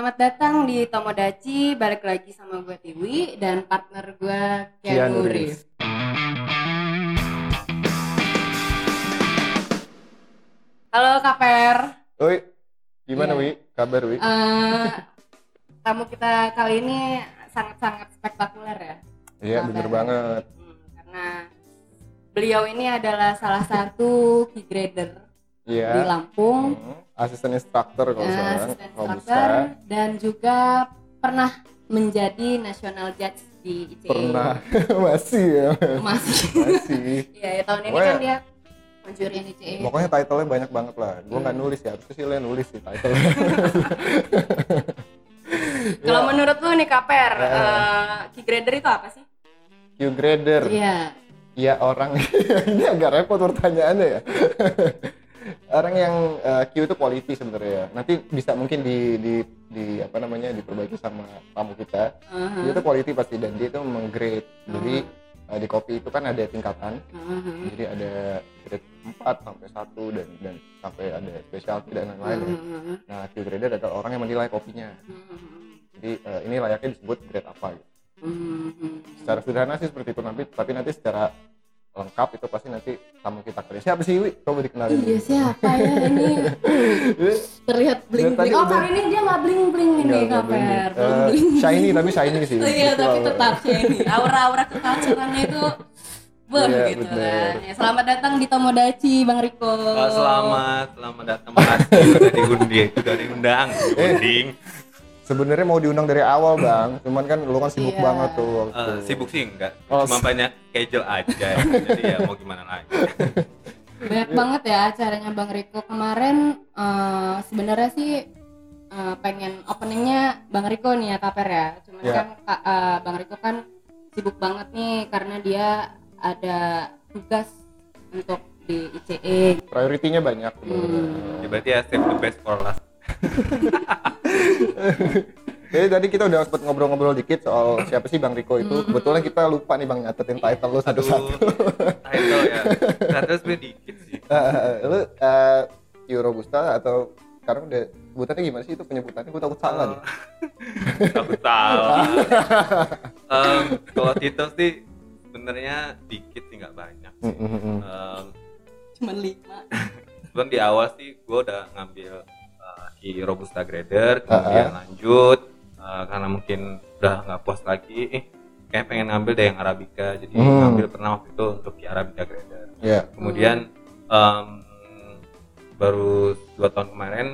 Selamat datang di Tomodachi, balik lagi sama gue Tiwi dan partner gue Keanu Keanu Reeves. Halo Kaper, Oi, gimana Iya. Wi? Kabar Wi? Eh, tamu kita kali ini sangat-sangat spektakuler ya. Iya bener banget. Hmm, karena beliau ini adalah salah satu key grader di Iya. Lampung. Hmm, Asisten instruktur kalau Ya, sekarang. asisten dan juga pernah menjadi national judge di ICE. Pernah masih ya. Masih. Masih. Iya, ya, tahun ini Pokoknya- kan dia penjurian ICE. Pokoknya title-nya banyak banget lah. Gue nggak Hmm. nulis ya, harusnya sih lo yang nulis sih title. Kalau menurut lu nih Kaper, Ya. eh, key grader itu apa sih? Q grader. Iya. Iya orang ini agak repot pertanyaannya ya. Orang yang eh, Q itu quality sebenarnya ya. Nanti bisa mungkin di di di apa namanya diperbaiki sama tamu kita. Uh-huh. Dia itu quality pasti dan dia itu menggrade. Jadi Hmm. eh, di kopi itu kan ada tingkatan. Uh-huh. Jadi ada grade 4 sampai 1 dan dan sampai ada specialty dan lain-lain ya. Uh-huh. Nah, Q grader adalah orang yang menilai kopinya. Uh-huh. Jadi eh, ini layaknya disebut grade apa gitu. Uh-huh. Secara sederhana sih seperti itu nanti tapi nanti secara lengkap itu pasti nanti tamu kita kali. Siapa sih Wi? Coba dikenalin. Iya siapa ya ini terlihat bling bling. Oh kali ini dia nggak bling bling ini Enggak, enggak Kaper, bling. belum Eh, shiny tapi shiny sih. Iya, tapi tetap shiny. Aura-aura kekalcurannya itu Wah Iya, gitu bener. kan. Ya, selamat datang di Tomodachi, Bang Riko. Oh, selamat, selamat datang. Makasih udah diundi, udah diundang, diunding. Sebenarnya mau diundang dari awal, Bang. Cuman kan lu kan sibuk Iya. banget tuh waktu. Eh, sibuk sih enggak, Oh, cuma banyak schedule aja. Jadi ya mau gimana lagi. Banyak banget ya acaranya Bang Riko kemarin. eh, Sebenarnya sih eh, pengen openingnya Bang Riko nih ya Kaper ya. Cuman Iya. kan eh, Bang Riko kan sibuk banget nih karena dia ada tugas untuk di ICE. Prioritinya banyak. Hmm. Ya, berarti ya save the best for last. Jadi tadi kita udah sempat ngobrol-ngobrol dikit soal siapa sih Bang Riko itu. Kebetulan kita lupa nih Bang nyatetin title lu satu-satu. title ya. Title sebenarnya dikit sih. Eh, lu eh, Q Robusta atau sekarang udah sebutannya gimana sih itu penyebutannya? Gue takut salah nih. Eh, Takut salah. Em, kalau titel sih sebenarnya dikit sih nggak banyak. Hmm. Em, Cuman lima. Cuman di awal sih gue udah ngambil uh, di Robusta Grader, kemudian lanjut uh, karena mungkin udah nggak puas lagi, eh kayak pengen ngambil deh yang Arabica, jadi Hmm. ngambil pernah waktu itu untuk di Arabica Grader. Ya. Kemudian um, baru dua tahun kemarin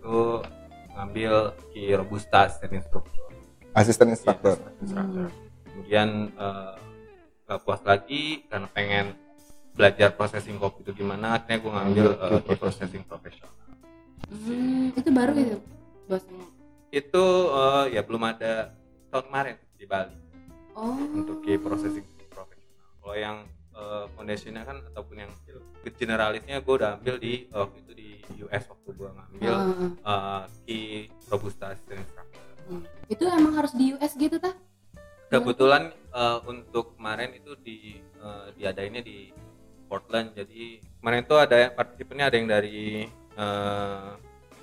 tuh ngambil di Robusta Assistant Instructor. Asisten Iya, instruktur. assistant instructor. Kemudian uh, puas lagi karena pengen belajar processing kopi itu gimana, akhirnya gue ngambil Ambil uh, processing profesional. Hmm, itu baru itu bosnya. Itu uh, ya belum ada tahun kemarin di Bali Oh. untuk di processing profesional. Kalau yang uh, foundationnya kan ataupun yang generalisnya gue udah ambil di uh, waktu itu di US waktu gue ngambil Ah, uh, di Robusta Assistant Instructor. hmm. Itu emang harus di US gitu tah? kebetulan uh, untuk kemarin itu di uh, diadainnya di Portland jadi kemarin itu ada partisipannya ada yang dari uh,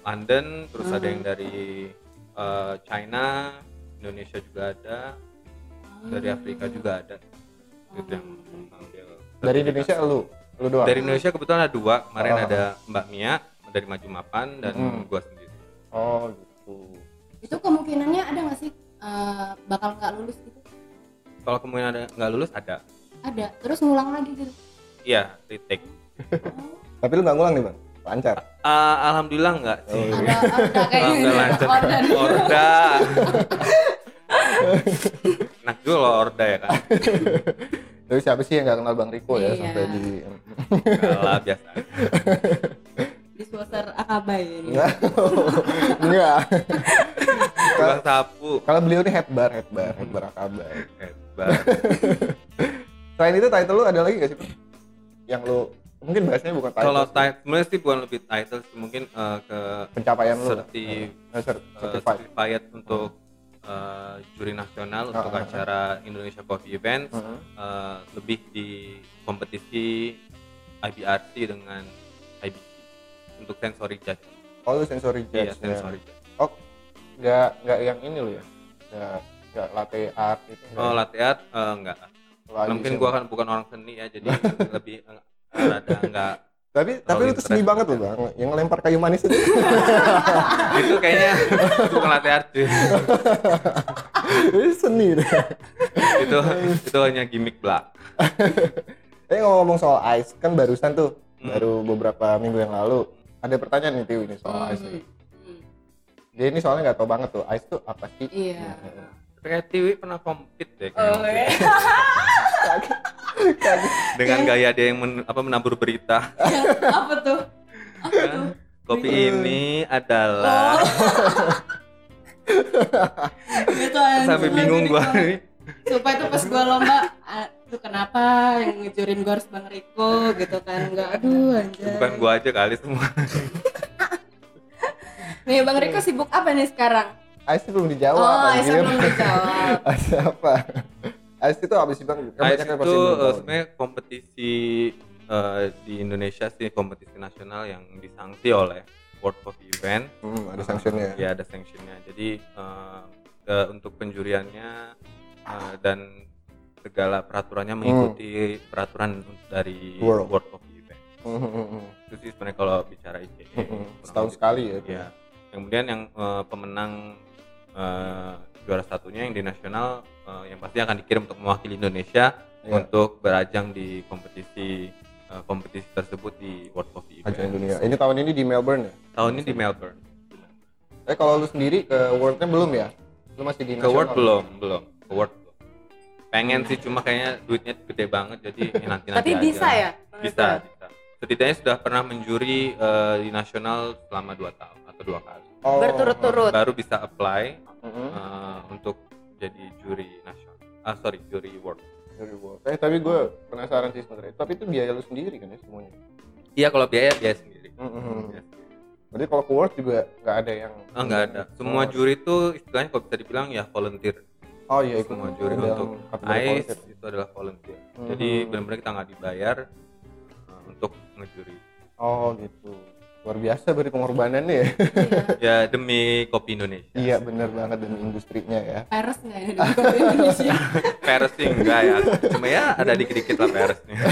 London terus ada yang dari uh, China Indonesia juga ada dari Afrika juga ada itu yang Dari Indonesia lu, lu doang. dari Indonesia kebetulan ada dua kemarin Oh. ada Mbak Mia dari Maju Mapan dan Hmm. gua sendiri Oh gitu. Itu kemungkinannya ada nggak sih eh, bakal nggak lulus gitu? kalau kemungkinan ada nggak lulus ada Ada. Terus ngulang lagi gitu. iya retake Oh, Tapi lu nggak ngulang nih bang? Lancar. Uh, alhamdulillah enggak sih Oh, gitu. enggak lancar. Orda. Enak juga loh Orda ya kan. Tapi siapa sih yang nggak kenal Bang Riko ya Iya. sampai di Kalah biasa. Di Swasar Akabai ini. Enggak. Enggak. Tukang sapu. Kalau beliau ini head bar, head bar, head bar akabai. Hebat. Selain itu title lu ada lagi gak sih? Yang lu mungkin bahasanya bukan title. Kalau title sih bukan lebih title sih mungkin eh, ke pencapaian lu. lah. serti- Eh, cer- eh, certified. certified untuk eh, juri nasional untuk Ah, ah, ah. acara Indonesia Coffee Events Heeh. eh, lebih di kompetisi IBRC dengan IBC untuk sensory judge. Oh lu sensory Iya, judge. sensory judge. Oh, nggak nggak yang ini lo ya nggak nggak latte art nggak oh ya? latte art eh, enggak mungkin gua kan bukan orang seni ya jadi lebih rada enggak tapi tapi lu tuh seni interest. banget loh bang yang ngelempar kayu manis itu itu kayaknya itu bukan latte art cuy. Ini seni deh itu itu hanya gimmick belak Eh ngomong-ngomong soal ice kan barusan tuh Hmm. baru beberapa minggu yang lalu ada pertanyaan nih Tiu ini soal ice nih. Hmm. Dia ini soalnya nggak tahu banget tuh ice tuh apa sih? Iya. kayak Tiwi pernah compete deh Oh, iya. Dengan gaya dia yang men- apa menabur berita apa tuh? Apa kan? tuh? kopi ini adalah Gitu anjing. sampai bingung gua nih Supaya tuh pas gua lomba, tuh kenapa yang ngejurin gua harus Bang Riko gitu kan? Enggak, aduh anjay. bukan gua aja kali semua Nih Bang Riko sibuk apa nih sekarang? Ice itu belum dijawab. Oh, anjir. Aisyah belum dijawab. Ice apa? Ice itu apa sih bang? Yang itu tahu. sebenarnya kompetisi eh, di Indonesia sih kompetisi nasional yang disanksi oleh World of Event Hmm, ada sanctionnya. ya ada sanctionnya jadi eh, eh, untuk penjuriannya eh, dan segala peraturannya mengikuti peraturan dari World. World of Event Hmm, hmm, hmm, hmm. itu sih sebenarnya kalau bicara ICE Hmm, hmm. Setahun sekali ya. ya kemudian yang eh, pemenang eh, juara satunya yang di nasional eh, yang pasti akan dikirim untuk mewakili Indonesia Iya. untuk berajang di kompetisi eh, kompetisi tersebut di World of Event Ajang dunia. Ini tahun ini di Melbourne ya. tahun ini di Melbourne Eh kalau lu sendiri ke World-nya belum ya? Lu masih di ke World belum belum ke World belum pengen sih cuma kayaknya duitnya gede banget jadi nanti nanti Tapi bisa ya? Bisa bisa setidaknya sudah pernah menjuri eh, di nasional selama dua tahun atau dua kali Oh. Berturut-turut. baru bisa apply Mhm. eh, untuk jadi juri nasional ah sorry juri world Dari World. Eh tapi gue penasaran sih sebenarnya. Tapi itu biaya lu sendiri kan ya semuanya. iya kalau biaya biaya sendiri Mhm. Biaya sendiri. Berarti kalau ke World juga nggak ada yang ah nggak ada semua Oh. juri itu istilahnya kalau bisa dibilang ya volunteer Oh iya ikut semua juri untuk ICE volunteer. itu adalah volunteer Mhm. jadi benar-benar kita nggak dibayar eh, untuk ngejuri Oh gitu. Luar biasa berarti pengorbanannya ya. ya demi kopi Indonesia iya bener banget demi industrinya ya. Peres nggak ya di Kopi Indonesia? Peres sih enggak ya cuma ya ada dikit-dikit lah peresnya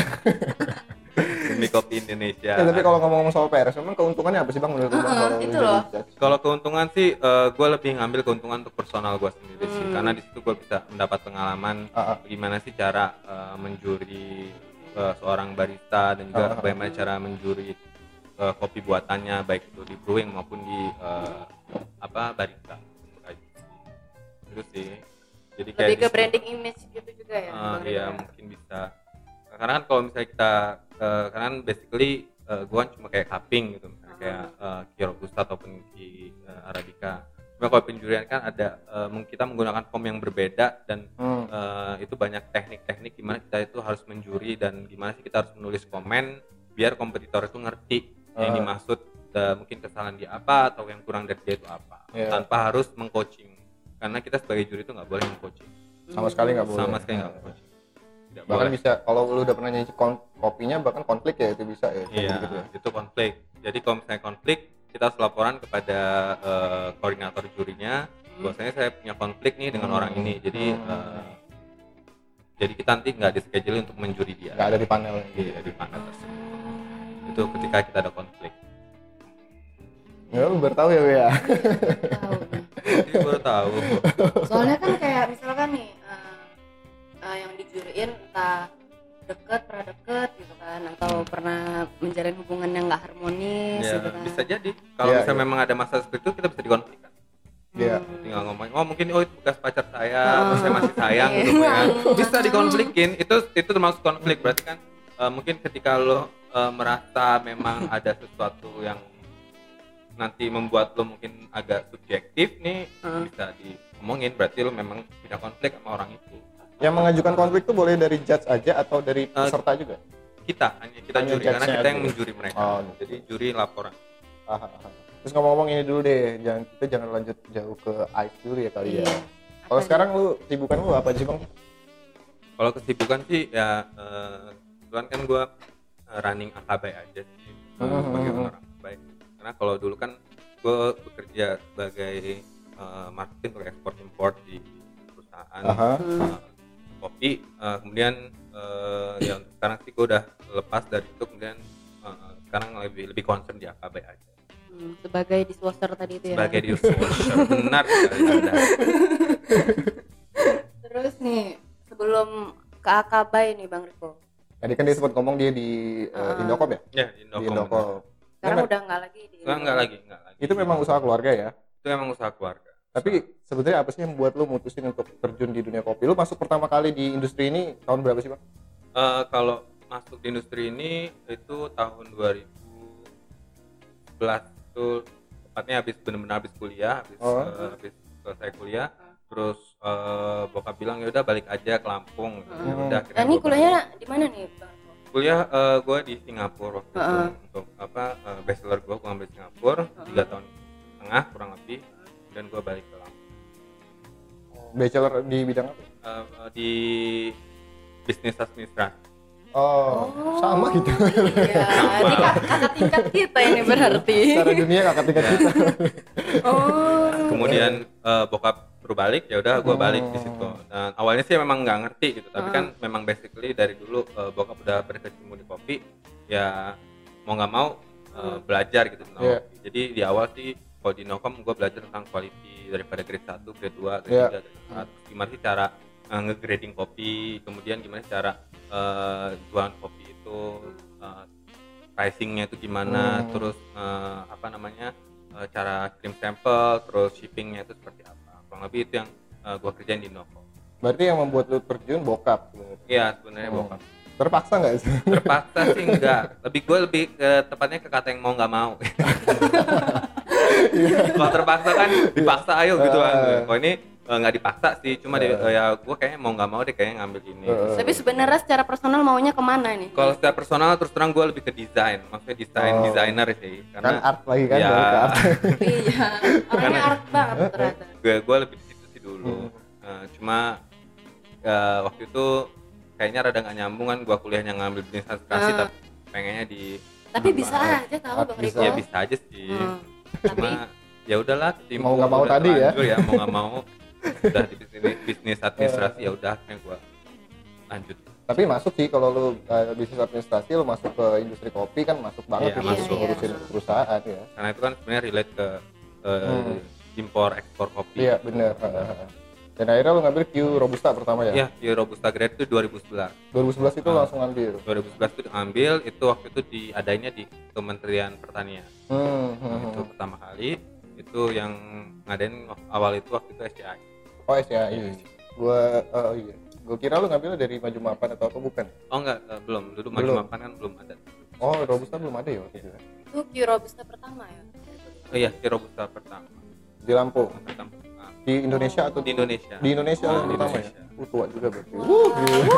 demi kopi Indonesia Ya, tapi kalau ngomong-ngomong soal PRS, memang keuntungannya apa sih bang menurut lu bang Heeh, kalau itu loh. kalau keuntungan sih gue lebih ngambil keuntungan untuk personal gue sendiri sih Hmm. karena di situ gue bisa mendapat pengalaman Ah, ah. gimana sih cara eh, menjuri eh, seorang barista dan juga Ah, ah. bagaimana cara menjuri eh, kopi buatannya baik itu di brewing maupun di eh, apa barista gitu. itu sih jadi kayak Lebih di ke branding image gitu juga ya? Riko iya ya? mungkin bisa karena kan kalau misalnya kita eh, karena kan basically uh, gue cuma kayak cupping gitu misalnya kayak uh, Ki Robusta ataupun Ki eh, Arabica cuma kalau penjurian kan ada meng- kita menggunakan form yang berbeda dan Hmm. eh, itu banyak teknik-teknik gimana kita itu harus menjuri dan gimana sih kita harus menulis komen biar kompetitor itu ngerti yang Ah. dimaksud eh, mungkin kesalahan dia apa atau yang kurang dari dia itu apa Iya. tanpa harus mengcoaching karena kita sebagai juri itu nggak boleh mengcoaching Sama sekali nggak boleh. sama sekali nggak mengcoaching tidak Bahkan boleh bisa kalau lu udah pernah nyanyi kopinya bahkan konflik ya itu bisa ya. Iya, gitu ya. itu konflik. Jadi kalau misalnya konflik, kita harus laporan kepada eh, koordinator jurinya. Bahwasanya saya punya konflik nih dengan Hmm. orang ini. Jadi Hmm. eh, jadi kita nanti nggak di schedule untuk menjuri dia. Nggak ada di panel. Iya, di panel tersebut. Itu ketika kita ada konflik. Ya lu baru tahu ya. Tahu nih. Jadi baru tahu. soalnya kan kayak misalkan nih eh, eh, yang dijuriin entah deket pernah deket gitu kan atau pernah menjalin hubungan yang nggak harmonis ya, gitu kan bisa jadi. Kalau Iya, misalnya iya. memang ada masalah seperti itu, kita bisa dikonflikkan. Iya. Hmm. tinggal ngomong oh mungkin oh itu bekas pacar saya terus saya masih sayang Iya. gitu kan bisa dikonflikin itu itu termasuk konflik berarti kan eh, mungkin ketika lo eh, merasa memang ada sesuatu yang nanti membuat lo mungkin agak subjektif nih Hmm. bisa diomongin berarti lo memang punya konflik sama orang itu Yang mengajukan konflik tuh boleh dari judge aja atau dari Eh, peserta juga? kita hanya kita Hanya juri karena kita yang menjuri mereka Oh, jadi juri laporan Ah, ah, ah. Terus ngomong-ngomong ini dulu deh, jangan kita jangan lanjut jauh ke ice dulu ya kali ya. Iya. Kalau sekarang lu sibukan lu apa sih bang? kalau kesibukan sih ya kebetulan kan gue running akabai aja sih Hmm. sebagai orang akabai karena kalau dulu kan gue bekerja sebagai eh, marketing untuk ekspor impor di perusahaan Aha. eh, kopi Eh, kemudian eh, ya untuk sekarang sih gue udah lepas dari itu kemudian eh, sekarang lebih lebih concern di AKB aja Hmm, sebagai dishwasher tadi itu ya. sebagai dishwasher benar. Terus nih sebelum ke Akabai nih Bang Riko. Tadi kan dia sempat ngomong dia di uh, Ah. Indocom ya? ya di Indocom. Sekarang udah nggak lagi di. enggak, enggak lagi enggak lagi Itu memang usaha keluarga ya? itu memang usaha keluarga Tapi sebenarnya apa sih yang membuat lu mutusin untuk terjun di dunia kopi? Lu masuk pertama kali di industri ini tahun berapa sih, Bang? Eh, kalau masuk di industri ini itu tahun 2011 itu tepatnya habis benar-benar habis kuliah habis Oh. eh, habis selesai kuliah terus eh, bokap bilang ya udah balik aja ke Lampung Ya Hmm. udah Nah, ini kuliahnya di mana nih Bang Riko? balik. kuliah gue di Singapura waktu itu Heeh. untuk apa eh, bachelor gue gue ngambil Singapura tiga tahun setengah kurang lebih dan gue balik ke Lampung Bachelor di bidang apa? Eh, eh, di bisnis administrasi Oh, sama gitu. Iya, di kak- kakak tingkat kita ini berarti. Secara dunia kakak tingkat Ya. kita. Oh. kemudian eh, bokap suruh balik ya udah gue balik di Oh. situ dan awalnya sih memang nggak ngerti gitu tapi kan memang basically dari dulu eh, bokap udah berkecimpung di kopi ya mau nggak mau eh, belajar gitu tentang kopi jadi di awal sih kalau di Nokom gue belajar tentang quality daripada grade 1, grade 2, grade Iya. 3, grade 4 gimana sih cara eh, nge-grading kopi kemudian gimana sih cara eh, jualan kopi itu eh, pricingnya itu gimana Hmm. terus eh, apa namanya cara kirim sampel terus shippingnya itu seperti apa kurang lebih itu yang eh, gua kerjain di Novo Berarti yang membuat lu terjun bokap sebenarnya. iya sebenarnya Hmm. bokap Terpaksa nggak sih? terpaksa sih enggak lebih gue lebih ke tepatnya ke kata yang mau nggak mau kalau terpaksa kan dipaksa ayo gitu kan Eh. kalau ini eh, nggak dipaksa sih cuma di- Eh. ya gue kayaknya mau nggak mau deh kayaknya ngambil ini Eh. Tapi sebenarnya secara personal maunya ke mana nih? kalau secara personal terus terang gue lebih ke desain maksudnya desain Oh. desainer sih Kan karena art lagi kan ya art. iya, orangnya art banget ternyata. gue gue lebih di situ sih dulu Hmm. Eh, cuma eh, waktu itu kayaknya rada nggak nyambung kan gue kuliahnya ngambil bisnis administrasi Ah. tapi pengennya di Tapi bisa aja tahu Art Bang bisa. Riko. ya bisa aja sih Hmm. Tapi cuma ya udahlah Mau nggak mau udah tadi ya. ya mau nggak mau udah di bisnis, bisnis administrasi ya udah akhirnya gue lanjut Tapi masuk sih kalau lu uh, bisnis administrasi lu masuk ke industri kopi kan masuk banget Iya, itu masuk. ngurusin Iya. perusahaan ya. karena itu kan sebenarnya relate ke eh, Hmm. impor ekspor kopi Iya bener. Dan akhirnya lu ngambil Q Robusta pertama ya? ya di Robusta Grade itu 2011 2011 itu Ah. langsung ngambil. 2011 itu diambil itu waktu itu diadainnya di Kementerian Pertanian Hmm, hmm, itu hmm. pertama kali itu yang ngadain awal itu waktu itu SCI Oh SCI. Iya. Gua oh iya. Gua kira lu ngambil dari Maju Mapan atau apa bukan? oh enggak eh, belum dulu maju Belum. mapan kan belum ada Oh Robusta belum ada ya waktu itu. ya? itu Q Robusta pertama ya. oh iya di Robusta pertama Di Lampung. pertama ah, Di Indonesia atau di Indonesia Di Indonesia Oh, di pertama ya? Indonesia. Uh, tua juga berarti. Uh, gila.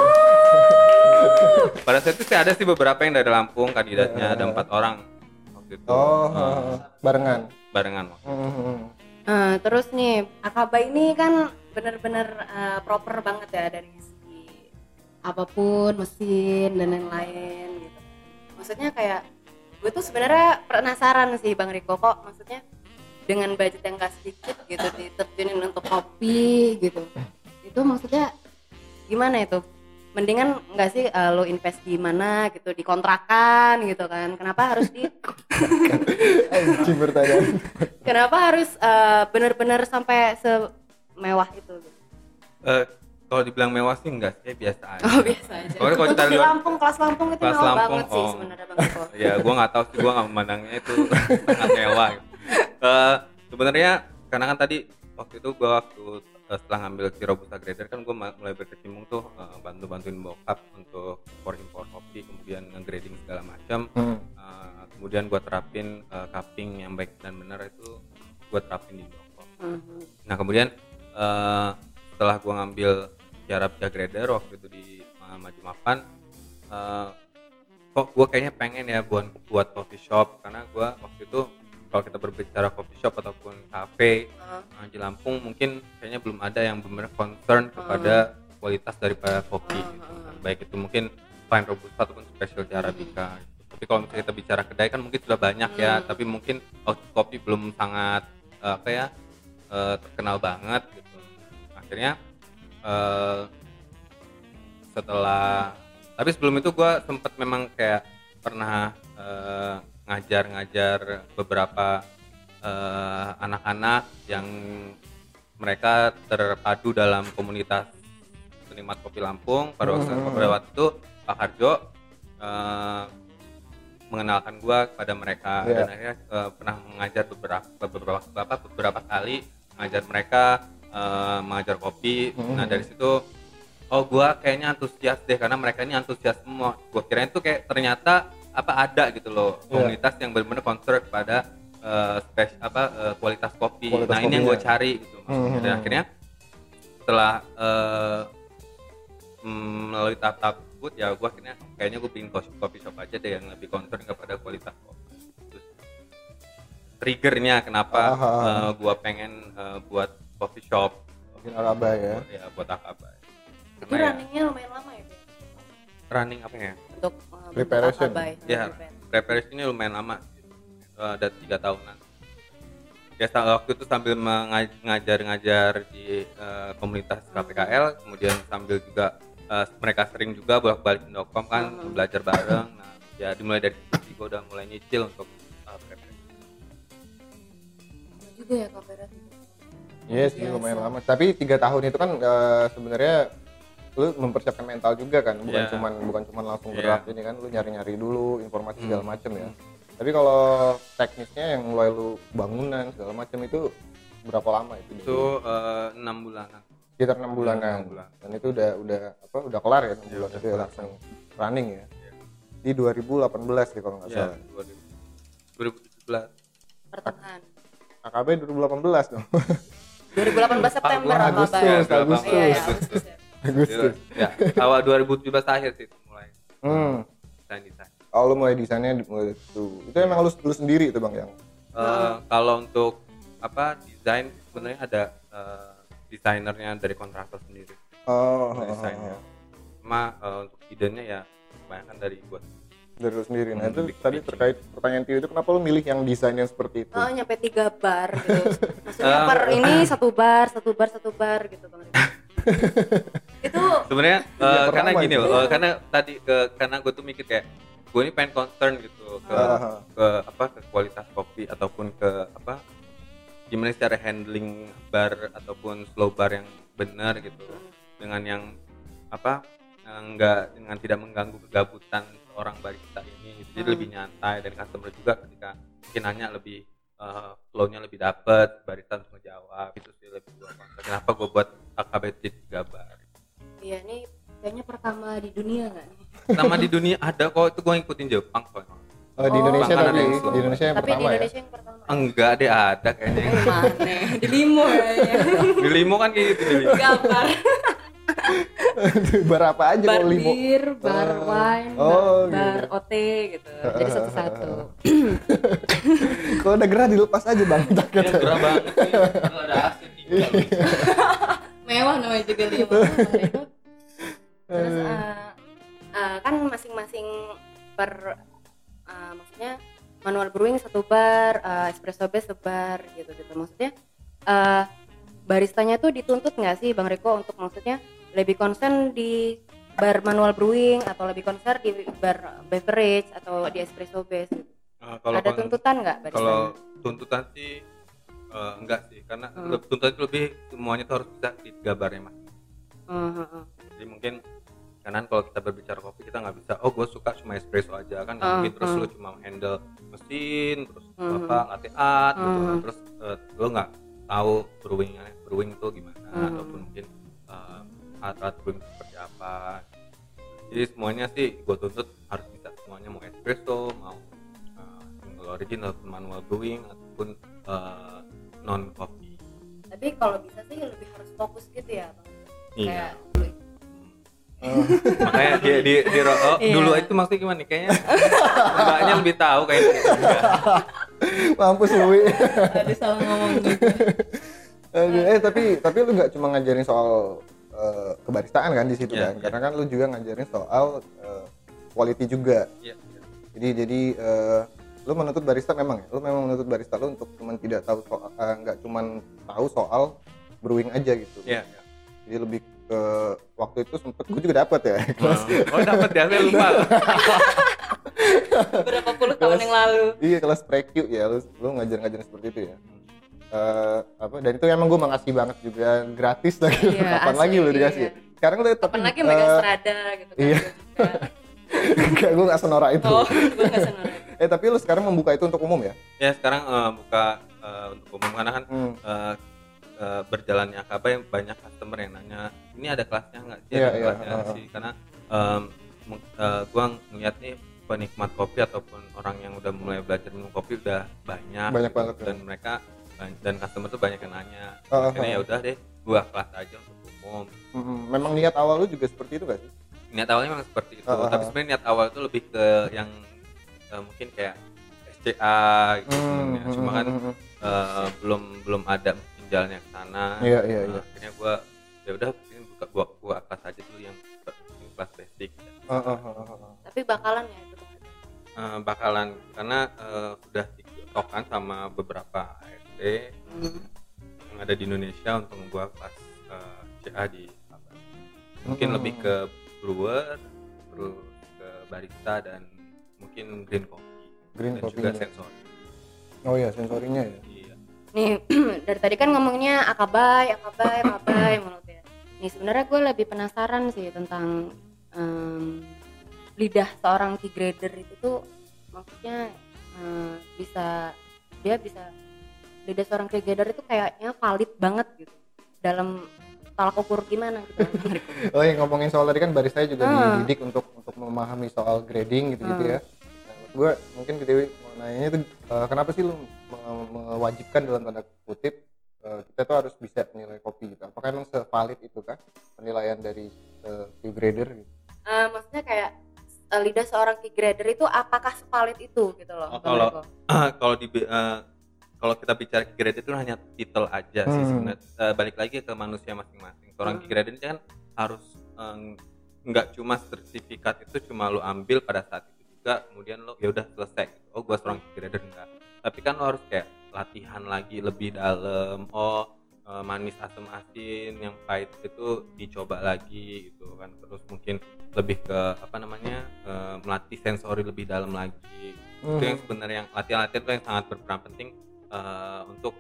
pada saat itu sih ada sih beberapa yang dari Lampung kandidatnya ada empat orang waktu itu Oh, Eh, barengan. barengan waktu itu. Hmm, hmm. Nah, terus nih Akaba ini kan bener-bener eh, proper banget ya dari segi apa pun mesin dan lain-lain gitu. Maksudnya kayak gue tuh sebenarnya penasaran sih Bang Riko kok maksudnya dengan budget yang gak sedikit gitu diterjunin untuk kopi gitu. Itu maksudnya gimana itu? Mendingan nggak sih eh, lo invest di mana gitu di kontrakan gitu kan? Kenapa harus di pertanyaan. Kenapa harus eh, bener-bener sampai semewah itu? gitu? Eh, kalau dibilang mewah sih enggak sih biasa aja Oh biasa aja. Kalau kita di lihat- Lampung, kelas Lampung itu Kelas mewah Lampung, banget sih oh. sebenarnya bang Eko. ya gua nggak tahu sih gua nggak memandangnya itu sangat mewah gitu. Eh, sebenarnya karena kan tadi waktu itu gua waktu eh, setelah ngambil si Robusta Grader kan gua ma- mulai berkecimpung tuh eh, bantu-bantuin bokap untuk impor impor kopi kemudian nge-grading segala macam Hmm. Eh, kemudian gua terapin eh, cupping yang baik dan benar itu gua terapin di Doko Mhm. nah kemudian setelah gua ngambil cara Pia grader waktu itu di uh, Maju Mapan eh, kok gue kayaknya pengen ya buat buat coffee shop karena gue waktu itu kalau kita berbicara coffee shop ataupun cafe uh, di Lampung mungkin kayaknya belum ada yang benar concern kepada kualitas daripada kopi Hmm, gitu. hmm. baik itu mungkin fine robusta ataupun special arabica gitu. tapi kalau misalnya kita bicara kedai kan mungkin sudah banyak ya Hmm. tapi mungkin output kopi belum sangat eh, apa ya eh, terkenal banget gitu akhirnya eh, setelah tapi sebelum itu gue sempet memang kayak pernah ngajar-ngajar beberapa eh, anak-anak yang mereka terpadu dalam komunitas penikmat kopi Lampung pada waktu, Hmm. pada waktu itu Pak Harjo eh, mengenalkan gua kepada mereka Iya. dan akhirnya eh, pernah mengajar beberapa beberapa beberapa, beberapa kali mengajar mereka eh, mengajar kopi Hmm. nah dari situ oh gua kayaknya antusias deh karena mereka ini antusias semua gua kirain tuh kayak ternyata apa ada gitu loh Iya. komunitas yang benar-benar concern kepada eh, spes- apa eh, kualitas kopi Kualitas nah ini yang gue kopinya. cari gitu maksudnya. dan Hmm. akhirnya setelah eh, mm, melalui tahap-tahap tersebut ya gue akhirnya kayaknya gue bikin coffee, coffee shop aja deh yang lebih concern kepada kualitas kopi terus triggernya kenapa Ah, ah, ah. gue pengen eh, buat coffee shop Bikin Akaba ya. ya buat akaba itu Karena ya, runningnya lumayan lama ya running apa ya untuk uh, Preparation. Ya. Prepare. preparationnya lumayan lama ada tiga tahunan ya waktu itu sambil menga- ngajar-ngajar di eh, komunitas KPKL kemudian sambil juga eh, mereka sering juga bolak-balik Indocom kan Mhm. belajar bareng nah ya dimulai dari situ gue udah mulai nyicil untuk eh, preparation Lama juga ya Iya sih Biasa. lumayan lama. Tapi tiga tahun itu kan eh, sebenarnya lu mempersiapkan mental juga kan, bukan Iya. cuman bukan cuman langsung Iya. gerak ini kan, lu nyari-nyari dulu informasi segala Hmm. macem ya. Tapi kalau teknisnya yang mulai lu bangunan segala macem itu berapa lama itu? itu eh, enam bulanan sekitar enam bulanan. Enam bulan. Dan itu udah udah apa udah kelar ya enam Iya, bulan udah itu ya langsung running ya. Di 2018 sih kalau nggak ya salah. 2017 pertengahan AKB 2018 dong. 2018 September Wah, Akabai. Agustus, Ya, Agustus. Iya, iya, Agustus. Agustus ya. Agustus. ya awal 2017 akhir sih mulai Hmm. desain desain Oh, lu mulai desainnya mulai itu. Itu emang lu, lu sendiri itu Bang yang Eh, kalau untuk apa desain sebenarnya ada eh, desainernya dari kontraktor sendiri Oh, dari desainnya cuma eh, untuk idenya ya kebanyakan dari gua dari lu sendiri. Nah, Hmm, itu bikin- tadi bikin. terkait pertanyaan Tio itu kenapa lu milih yang desain yang seperti itu? Oh, nyampe tiga bar gitu. Maksudnya per ini satu bar, satu bar, satu bar gitu Bang itu sebenarnya Ya, karena gini loh eh, karena tadi ke karena gue tuh mikir kayak gue ini pengen concern gitu ke Ah, ke apa ke kualitas kopi ataupun ke apa gimana cara handling bar ataupun slow bar yang benar gitu dengan yang apa enggak dengan tidak mengganggu kegabutan orang barista ini gitu. jadi Hmm. lebih nyantai dan customer juga ketika mungkin nanya lebih eh, flow-nya lebih dapet barista untuk ngejawab itu sih lebih gua kenapa gue buat AKB tiga bar iya ini kayaknya pertama di dunia nggak nih? Sama di dunia ada kok itu gue ngikutin Jepang kok Oh, di Oh. Indonesia ada tapi yang di. Indonesia yang Tapi di pertama ya. Indonesia yang pertama. enggak deh ada kayaknya Mana? Di Limo ya. di limo kan kayak gitu di limo Gambar. bar apa aja bar kalau limo? bir, bar Oh. wine, Oh, bar, bar gitu. OT gitu. Jadi satu-satu. Kalau udah gerah dilepas aja Bang. ya gerah banget Kalau ada AC tiga Mewah namanya juga Limo. Terus eh, eh, kan masing-masing per eh, maksudnya manual brewing satu bar, eh, espresso base sebar gitu gitu. Maksudnya eh, baristanya tuh dituntut nggak sih Bang Riko untuk maksudnya lebih concern di bar manual brewing atau lebih concern di bar beverage atau di espresso base? gitu? Eh, kalau Ada tuntutan nggak kalau tuntutan sih eh, enggak sih karena Hmm. tuntutan itu lebih semuanya tuh harus bisa di tiga barnya mas Hmm, hmm, hmm. jadi mungkin karena kalau kita berbicara kopi kita nggak bisa oh gue suka cuma espresso aja kan nggak mungkin terus hmm. lu cuma handle mesin terus Hmm. apa latte art gitu Hmm. terus eh, lu nggak tahu brewing brewing itu gimana Hmm. ataupun mungkin eh, alat-alat brewing seperti apa jadi semuanya sih gue tuntut harus bisa semuanya mau espresso mau eh, single origin ataupun manual brewing ataupun eh, non coffee Tapi kalau bisa sih lebih harus fokus gitu ya Bang. iya Kayak makanya di di, oh, Iya. dulu itu maksudnya gimana nih kayaknya mbaknya lebih tahu kayaknya Mampus lu. Wi. ada salah ngomong gitu. Aduh, eh tapi tapi lu nggak cuma ngajarin soal eh, kebaristaan kan di situ Iya, kan? iya. Karena kan lu juga ngajarin soal eh, quality juga. Iya. Jadi jadi eh, lu menuntut barista memang ya lu memang menuntut barista lu untuk cuman tidak tahu soal nggak cuman tahu soal brewing aja gitu Iya. iya. jadi lebih ke waktu itu sempet gue juga dapat ya kelas Oh, oh dapat ya, saya lupa. Berapa puluh tahun yang lalu. iya kelas pre ya lu lu ngajar-ngajar seperti itu ya Eh, apa dan itu emang gue makasih banget juga gratis lagi Iya, kapan asli, lagi lu dikasih iya. sekarang lu tapi Kapan lagi megang eh, strada gitu kan. iya. gua juga. enggak gue nggak senora itu Oh, gue gak senang. eh tapi lu sekarang membuka itu untuk umum ya ya sekarang eh, buka eh, untuk umum karena kan hmm. eh, eh, berjalannya. Akaba yang banyak customer yang nanya ini ada kelasnya nggak sih? Ada iya, kelasnya sih? karena meng- eh, gua ngeliat nih penikmat kopi ataupun orang yang udah mulai belajar minum kopi udah banyak Banyak gitu. banget, ya. dan mereka dan customer tuh banyak yang nanya. Heeh, akhirnya ya udah deh gua kelas aja untuk umum. Hmm, memang niat awal lu juga seperti itu gak sih? Niat awalnya memang seperti itu. Heeh, tapi heeh. sebenarnya niat awal itu lebih ke yang eh, mungkin kayak SCA gitu sebenarnya. cuma kan hmm, hmm, eh, belum belum ada jalannya ke sana Iya, iya, Nah, iya. akhirnya gua ya udah ini buka gua gua kelas aja dulu yang yang kelas basic Heeh, heeh, heeh. Tapi bakalan ya itu. Eh, bakalan karena eh, udah ditokkan sama beberapa ASD Hmm. yang ada di Indonesia untuk membuat kelas eh, CA di Sabar. mungkin Hmm. lebih ke brewer terus ke barista dan mungkin green coffee Green dan juga sensor oh iya sensorinya ya iya Nih, dari tadi kan ngomongnya akabai, akabai, akabai menurut ya. Nih sebenarnya gue lebih penasaran sih tentang em, lidah seorang key grader itu tuh maksudnya em, bisa dia bisa lidah seorang key grader itu kayaknya valid banget gitu dalam tolak ukur gimana gitu. oh yang ngomongin soal tadi kan barista juga Ah. dididik untuk untuk memahami soal grading gitu-gitu Ah. ya nah, gue mungkin ke Dewi mau nanya tuh eh, kenapa sih lu mewajibkan dalam tanda kutip eh, kita tuh harus bisa menilai kopi gitu apakah emang sevalid itu kan penilaian dari uh, grader gitu Eh, maksudnya kayak eh, lidah seorang key grader itu apakah sevalid itu gitu loh? Oh, kalau- Riko? kalau di eh, kalau kita bicara key grade itu hanya titel aja sih Hmm. sebenarnya Eh, balik lagi ke manusia masing-masing seorang Hmm. key grade ini kan harus eh, nggak cuma sertifikat itu cuma lo ambil pada saat itu juga kemudian lo ya udah selesai oh gua seorang key grader enggak tapi kan lo harus kayak latihan lagi lebih dalam oh eh, manis asam asin yang pahit itu dicoba lagi gitu kan terus mungkin lebih ke apa namanya eh, melatih sensori lebih dalam lagi itu yang sebenarnya yang latihan-latihan itu yang sangat berperan penting eh, untuk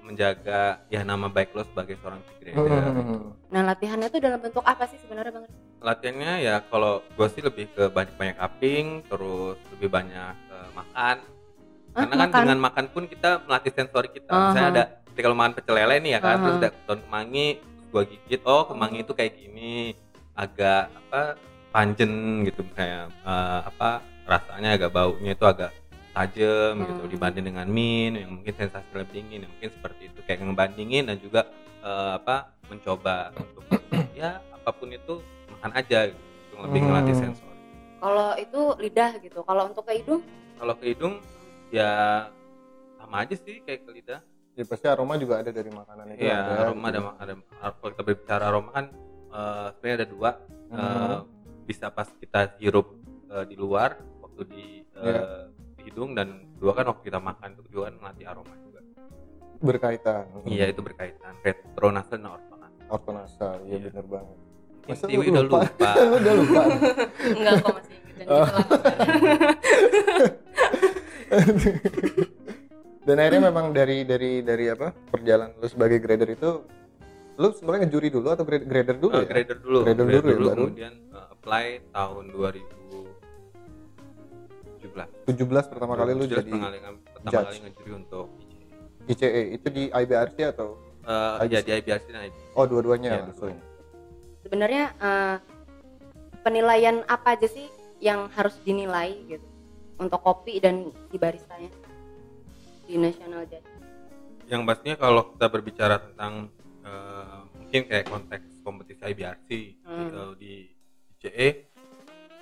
menjaga ya nama baik lo sebagai seorang key grader. Hmm. Nah latihannya itu dalam bentuk apa sih sebenarnya bang? Latihannya ya kalau gue sih lebih ke banyak-banyak cupping, terus lebih banyak eh, makan. Ah, Karena kan makan? dengan makan pun kita melatih sensori kita. Aha. Misalnya ada ketika lo makan pecel lele nih ya kan, Aha. terus ada daun kemangi, terus gue gigit, oh kemangi itu kayak gini, agak apa panjen gitu misalnya eh, apa rasanya agak baunya itu agak tajam gitu Hmm. dibanding dengan min yang mungkin sensasi lebih dingin yang mungkin seperti itu kayak ngebandingin dan juga eh, apa mencoba untuk ya apa pun itu makan aja gitu Untuk lebih ngelatih Hmm. sensor Kalau itu lidah gitu. Kalau untuk ke hidung? kalau ke hidung ya sama aja sih kayak ke lidah. Ya pasti aroma juga ada dari makanan itu iya ada, aroma gitu. ada, ada kalau kita berbicara aroma kan eh, sebenarnya ada dua. Hmm. Eh, bisa pas kita hirup eh, di luar waktu di, eh, Iya. di hidung dan dua kan waktu kita makan itu juga kan melatih aroma juga. Berkaitan. Iya itu berkaitan. Retronasal dan ortonasal ortonasal iya Iya. bener banget. Masa Tiwi lu udah lupa? lupa. Lu udah lupa. Enggak kok masih ingat dan akhirnya memang dari dari dari apa perjalanan lu sebagai grader itu lu sebenarnya ngejuri dulu atau grade- grader dulu Eh, ya grader dulu Grader dulu ya, baru? kemudian eh, apply tahun 2017 17 pertama kali lu 2017 jadi pertama kali, pertama judge. kali ngejuri untuk ICE. ICE itu di IBRC atau Eh, IBC. ya di IBRC dan IBC. oh dua-duanya Iya, langsung dua-duanya. Sebenarnya eh, penilaian apa aja sih yang harus dinilai gitu untuk kopi dan si baristanya di National Judge? yang pastinya kalau kita berbicara tentang eh, mungkin kayak konteks kompetisi IBRC Hmm. eh, di ICE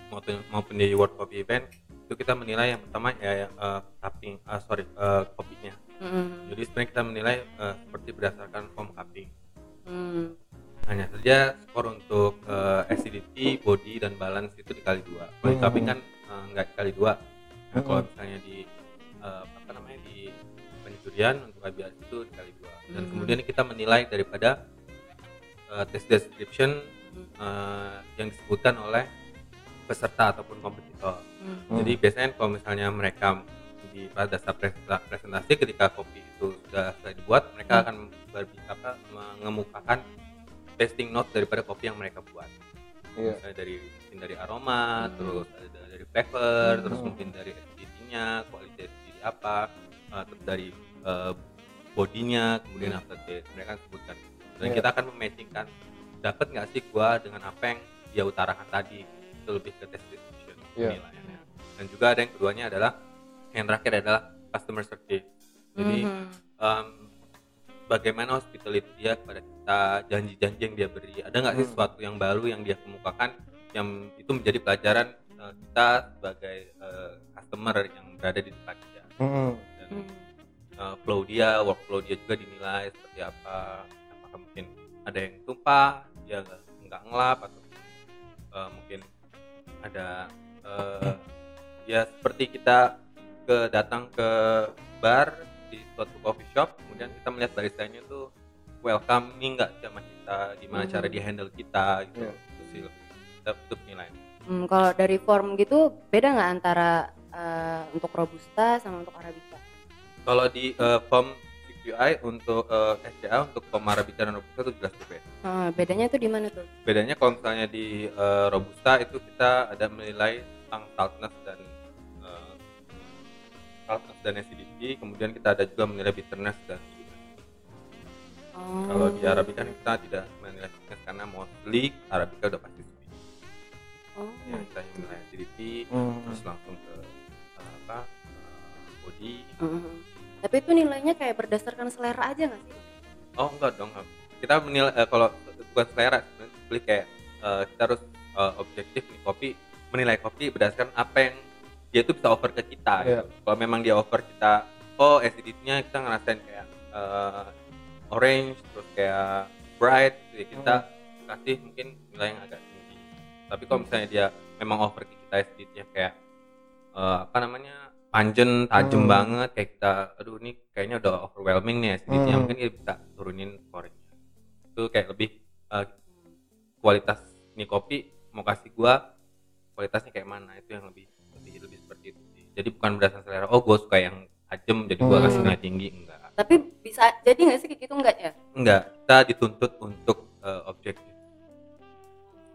maupun maupun di World Coffee Event itu kita menilai yang pertama ya eh, cupping ah, sorry eh, kopinya Hmm. jadi sebenarnya kita menilai eh, seperti berdasarkan form cupping Hmm. hanya saja skor untuk eh, acidity, body dan balance itu dikali dua. Kalau di Hmm. cupping kan nggak dikali dua. Nah, kalau misalnya di kemudian untuk IBR itu dikali dua dan Hmm. kemudian kita menilai daripada uh, test description Hmm. uh, yang disebutkan oleh peserta ataupun kompetitor Hmm. Jadi biasanya kalau misalnya mereka di pada dasar presenta- presentasi ketika kopi itu sudah selesai dibuat mereka Hmm. akan berbicara apa mengemukakan tasting note daripada kopi yang mereka buat Iya. misalnya dari mungkin dari aroma Hmm. terus ada dari flavor Hmm. terus mungkin dari acidity-nya kualitas acidity apa uh, terus dari uh, bodinya kemudian Hmm. aftertaste mereka sebutkan dan Iya. kita akan mematchingkan dapat nggak sih gua dengan apa yang dia utarakan tadi itu lebih ke test description Iya. penilaiannya dan juga ada yang keduanya adalah yang terakhir adalah customer service jadi Mhm. um, bagaimana hospitality dia kepada kita janji-janji yang dia beri ada nggak sih Hmm. sesuatu yang baru yang dia kemukakan yang itu menjadi pelajaran uh, kita sebagai uh, customer yang berada di tempat dia Hmm. dan uh, flow dia workflow dia juga dinilai seperti apa apakah mungkin ada yang tumpah dia nggak ngelap atau uh, mungkin ada uh, ya seperti kita ke datang ke bar di suatu coffee shop kemudian kita melihat baristanya tuh welcoming nggak sama kita gimana Hmm. cara dia handle kita gitu Iya. itu sih lebih kita itu penilaian Hmm, kalau dari form gitu beda nggak antara eh, untuk robusta sama untuk arabica? kalau di uh, form CQI untuk uh, SCA untuk form arabica dan robusta itu jelas berbeda Eh, bedanya tuh di mana tuh? bedanya kalau misalnya di uh, robusta itu kita ada menilai tentang saltness dan uh, saltness dan acidity kemudian kita ada juga menilai bitterness dan Oh. kalau di arabica kita tidak menilai sweetness karena mostly arabica udah pasti sweet Oh. ya kita yang menilai acidity Hmm. terus langsung ke uh, apa uh, body Mhm. Tapi itu nilainya kayak berdasarkan selera aja nggak sih? oh enggak dong kita menilai eh, kalau bukan selera sebenarnya beli kayak eh, kita harus eh, objektif nih kopi menilai kopi berdasarkan apa yang dia tuh bisa offer ke kita Iya. gitu. kalau memang dia offer kita oh acidity-nya kita ngerasain kayak eh, orange terus kayak bright ya kita kasih mungkin nilai yang agak tinggi tapi kalau misalnya dia memang offer ke kita acidity-nya kayak eh, apa namanya panjen tajam Hmm. banget kayak kita aduh ini kayaknya udah overwhelming nih acidity-nya Hmm. mungkin kita bisa turunin skornya itu kayak lebih eh, kualitas ini kopi mau kasih gua kualitasnya kayak mana itu yang lebih jadi bukan berdasarkan selera oh gua suka yang tajam jadi gua Hmm. kasih nilai tinggi enggak Tapi bisa jadi nggak sih kayak gitu nggak ya? enggak kita dituntut untuk eh, objektif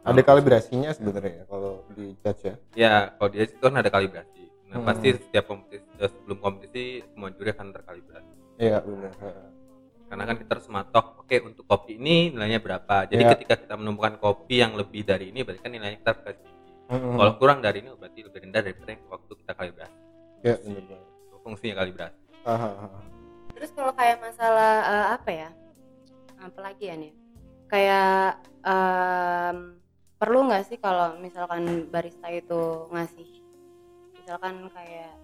Ada kalibrasinya sebenarnya ya kalau di judge ya. ya kalau dia itu kan ada kalibrasi nah Hmm. pasti setiap kompetisi eh, sebelum kompetisi semua juri akan terkalibrasi Iya benar. karena kan kita harus matok oke untuk kopi ini nilainya berapa jadi Iya. ketika kita menemukan kopi yang lebih dari ini berarti kan nilainya kita harus kasih Hmm. kalau kurang dari ini berarti lebih rendah daripada yang waktu kita kalibrasi ya benar banget. itu fungsinya kalibrasi Aha, aha. Terus kalau kayak masalah eh, apa ya? Apa lagi ya nih? Kayak em, perlu nggak sih kalau misalkan barista itu ngasih misalkan kayak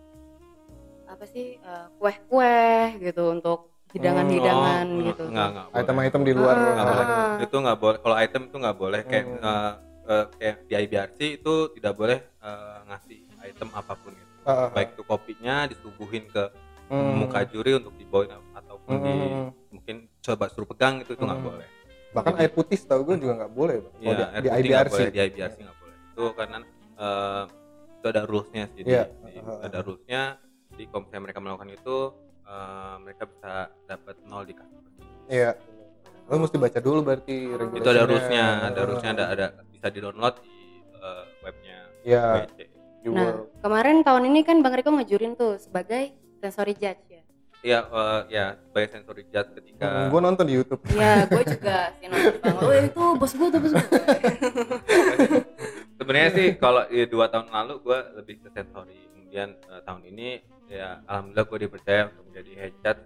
apa sih eh, kue-kue gitu untuk hidangan-hidangan Oh, gitu. enggak enggak boleh. Item-item di luar Ah, Nggak boleh. ah. itu nggak boleh kalau item itu nggak boleh kayak Hmm. eh, kayak di IBRC itu tidak boleh eh, ngasih item apa pun gitu Ah, ah, baik itu kopinya disuguhin ke Hmm. muka juri untuk dibawain ataupun di Hmm. mungkin coba suruh pegang itu itu nggak Hmm. boleh Bahkan air putih setahu gue juga nggak boleh. Iya, Kalau air di, di putih IBRC. boleh, di IBRC nggak boleh. Itu karena eh, itu ada rulesnya sih. di- Iya. di- ada rulesnya. Jadi kalau misalnya mereka melakukan itu, eh, mereka bisa dapat nol di customer. Iya. Lo mesti baca dulu berarti Itu ada rulesnya, ada rulesnya, ada ada bisa di download di eh, webnya Iya. Di Nah, kemarin tahun ini kan Bang Riko ngejurin tuh sebagai sensory judge ya. Iya, eh, ya sebagai sensory judge ketika gue nonton di YouTube. Iya, gue juga sih nonton Bang. Oh, itu bos gue tuh bos gue. sebenarnya sih kalau ya, dua tahun lalu gue lebih ke sensory kemudian eh, tahun ini ya alhamdulillah gue dipercaya untuk menjadi head judge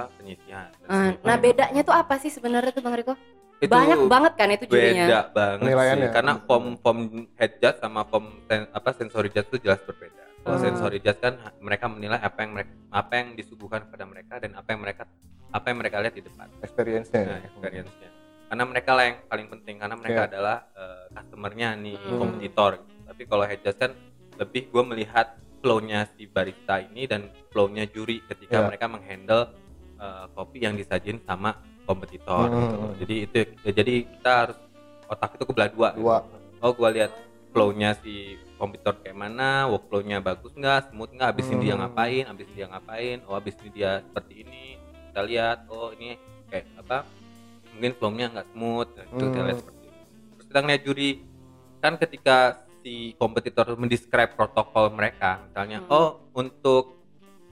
apa penyisihan penyisihan. Nah, bedanya tuh apa sih sebenarnya tuh Bang Riko? Itu Banyak banget kan itu jurinya. beda banget Penilaiannya. sih karena form form head judge sama form sen- apa sensory judge itu jelas berbeda kalau Hmm. sensory judge kan mereka menilai apa yang mereka apa yang disuguhkan kepada mereka dan apa yang mereka apa yang mereka lihat di depan Experience-nya. nah, experience-nya karena mereka lah yang paling penting karena mereka Iya. adalah eh, customer-nya nih Hmm. kompetitor tapi kalau head judge kan lebih gue melihat flow-nya si barista ini dan flow-nya juri ketika Iya. mereka menghandle eh, kopi yang disajin sama kompetitor Hmm. gitu jadi itu ya, jadi kita harus otak itu kebelah dua gitu. dua oh gua lihat flow-nya si kompetitor kayak mana workflow-nya bagus nggak smooth nggak abis ini dia Hmm. ngapain abis ini dia ngapain oh abis ini dia seperti ini kita lihat oh ini kayak apa mungkin flow-nya nggak smooth nah, itu kita Hmm. lihat seperti itu terus kita ngeliat juri kan ketika si kompetitor mendescribe protokol mereka misalnya Hmm. oh untuk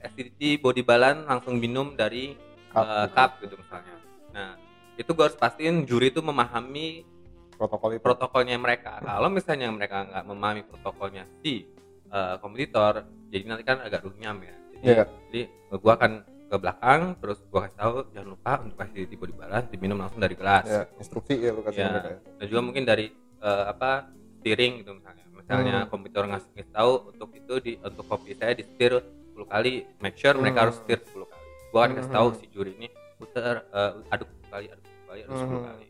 acidity body balance langsung minum dari Cup. eh, cup gitu misalnya nah itu gue harus pastiin juri itu memahami protokol itu protokolnya mereka. Kalau misalnya mereka nggak memahami protokolnya si uh, kompetitor, jadi nanti kan agak runyam ya. Jadi, Iya. jadi gua akan ke belakang, terus gua kasih tahu jangan lupa untuk kasih di balas diminum langsung dari gelas. ya instruksi ya lu kasih Ya. mereka ya. Dan juga mungkin dari uh, apa steering gitu misalnya. Misalnya Hmm. kompetitor ngasih ngasih tahu untuk itu di untuk kopi saya di setir 10 kali, make sure mereka Hmm. harus setir 10 kali. Gua akan kasih tahu Hmm. si juri ini putar uh, aduk 10 kali, aduk 10 kali, aduk 10 Hmm. kali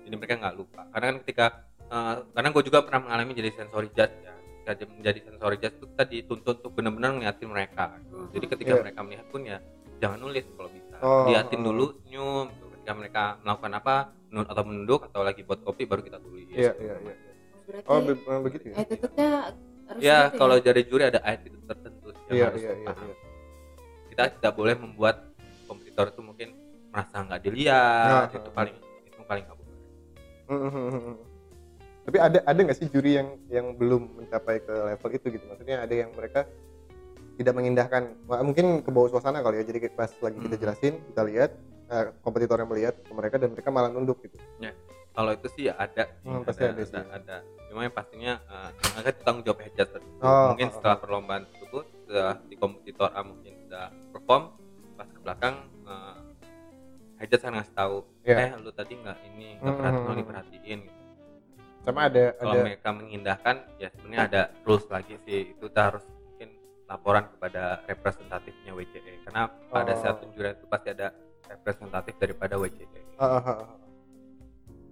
jadi mereka nggak lupa karena kan ketika eh, karena gue juga pernah mengalami jadi sensory judge ya ketika jadi- menjadi sensory judge itu kita dituntut untuk benar-benar ngeliatin mereka gitu. jadi ketika Iya. mereka melihat pun ya jangan nulis kalau bisa Oh, liatin oh. dulu senyum gitu. ketika mereka melakukan apa nun- atau menunduk atau lagi buat kopi baru kita tulis iya iya iya berarti oh be- begitu ya attitude-nya harus ya gitu kalau dari juri ada attitude tertentu yang iya harus iya iya dipahami. iya. kita tidak boleh membuat kompetitor itu mungkin merasa nggak dilihat Nah, itu nah. paling itu paling nggak boleh Hmm. tapi ada ada nggak sih juri yang yang belum mencapai ke level itu gitu maksudnya ada yang mereka tidak mengindahkan Wah, mungkin ke bawah suasana kali ya jadi pas lagi kita Hmm. jelasin kita lihat eh, kompetitornya melihat ke mereka dan mereka malah nunduk gitu kalau itu sih ada sih, Hmm, pasti ada ada, sih. ada, ada. Cuma yang pastinya uh, akan tanggung jawab head judge tersebut. Oh, mungkin oh, setelah perlombaan tersebut setelah di kompetitor A mungkin sudah perform pas ke belakang uh, head judge akan ngasih tahu Iya. eh lu tadi nggak ini nggak Hmm. perhatiin lu diperhatiin gitu. sama ada kalau ada mereka mengindahkan ya sebenarnya ada rules lagi sih itu kita harus mungkin laporan kepada representatifnya WCE karena pada Oh. saat penjurian itu pasti ada representatif daripada. WCE ah, ah.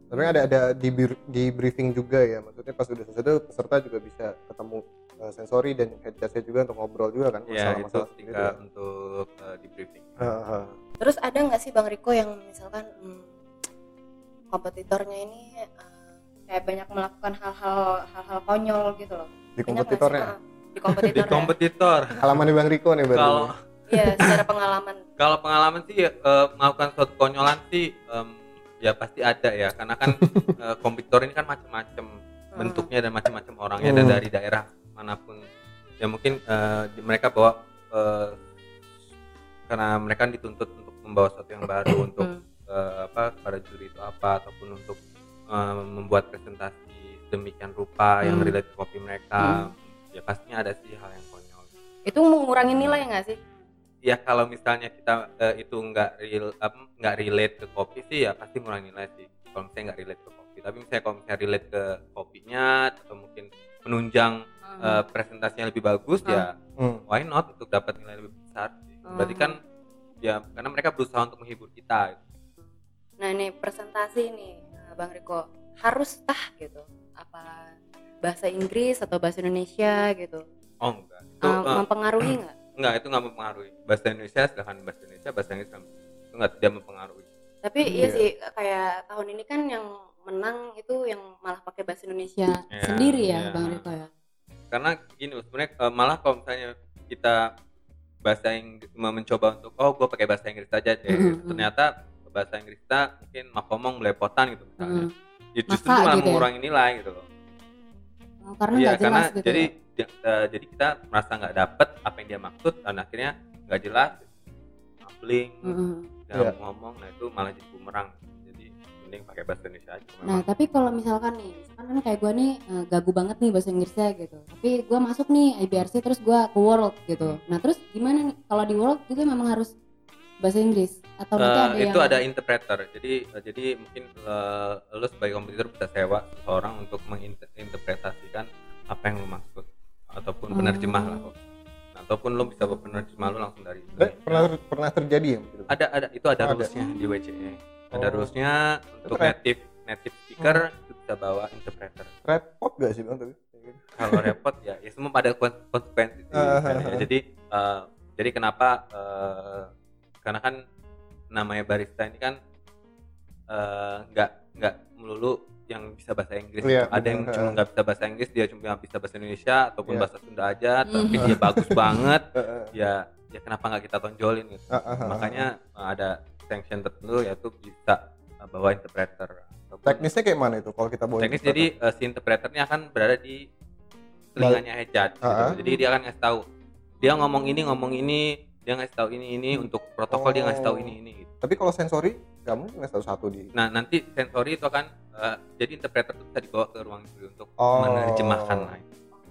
Tapi ada ada di di briefing juga ya maksudnya pas udah selesai itu peserta juga bisa ketemu eh, sensori dan head judge juga untuk ngobrol juga kan ya itu masalah-masalah seperti ketika untuk uh, di briefing. Ah, ah. terus ada nggak sih bang Riko yang misalkan hmm, kompetitornya ini eh, kayak banyak melakukan hal-hal hal-hal konyol gitu loh? Di kompetitornya? Di di kompetitornya. Kompetitor. Halaman bang Riko nih baru kalau iya secara pengalaman. Kalau pengalaman sih eh, melakukan suatu konyolan sih em, ya pasti ada ya karena kan eh, kompetitor ini kan macam-macam Hmm. bentuknya dan macam-macam orangnya dan Hmm. dari daerah mana pun ya mungkin di- mereka bawa eh, karena mereka dituntut untuk membawa sesuatu yang baru untuk Hmm. eh, apa para juri itu apa ataupun untuk eh, membuat presentasi demikian rupa yang Hmm. relate ke kopi mereka ya pastinya ada sih hal yang konyol itu mengurangi nilai nggak sih ya kalau misalnya kita eh, itu nggak real nggak relate ke kopi sih ya pasti ngurangi nilai sih. Kalau misalnya nggak relate ke kopi. Tapi misalnya kalau misalnya relate ke kopinya atau mungkin menunjang eh, presentasinya lebih bagus ya Hmm. why not untuk dapat nilai lebih besar sih. berarti Hmm. kan ya karena mereka berusaha untuk menghibur kita. Gitu. nah ini presentasi nih eh, bang Riko. Harus tah gitu? Apa bahasa Inggris atau bahasa Indonesia gitu? Oh enggak. Itu eh, mempengaruhi nggak enggak itu nggak mempengaruhi bahasa Indonesia silahkan bahasa Indonesia bahasa Inggris kan itu nggak tidak mempengaruhi tapi iya Iya. sih kayak tahun ini kan yang menang itu yang malah pakai bahasa Indonesia Ya, sendiri ya ya. bang Riko ya karena gini sebenarnya eh, malah kalau misalnya kita bahasa Inggris mencoba untuk oh gue pakai bahasa Inggris saja deh Mm, mm, mm. ternyata bahasa Inggris kita mungkin makomong belepotan gitu misalnya Hmm. ya justru Masa itu malah gitu ya? mengurangi nilai gitu loh Oh, karena Iya nggak karena jelas gitu jadi ya. Dia- eh, jadi kita merasa nggak dapet apa yang dia maksud dan akhirnya nggak jelas mumbling Mm-mm. nggak Iya. ngomong nah itu malah jadi bumerang jadi mending pakai bahasa Indonesia aja Nah, memang tapi kalau misalkan nih, misalkan kan kayak gue nih eh, gagu banget nih bahasa Inggrisnya gitu. Tapi gue masuk nih IBRC terus gue ke World gitu. Nah, terus gimana nih kalau di World juga memang harus bahasa Inggris atau Eh, ada itu yang ada interpreter jadi eh, jadi mungkin eh, lu sebagai kompetitor bisa sewa seseorang untuk menginterpretasikan apa yang lu maksud ataupun Oh. penerjemah lah Nah, ataupun lu bisa penerjemah lu langsung dari Eh, pernah pernah terjadi ya ada ada itu ada Oh, ada. rulesnya di WCE ada Oh. rulesnya untuk native native speaker itu bisa bawa interpreter repot gak sih bang tapi kalau repot ya ya semua pada kon- konsekuensi sih, Ah, kan ah, ya. ah. jadi eh, jadi kenapa eh, karena kan namanya barista ini kan eh, nggak nggak melulu yang bisa bahasa Inggris Iya, ada yang benar. cuma nggak bisa bahasa Inggris dia cuma bisa bahasa Indonesia ataupun Iya. bahasa Sunda aja tapi dia bagus banget. Ya ya kenapa nggak kita tonjolin gitu? Makanya ada sanction tertentu yaitu bisa eh, bawa interpreter. Teknisnya kayak mana itu kalau kita bawa teknis jadi eh, si interpreternya akan berada di telinganya Hejat gitu. Jadi dia akan ngasih tahu dia ngomong ini ngomong ini dia ngasih tahu ini ini untuk protokol dia ngasih tahu Oh. ini ini gitu. tapi kalau sensori nggak satu satu di nah nanti sensori itu akan eh, jadi interpreter itu bisa dibawa ke ruang juri untuk Oh. menerjemahkan nah,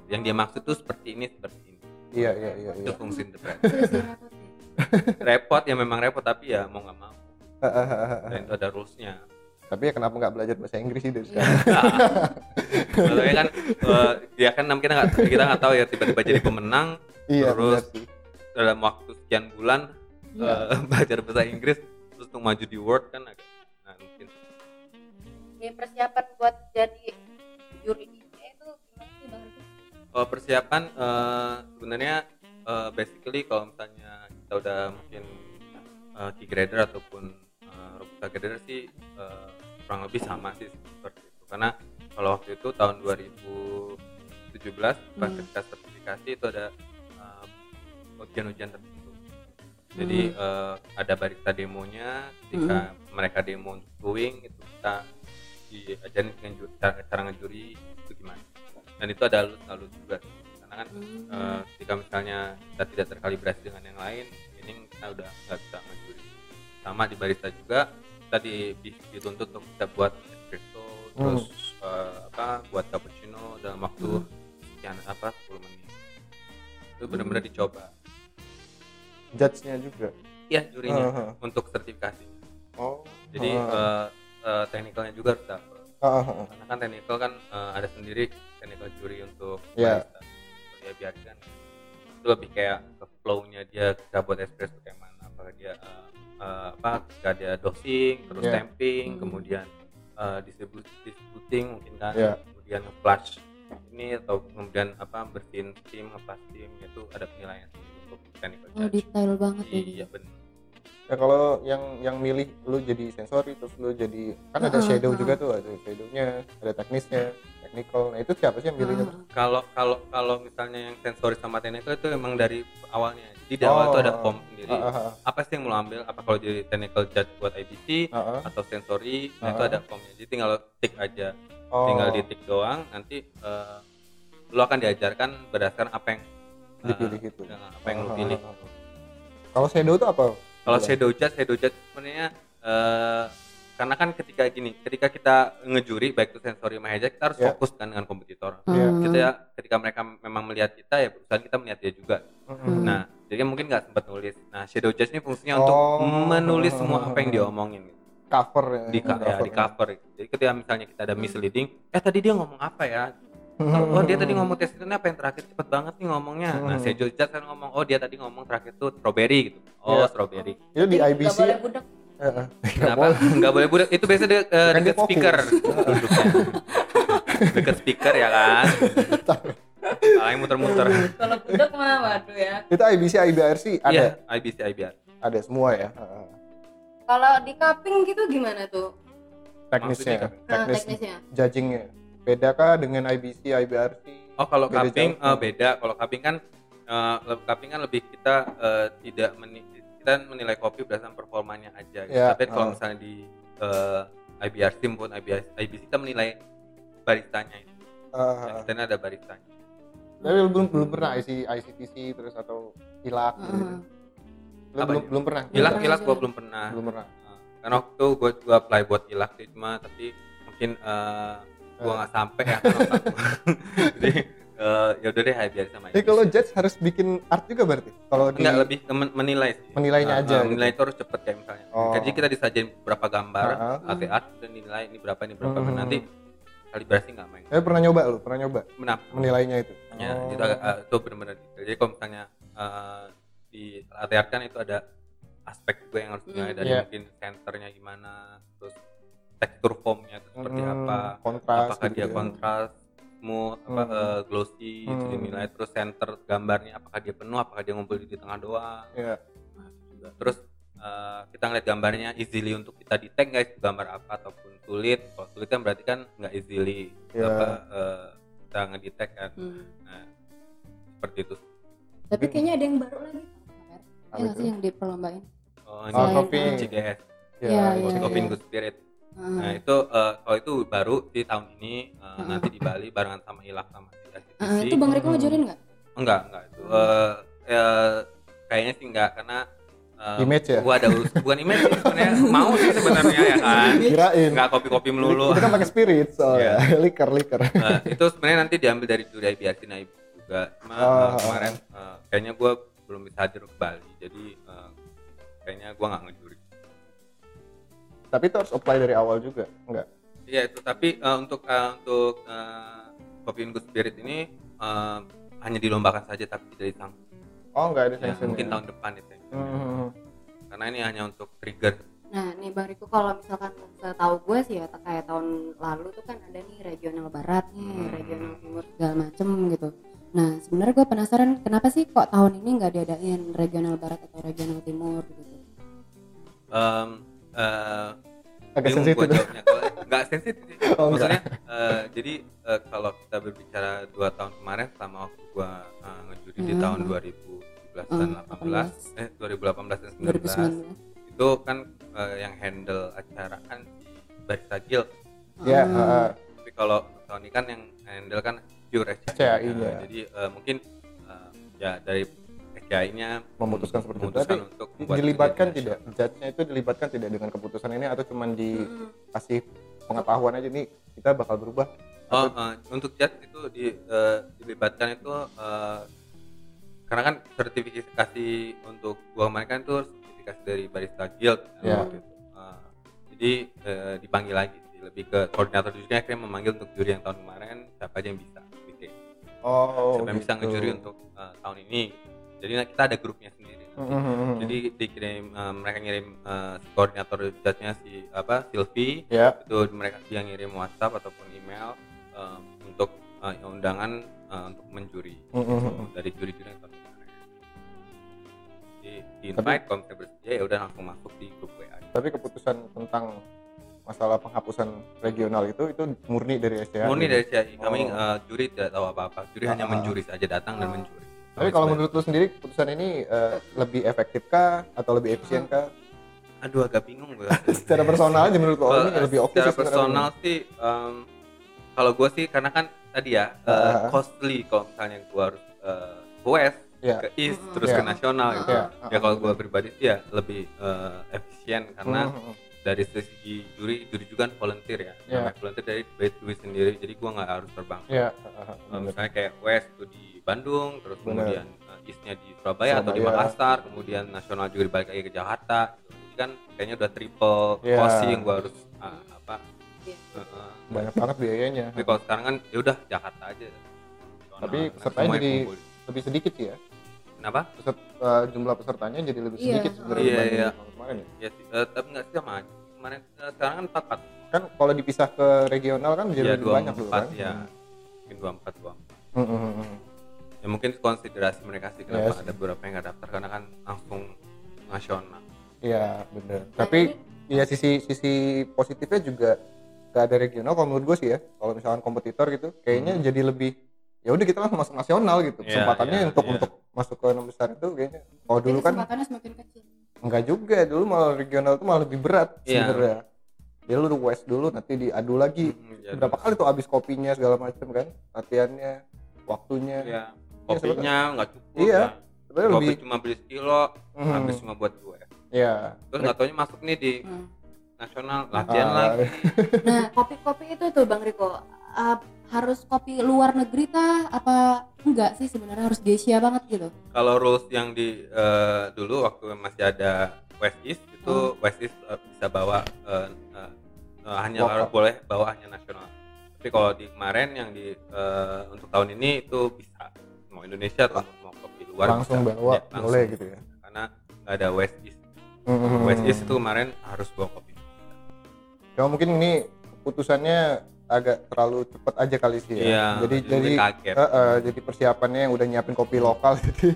yang dia maksud tuh seperti ini seperti ini. Iya iya iya itu iya. fungsi interpreter. Itu repot ya. repot memang repot tapi ya mau nggak mau. Dan itu ada rulesnya. Tapi ya kenapa nggak belajar bahasa Inggris sih dari sekarang? Soalnya kan eh, ya kan kita nggak kita nggak tahu ya tiba-tiba jadi pemenang iya Terus- dalam waktu sekian bulan eh, belajar bahasa Inggris untuk maju di Word kan agak nah, mungkin. Ini persiapan buat jadi juri itu gimana sih bang kalau persiapan eh, sebenarnya eh, basically kalau misalnya kita udah mungkin eh, key grader ataupun eh, robusta grader sih eh, kurang lebih sama sih seperti itu. Karena kalau waktu itu tahun 2017 pas Hmm. ketika sertifikasi itu ada ujian-ujian tertentu jadi eh, ada barista demonya ketika mereka demo untuk brewing itu kita diajarin dengan cara, cara ngejuri itu gimana. Dan itu ada alus-alus juga. Karena kan Hmm. eh, ketika misalnya kita tidak terkalibrasi dengan yang lain ini kita udah nggak bisa ngejuri. Sama di barista juga kita di- di- dituntut untuk kita buat espresso terus eh, apa buat cappuccino dalam waktu sekian apa 10 menit. Itu benar-benar dicoba judge-nya juga ya jurinya ah. untuk sertifikasi oh jadi ah, eh, eh, teknikalnya juga harus dapet ah, ah. karena kan teknikal kan eh, ada sendiri teknikal juri untuk Iya. barista Kalau dia biarkan itu lebih kayak ke flow-nya dia kita buat espresso kayak mana apakah dia eh, eh, apa ketika dia dosing terus Iya. stamping Hmm. kemudian eh, distribu- distributing mungkin kan Iya. kemudian flash ini atau kemudian apa bersihin steam ngepas steam itu ada penilaian untuk technical Oh detail banget ya. iya benar Ya kalau yang yang milih lu jadi sensori terus lu jadi kan ada Heeh, shadow heeh. juga tuh ada shadownya ada teknisnya technical. Nah itu siapa sih yang milihnya Ah, kalau kalau kalau misalnya yang sensori sama technical itu emang dari awalnya. Jadi di awal itu ada Oh. form sendiri. Ah, ah, ah, apa sih yang mau lo ambil? Apa kalau jadi technical judge buat IBC ah, ah. atau sensori nah itu ada formnya. Jadi tinggal lo tick aja. Oh, tinggal di tick doang nanti eh, lo akan diajarkan berdasarkan apa yang dipilih gitu dengan apa yang lo Ah, pilih kalau shadow itu apa kalau shadow judge shadow judge sebenarnya eh, karena kan ketika gini ketika kita ngejuri baik itu sensori headset kita harus Ya. fokus kan dengan kompetitor Iya. ah. kita ya ketika mereka memang melihat kita ya perusahaan kita melihat dia juga Mm-mm. Nah, jadi mungkin nggak sempat nulis. Nah, shadow judge ini fungsinya untuk Oh. menulis semua apa yang diomongin gitu. cover ya di, ka- ya, di cover. gitu. Jadi ketika misalnya kita ada misleading, eh tadi dia ngomong apa ya? Oh, dia tadi ngomong tes itu apa yang terakhir cepet banget nih ngomongnya. Nah, Hmm. shadow judge kan ngomong, oh dia tadi ngomong terakhir tuh strawberry gitu. Oh, Iya. strawberry. itu di IBC nggak boleh budak. Kenapa? Nggak boleh budak. Itu biasa de- dia dekat speaker duduknya. dekat speaker ya kan. Paling muter-muter. Kalau budak mah waduh ya. itu IBC IBRC ada Iya, IBC IBR. ada semua ya Ah, ah. Kalau di cupping gitu gimana tuh? teknisnya Maksudnya Nah, teknis teknisnya. judgingnya beda kah dengan IBC IBRC Oh kalau Beda cupping jauh. eh, beda. Kalau cupping kan eh, le- cupping kan lebih kita eh, tidak meni- kita menilai kopi berdasarkan performanya aja. Gitu. Ya, Tapi kalau oh. misalnya di eh, IBRC maupun IBS, IBC kita menilai baristanya itu. Ah. Kita ada baristanya. tapi lu belum belum pernah IC ICTC terus atau ilak gitu. Heeh. Lu Apa belum ya? belum pernah Ilak pernah ilak sih. gua belum pernah. belum pernah Eh, karena waktu gua gua apply buat ilak sih cuma tapi mungkin eh, gua Eh. nggak sampai ya. Jadi eh, ya udah deh IBRC sama Jadi IBC. kalau judge harus bikin art juga berarti kalau di Enggak lebih men- menilai sih. menilainya Ah, aja ah, gitu. menilai itu harus cepet kayak misalnya. Oh. Jadi kita disajin beberapa gambar, Ah, ah. latte art dan nilai ini berapa ini berapa Hmm. nanti kalibrasi nggak main. Saya pernah nyoba lu, pernah nyoba Menap. menilainya itu. Ya, Oh. itu agak, ah, itu benar-benar detail. Jadi kalau misalnya ah, di art kan itu ada aspek juga yang harus dinilai Hmm. dari Iya. mungkin centernya gimana, terus tekstur foamnya itu seperti Hmm, apa, kontras apakah gitu dia ya. kontras, smooth apa Hmm. eh, glossy itu Hmm. dinilai terus center gambarnya apakah dia penuh apakah dia ngumpul di tengah doang Iya. Nah, terus eh, kita ngeliat gambarnya easily untuk kita detect guys gambar apa ataupun sulit kalau sulit kan berarti kan nggak easily Iya. apa eh, kita ngedetect kan Hmm. nah, seperti itu Tapi kayaknya ada yang baru lagi. Ya nggak sih yang diperlombakan? oh, Oh, ini iya. Coffee in Good Spirit Heeh. Nah itu eh, kalau itu baru di tahun ini eh, Heeh. nanti di Bali barengan sama Ilak sama SCTC. Heeh, itu Bang Riko Hmm. ngajarin nggak? Enggak enggak itu eh, eh, kayaknya sih enggak karena eh, Image ya? Gua ada urus bukan image sih sebenarnya mau sih sebenarnya ya kan. Kirain. Enggak kopi-kopi melulu. Kita kan pakai spirit soalnya. Iya. liker, liker. Eh, itu sebenarnya nanti diambil dari juri IBRC Naib juga. Cuma Oh, oh, kemarin eh, kayaknya gua belum bisa hadir ke Bali. Jadi eh, kayaknya gua nggak ngejuri. Tapi itu harus apply dari awal juga, enggak? Iya itu tapi eh, untuk eh, untuk eh, Coffee in Good Spirit ini eh, hanya dilombakan saja tapi tidak disangka. Oh, enggak ada Ya, mungkin ya? tahun depan itu. Hmm. Karena ini hanya untuk trigger. Nah, nih Bang Riko kalau misalkan setahu gue sih ya kayak tahun lalu tuh kan ada nih regional barat nih, Hmm. regional timur segala macem gitu. Nah, sebenarnya gue penasaran kenapa sih kok tahun ini nggak diadain regional barat atau regional timur gitu? Em, eh, Agak bingung sensitif. gua jawabnya. Kalau- nggak sensitif sih. Oh, maksudnya eh, jadi eh, kalau kita berbicara dua tahun kemarin sama waktu gua eh, ngejuri di Hmm. tahun 2017 dan Hmm, 18 eh 2018 dan 19 2019. itu kan eh, yang handle acara kan di Barista Guild Ya, Hmm. heeh. tapi kalau tahun ini kan yang handle kan pure SCI, SCI-nya. Nah, jadi eh, mungkin eh, ya dari SCI-nya memutuskan seperti itu. memutuskan Tapi untuk dilibatkan tidak? Judge-nya itu dilibatkan tidak dengan keputusan ini atau cuman Hmm. dikasih pengetahuan aja nih kita bakal berubah? Oh, eh, untuk judge itu di, eh, dilibatkan itu eh, karena kan sertifikasi untuk gua kemarin kan itu sertifikasi dari barista guild kan, Ya. waktu itu. Eh, jadi eh, dipanggil lagi sih. lebih ke koordinator jurinya akhirnya memanggil untuk juri yang tahun kemarin siapa aja yang bisa Oke. Oh, siapa yang bisa gitu. ngejuri untuk eh, tahun ini jadi kita ada grupnya sendiri Mhm. jadi dikirim eh, mereka ngirim eh, si koordinator judge-nya si apa Silvi ya, itu mereka dia ngirim WhatsApp ataupun email eh, untuk eh, undangan eh, untuk menjuri Mhm. dari juri-juri yang. Jadi di invite kalau misalnya bersedia ya udah langsung masuk di grup WA. tapi keputusan tentang masalah penghapusan regional itu itu murni dari SCA. Murni dari CI kami Oh. eh, juri tidak tahu apa-apa. Juri hanya Ah. menjuri saja datang dan Oh. menjuri. Tapi kalau menurut lu sendiri keputusan ini eh, lebih efektif kah atau lebih efisien kah? aduh agak bingung gue. Secara personal aja menurut lu oh, ini lebih oke secara sih sebenarnya. personal sih em, kalau gue sih karena kan tadi ya eh, Ah. costly kalau misalnya gue harus eh, ke west Iya. ke east Mm-mm. terus Iya. ke nasional gitu Iya. ya kalau gue pribadi sih ya lebih eh, efisien karena Mhm. dari segi juri juri juga kan volunteer ya Iya. namanya volunteer dari duit duit sendiri jadi gue nggak harus terbang Iya. Eh, misalnya kayak west itu di Bandung terus Bener. kemudian eh, eastnya di Surabaya, atau di Surabaya. Makassar kemudian nasional juga dibalik lagi ke Jakarta gitu. jadi kan kayaknya udah triple Iya. cost yang gue harus ah, apa Iya. eh, eh. Banyak banget biayanya. tapi kalau sekarang kan ya udah Jakarta aja Nasional, Tapi pesertanya jadi- kumpul. Lebih sedikit sih ya. kenapa Peset, eh, jumlah pesertanya jadi lebih Iya. sedikit sebenarnya Iya, dibanding iya. tahun kemarin ya. sih, eh, tapi nggak sih sama aja kemarin eh, sekarang kan empat empat Kan kalau dipisah ke regional kan jadi ya lebih dua banyak dulu empat kan. ya mungkin dua empat dua hmm. Ya mungkin konsiderasi mereka sih kenapa Yes. ada beberapa yang nggak daftar karena kan langsung nasional Iya, bener. Nah, Tapi ya sisi sisi positifnya juga gak ada regional kalau menurut gue sih ya. Kalau misalkan kompetitor gitu, kayaknya jadi lebih ya udah kita langsung masuk nasional gitu. Hmm. Iya, Kesempatannya iya, untuk iya. untuk masuk ke enam besar itu kayaknya. Kalau dulu kan kesempatannya semakin kecil. enggak juga, dulu malah regional itu malah lebih berat Iya. sebenarnya. Dia lu west dulu nanti diadu lagi. Hmm, ya, Berapa kali tuh habis kopinya segala macam kan? Latihannya, waktunya. ya kopinya nggak cukup Iya, ya. Sebenarnya kopi lebih cuma beli sekilo Hmm, habis cuma buat gue Iya. terus nggak taunya masuk nih di Hmm. nasional latihan Ah, lagi Nah, kopi-kopi itu tuh Bang Riko uh, harus kopi luar negeri kah apa enggak sih sebenarnya harus Asia banget gitu? kalau rules yang di eh, dulu waktu masih ada West East itu Hmm. West East eh, bisa bawa eh, eh, eh, hanya Lokal. boleh bawa hanya nasional tapi kalau di kemarin yang di eh, untuk tahun ini itu bisa mau Indonesia atau mau kopi luar langsung bisa. bawa Ya, langsung. boleh gitu ya. karena nggak ada West East Hmm, West East itu kemarin harus bawa kopi Ya mungkin ini putusannya agak terlalu cepat aja kali sih ya. Iya, jadi jadi jadi kaget. eh, eh, jadi persiapannya yang udah nyiapin kopi lokal jadi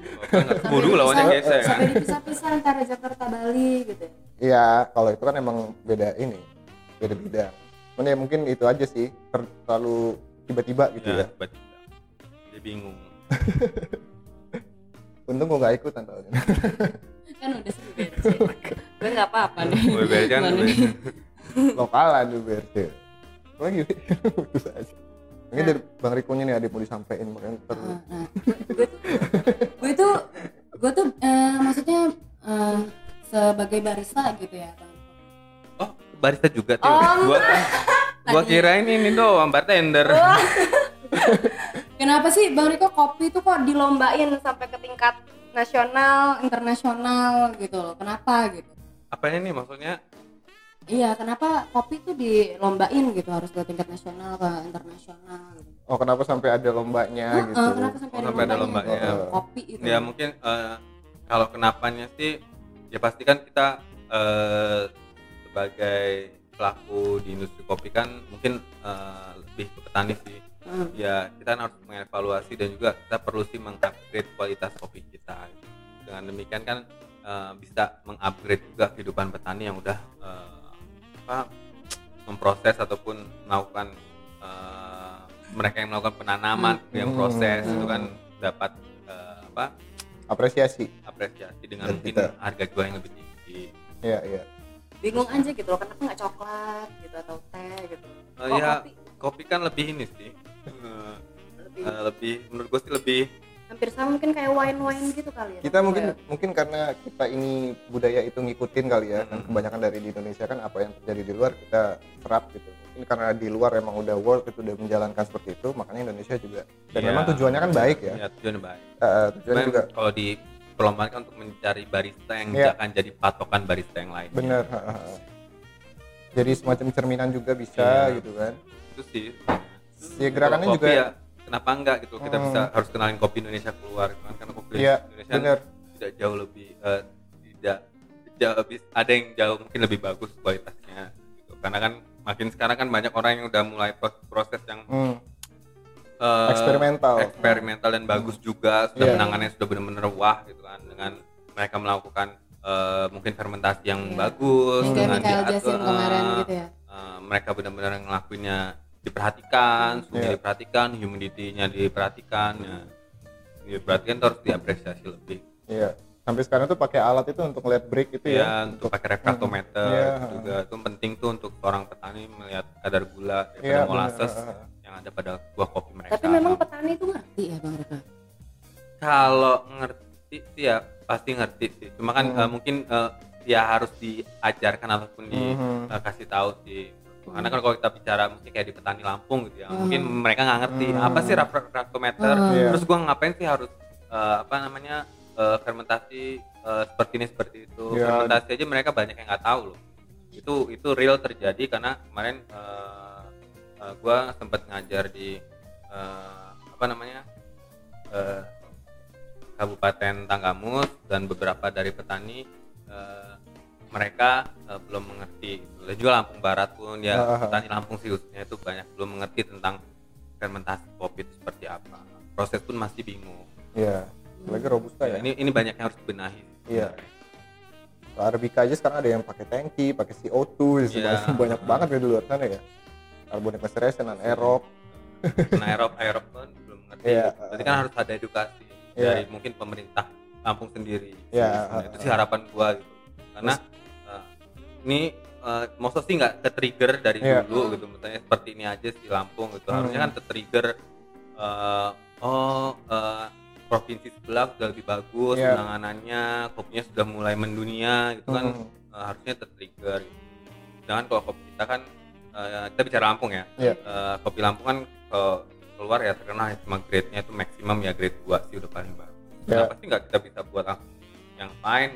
keburu lawannya geser kan sampai dipisah-pisah antara Jakarta Bali gitu Iya, kalau itu kan emang beda ini, beda beda. Cuman ya mungkin itu aja sih, ter- terlalu tiba-tiba gitu ya ya. tiba-tiba dia bingung Untung gue gak ikutan tahun ini. kan udah seru BRC gue nggak apa-apa nih. Gue kan gue-? Lokalan tuh BRT. Lagi, putus aja. Mungkin dari Bang Riko nih yang mau disampaikan makanya ntar Nah, nah, gue tuh gue tuh gue tuh eh, maksudnya eh, sebagai barista gitu ya oh barista juga tuh Oh, gua gua Tadi- kirain ini doang bartender Kenapa sih Bang Riko kopi tuh kok dilombain sampai ke tingkat nasional, internasional gitu loh? Kenapa gitu? apanya nih maksudnya Iya, kenapa kopi tuh dilombain gitu harus ke tingkat nasional ke internasional gitu? oh kenapa sampai ada lombanya Heeh, gitu. kenapa sampai Oh, ada sampai ada lombanya, lombanya. kopi itu? ya mungkin eh, kalau kenapanya sih ya pasti kan kita eh, sebagai pelaku di industri kopi kan mungkin eh, lebih ke petani sih Hmm. ya kita harus mengevaluasi dan juga kita perlu sih mengupgrade kualitas kopi kita dengan demikian kan eh, bisa mengupgrade juga kehidupan petani yang udah eh, apa memproses ataupun melakukan eh, mereka yang melakukan penanaman yang Hmm. proses Hmm. itu kan dapat eh, apa Apresiasi. apresiasi dengan Dan mungkin kita- harga jual yang lebih tinggi Iya, iya. Bingung aja gitu loh, kenapa nggak coklat gitu atau teh gitu? Eh, Kok ya kopi kopi kan lebih ini sih eh, lebih eh, lebih menurut gue sih lebih hampir sama mungkin kayak wine-wine gitu kali ya? Kita mungkin Kayak- mungkin karena kita ini budaya itu ngikutin kali ya, kan Hmm. kebanyakan dari di Indonesia kan apa yang terjadi di luar kita serap gitu. Mungkin karena di luar emang udah world itu udah menjalankan seperti itu, makanya Indonesia juga. Dan Iya. memang tujuannya kan baik ya. ya tujuannya baik Eh, tujuannya Cuman juga kalau di perlombaan kan untuk mencari barista yang Iya. akan jadi patokan barista yang lain ha, ha. Jadi semacam cerminan juga bisa Iya. gitu kan. itu sih Ya, gerakannya kopi juga- ya, kenapa enggak gitu kita Hmm. bisa harus kenalin kopi Indonesia keluar kan karena kopi Iya, Indonesia benar. tidak jauh lebih eh, tidak jauh lebih ada yang jauh mungkin lebih bagus kualitasnya gitu. karena kan makin sekarang kan banyak orang yang udah mulai pro- proses yang Hmm, eh, eksperimental. eksperimental dan bagus juga sudah Iya. penanganannya sudah benar-benar wah gitu kan dengan mereka melakukan eh, mungkin fermentasi yang Iya. bagus kayak dengan diatur, kemarin eh, gitu ya? eh, mereka benar-benar ngelakuinnya diperhatikan, suhunya Iya. diperhatikan, humidity-nya diperhatikan, ya. diperhatikan itu harus diapresiasi lebih. Iya. Sampai sekarang tuh pakai alat itu untuk lihat break itu Ya, ya. untuk pakai refraktometer Iya. itu juga itu penting tuh untuk seorang petani melihat kadar gula Iya, daripada benar. molasses ha. yang ada pada buah kopi mereka. Tapi memang petani itu ngerti ya Bang Rika? kalau ngerti sih ya pasti ngerti sih. Cuma kan Hmm. eh, mungkin eh, ya harus diajarkan ataupun Mhm. dikasih tahu sih. Karena kan kalau kita bicara mungkin kayak di petani Lampung gitu ya, Hmm. mungkin mereka nggak ngerti Hmm. apa sih refraktometer. Hmm. Iya. Terus gua ngapain sih harus eh, apa namanya eh, fermentasi eh, seperti ini seperti itu. Iya. Fermentasi aja mereka banyak yang nggak tahu loh. Itu itu real terjadi karena kemarin eh, eh, gua sempat ngajar di eh, apa namanya eh, Kabupaten Tanggamus dan beberapa dari petani eh, mereka eh, belum mengerti gitu. dan juga Lampung Barat pun ya Ah, ah, ah. petani Lampung sih khususnya itu banyak belum mengerti tentang fermentasi kopi itu seperti apa proses pun masih bingung Iya. Lagi robusta ya. Ya, ini ini banyak yang harus dibenahi Iya. Arabica aja sekarang ada yang pakai tangki, pakai CO2, Iya. banyak, banget ya di luar sana ya. Carbonic maceration, anaerob. aerob aerob pun belum mengerti Iya. berarti kan harus ada edukasi Iya. dari mungkin pemerintah Lampung sendiri Iya. Nah, itu sih harapan gua gitu karena eh, ini maksudnya sih nggak ke trigger dari Iya. dulu gitu misalnya seperti ini aja di Lampung gitu harusnya Hmm. kan ke trigger eh, oh eh, provinsi sebelah sudah lebih bagus Iya. penanganannya kopinya sudah mulai mendunia gitu kan Hmm. eh, harusnya tertrigger gitu. Jangan kalau kopi kita kan eh, kita bicara Lampung ya. Iya. Eh, kopi Lampung kan kalau keluar ya terkenal cuma grade-nya itu maksimum ya grade 2 sih udah paling bagus. Ya. Kenapa sih nggak kita bisa buat yang lain?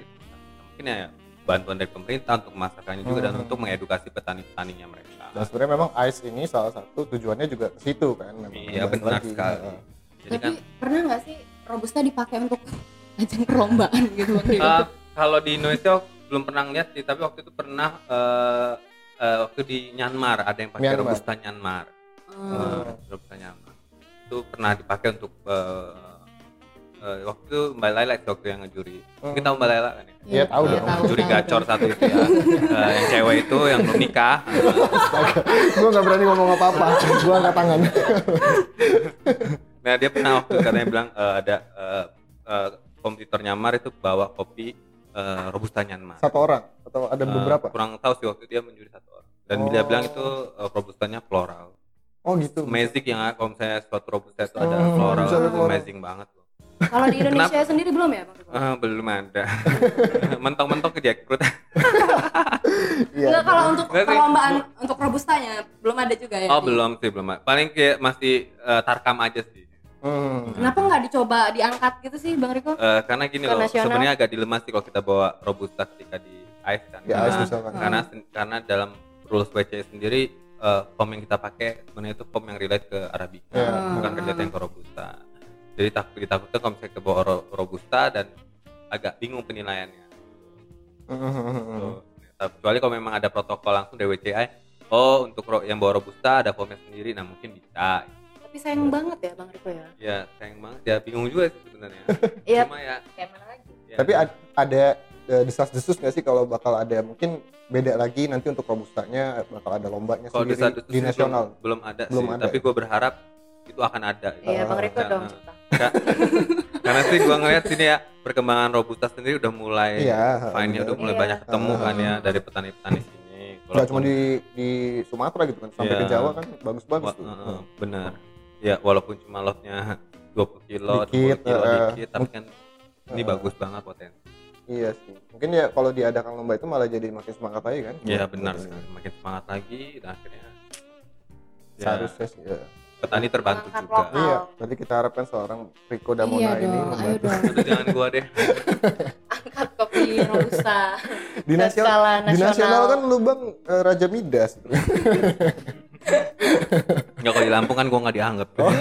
Mungkin ya bantuan dari pemerintah untuk memasarkannya juga dan Hmm. untuk mengedukasi petani-petaninya mereka. Dan sebenarnya memang ICE ini salah satu tujuannya juga ke situ kan. Memang Iya benar lagi. sekali. Jadi Tapi kan pernah nggak sih robusta dipakai untuk ajang perlombaan gitu eh, kalau di Indonesia belum pernah lihat sih, tapi waktu itu pernah eh, eh, waktu di Myanmar ada yang pakai Myanmar. robusta Myanmar. Hmm. Eh, robusta Myanmar. Itu pernah dipakai untuk eh, eh, waktu itu Mbak Laila itu waktu yang ngejuri. Mungkin tahu Mbak Laila kan ya? Iya, tahu dong. Juri gacor satu itu ya. Eh, yang cewek itu yang belum nikah. gue nggak berani ngomong apa-apa gue angkat tangan Nah dia pernah waktu katanya bilang eh, ada eh, eh, kompetitor Myanmar itu bawa kopi eh, robusta Myanmar. satu orang atau ada Eh, beberapa kurang tahu sih waktu dia menjuri satu orang. Dan Oh. dia bilang itu eh, robustanya floral. oh gitu Magic yang kalau misalnya suatu robusta itu ada Hmm, floral, ada itu amazing banget loh. Kalau di Indonesia sendiri belum ya, Bang? Ah, belum ada. Mentok-mentok ke jackfruit. iya Enggak kalau untuk Nggak sih. perlombaan untuk robustanya belum ada juga ya. oh di- belum sih belum. ada. Paling kayak masih eh, tarkam aja sih. Hmm. Kenapa nggak dicoba diangkat gitu sih, Bang Riko? Eh, karena gini loh, sebenarnya agak dilema sih kalau kita bawa robusta ketika di ice kan. di Karena- ice karena karena dalam rules WC sendiri eh, foam yang kita pakai sebenarnya itu foam yang relate ke arabica Ya. bukan relate yang ke robusta jadi takut ditakutkan kalau misalnya ke bawa ro- robusta dan agak bingung penilaiannya Hmm. Tuh. kecuali kalau memang ada protokol langsung dari WCI oh untuk ro- yang bawa robusta ada foamnya sendiri nah mungkin bisa Tapi sayang banget ya, Bang Riko ya. ya sayang banget ya bingung juga sih sebenarnya Iya, cuma ya, kayak mana lagi? ya tapi ad- ada eh, desas-desus nggak sih kalau bakal ada mungkin beda lagi nanti untuk robustanya bakal ada lombanya kalau sendiri di nasional belum, belum ada Belum sih ada tapi ya? gue berharap itu akan ada Iya, Bang Riko Nah, dong. cerita. Ka- karena sih gua ngeliat sini ya perkembangan robusta sendiri udah mulai Iya, fine-nya udah bener. mulai Iya. banyak ketemu kan ya dari petani-petani sini. nggak cuma di di Sumatera gitu kan sampai Iya. ke Jawa kan bagus-bagus tuh heeh, bener. Ya walaupun cuma lotnya 20 kilo, Dikit, 20 kilo eh, dikit, tapi kan ini eh. bagus banget potensi. iya sih mungkin ya kalau diadakan lomba itu malah jadi makin semangat aja kan Iya benar Iya. sekali. Makin semangat lagi dan akhirnya ya, seharusnya sih ya. Petani terbantu juga. lokal. iya jadi kita harapkan seorang Rico Damona Iya ini membantu. jangan gua deh. Angkat kopi robusta. di nasional skala di nasional kan lu bang eh, Raja Midas Enggak kalau di Lampung kan gua nggak dianggap. Oh.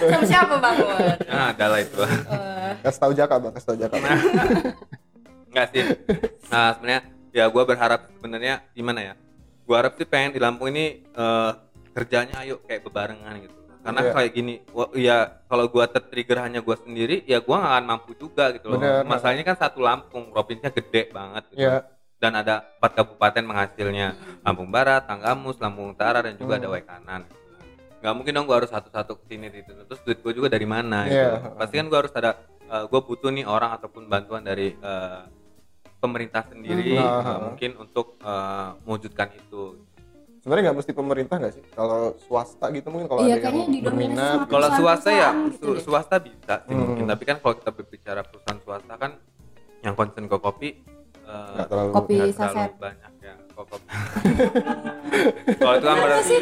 Sama siapa Bang? Nah, ada lah itu. Eh, kasih tahu Jaka bang kasih tahu Jaka Enggak sih. Nah, sebenarnya ya gua berharap sebenarnya gimana ya? Gua harap sih pengen di Lampung ini eh, kerjanya ayo kayak bebarengan gitu. Karena Iya. kayak gini, ya kalau gua tertrigger hanya gua sendiri, ya gua nggak akan mampu juga gitu loh. Bener. Masalahnya kan satu Lampung, provinsinya gede banget gitu. Iya. Dan ada empat kabupaten menghasilnya, Lampung Barat, Tanggamus, Lampung Utara, dan juga Hmm. ada Waikanan. Nggak mungkin dong gua harus satu-satu ke sini gitu. Terus duit gua juga dari mana gitu. Iya. Pasti kan gua harus ada, eh, gua butuh nih orang ataupun bantuan dari eh, pemerintah sendiri Hmm. eh, mungkin untuk eh, mewujudkan itu. Sebenarnya nggak mesti pemerintah nggak sih kalau swasta gitu mungkin kalau Iya, ada kayaknya yang didominasi berminat Kalau swasta ya, gitu su- deh. swasta bisa sih Hmm. mungkin. Tapi kan kalau kita berbicara perusahaan swasta kan yang concern ke kopi nggak terlalu Kopi nggak terlalu saset. banyak ya kopi. kalau itu kan berarti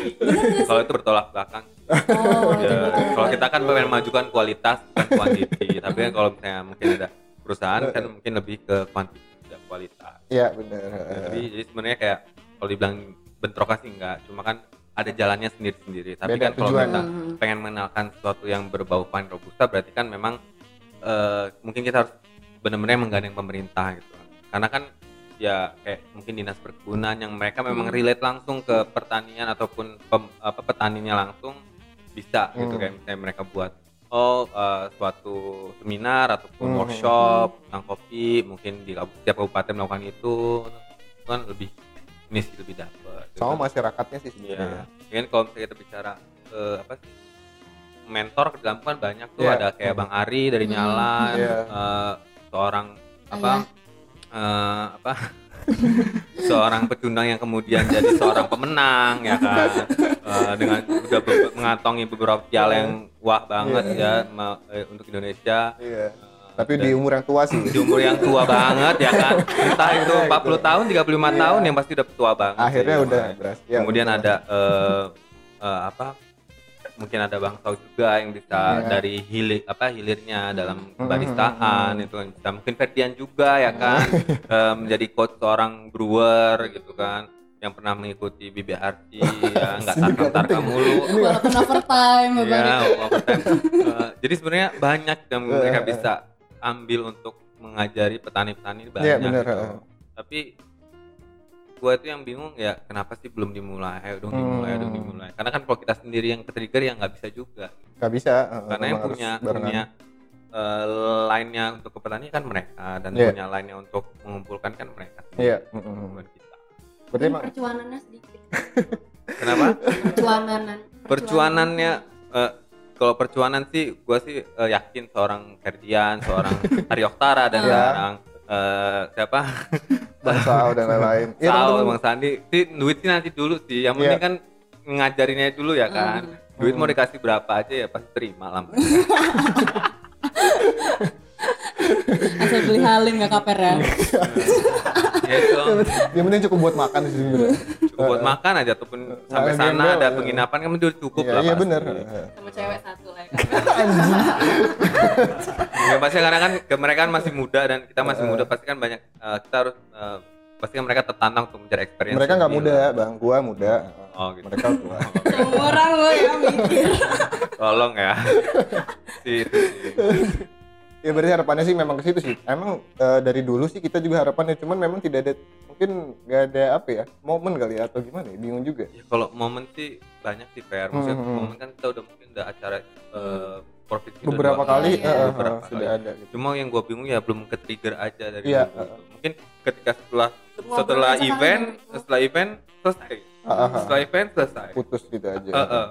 kalau itu bertolak belakang. Oh, Ya, kalau kita kan pengen memajukan kualitas bukan kuantiti. Tapi kan kalau misalnya mungkin ada perusahaan kan mungkin lebih ke kuantiti tidak kualitas. iya benar Jadi, jadi sebenarnya kayak kalau dibilang bentrokan sih enggak, cuma kan ada jalannya sendiri-sendiri. Tapi Beda kan kalau tujuan. kita Hmm. pengen mengenalkan sesuatu yang berbau fine robusta berarti kan memang eh, mungkin kita harus benar-benar menggandeng pemerintah gitu. Karena kan ya kayak mungkin dinas perkebunan yang mereka memang Hmm. relate langsung ke pertanian ataupun pem- apa petaninya langsung bisa gitu Hmm. kayak misalnya mereka buat oh eh, suatu seminar ataupun Hmm. workshop tentang kopi mungkin di setiap kabupaten melakukan itu itu kan lebih ini sih lebih dapat sama masyarakatnya sih sebenarnya Iya. Mungkin kalau misalnya kita bicara eh, apa sih? mentor ke dalam kan banyak tuh Iya. ada kayak Bang Ari dari Hmm. Nyalan, Iya. eh, seorang apa Ayah. eh, apa seorang pecundang yang kemudian jadi seorang pemenang ya kan Eh, dengan udah be- mengantongi beberapa piala yang wah banget Iya. ya ma- untuk Indonesia iya Eh, tapi dan- di umur yang tua sih. di umur yang tua banget ya kan? Entah itu Akhirnya 40 gitu. tahun 35 Iya. tahun yang pasti udah tua banget akhirnya sih, udah beras ya, kemudian betul. ada eh, eh, apa? Mungkin ada Bang Sau juga yang bisa Iya. dari hilir apa hilirnya dalam Hmm, baristaan hmm, itu kan bisa. Mungkin Ferdian juga ya kan? Eh, menjadi coach seorang brewer gitu kan? Yang pernah mengikuti BBRC ya nggak mulu Ini nggak- Walaupun overtime ya, overtime. Eh, jadi sebenarnya banyak yang mereka bisa ambil untuk mengajari petani-petani Iya, banyak benar, gitu. eh. tapi gua itu yang bingung ya kenapa sih belum dimulai ayo dong dimulai ayo dong Hmm. dimulai karena kan kalau kita sendiri yang ke-trigger ya nggak bisa juga nggak bisa karena yang punya barengan. punya eh, lainnya untuk ke petani kan mereka dan Iya. punya lainnya untuk mengumpulkan kan mereka Iya, mm-mm. bukan kita berarti Ini emang percuanannya sedikit kenapa percuanan percuanannya eh, kalau percuanan sih gua sih eh, yakin seorang Ferdian seorang Ari Oktara dan Iya. seorang eh, siapa? Bang Sao dan lain-lain. Iya Sao, teman-teman. Bang Sandi. Sih duit sih nanti dulu sih. Yang penting Iya. kan ngajarinnya dulu ya kan. Duit mau dikasih berapa aja ya pasti terima lah. Asal beli halim nggak kaper ya ya itu yang penting cukup buat makan sih sebenarnya cukup buat makan aja ataupun sampai Nah, sana gembel, ada ya. penginapan kan itu cukup iya lah iya pasti. benar sama cewek satu lah ya. Kan ya pasti karena kan mereka kan masih muda dan kita masih muda pasti kan banyak eh, kita harus eh, pasti kan mereka tertantang untuk mencari experience mereka nggak muda lah. bang. Gua muda. Oh gitu. Mereka tua. Semua orang gue ya mikir. Tolong ya. Si sih. Ya berarti harapannya sih memang ke situ sih emang eh, dari dulu sih kita juga harapannya cuman memang tidak ada mungkin nggak ada apa ya momen kali ya atau gimana ya bingung juga ya kalau momen sih banyak sih PR maksudnya Hmm, hmm. momen kan kita udah mungkin udah acara eh, profit kita beberapa kali eh, iya. eh, beberapa sudah kali. ada gitu cuma yang gue bingung ya belum ke trigger aja dari dulu uh. mungkin ketika setelah setelah sekali event setelah event selesai ah, ah. setelah event selesai putus gitu aja Eh, eh.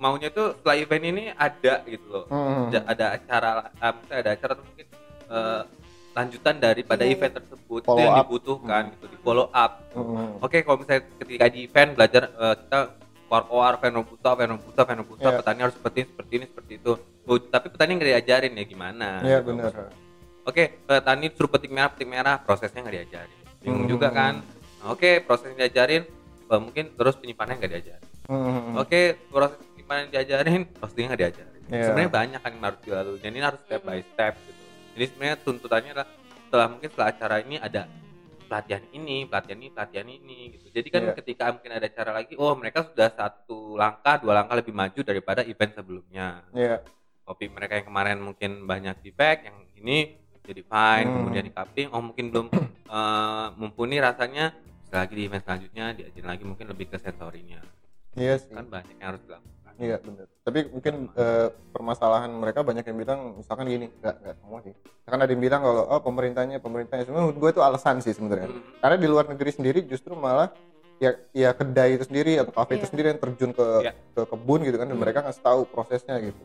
Maunya tuh setelah event ini ada gitu loh Hmm. ada, ada acara maksudnya ada acara atau mungkin eh, lanjutan daripada Iya, event tersebut Follow itu yang up. dibutuhkan gitu di follow up Hmm. oke kalau misalnya ketika di event belajar eh, kita koar-koar fenobuta fenobuta fenobuta Iya. petani harus seperti ini seperti ini seperti itu Oh, tapi petani nggak diajarin ya gimana Iya gitu. benar. Oke, petani suruh petik merah, petik merah, prosesnya nggak diajarin. Bingung Hmm. juga kan? Nah, Oke, prosesnya diajarin, eh, mungkin terus penyimpanannya nggak diajarin. Hmm. Oke, proses penyimpanan diajarin, prosesnya nggak diajarin. Iya. Sebenarnya banyak kan yang harus dilalui, dan ini harus step by step gitu. Jadi sebenarnya tuntutannya adalah setelah mungkin setelah acara ini ada pelatihan ini, pelatihan ini, pelatihan ini gitu. Jadi kan Iya. ketika mungkin ada acara lagi, oh mereka sudah satu langkah, dua langkah lebih maju daripada event sebelumnya Iya. kopi mereka yang kemarin mungkin banyak di pack yang ini jadi fine Hmm. kemudian di cupping oh mungkin belum eh, mumpuni rasanya lagi di event selanjutnya diajarin lagi mungkin lebih ke sensorinya Iya sih. kan banyak yang harus dilakukan Iya benar. Tapi mungkin eh, permasalahan mereka banyak yang bilang misalkan gini, nggak nggak semua sih. Misalkan ada yang bilang kalau oh pemerintahnya pemerintahnya sebenarnya menurut gue itu alasan sih sebenarnya. Hmm. Karena di luar negeri sendiri justru malah ya ya kedai itu sendiri atau kafe itu Iya. sendiri yang terjun ke Iya. ke kebun gitu kan dan Hmm. mereka ngasih tahu prosesnya gitu.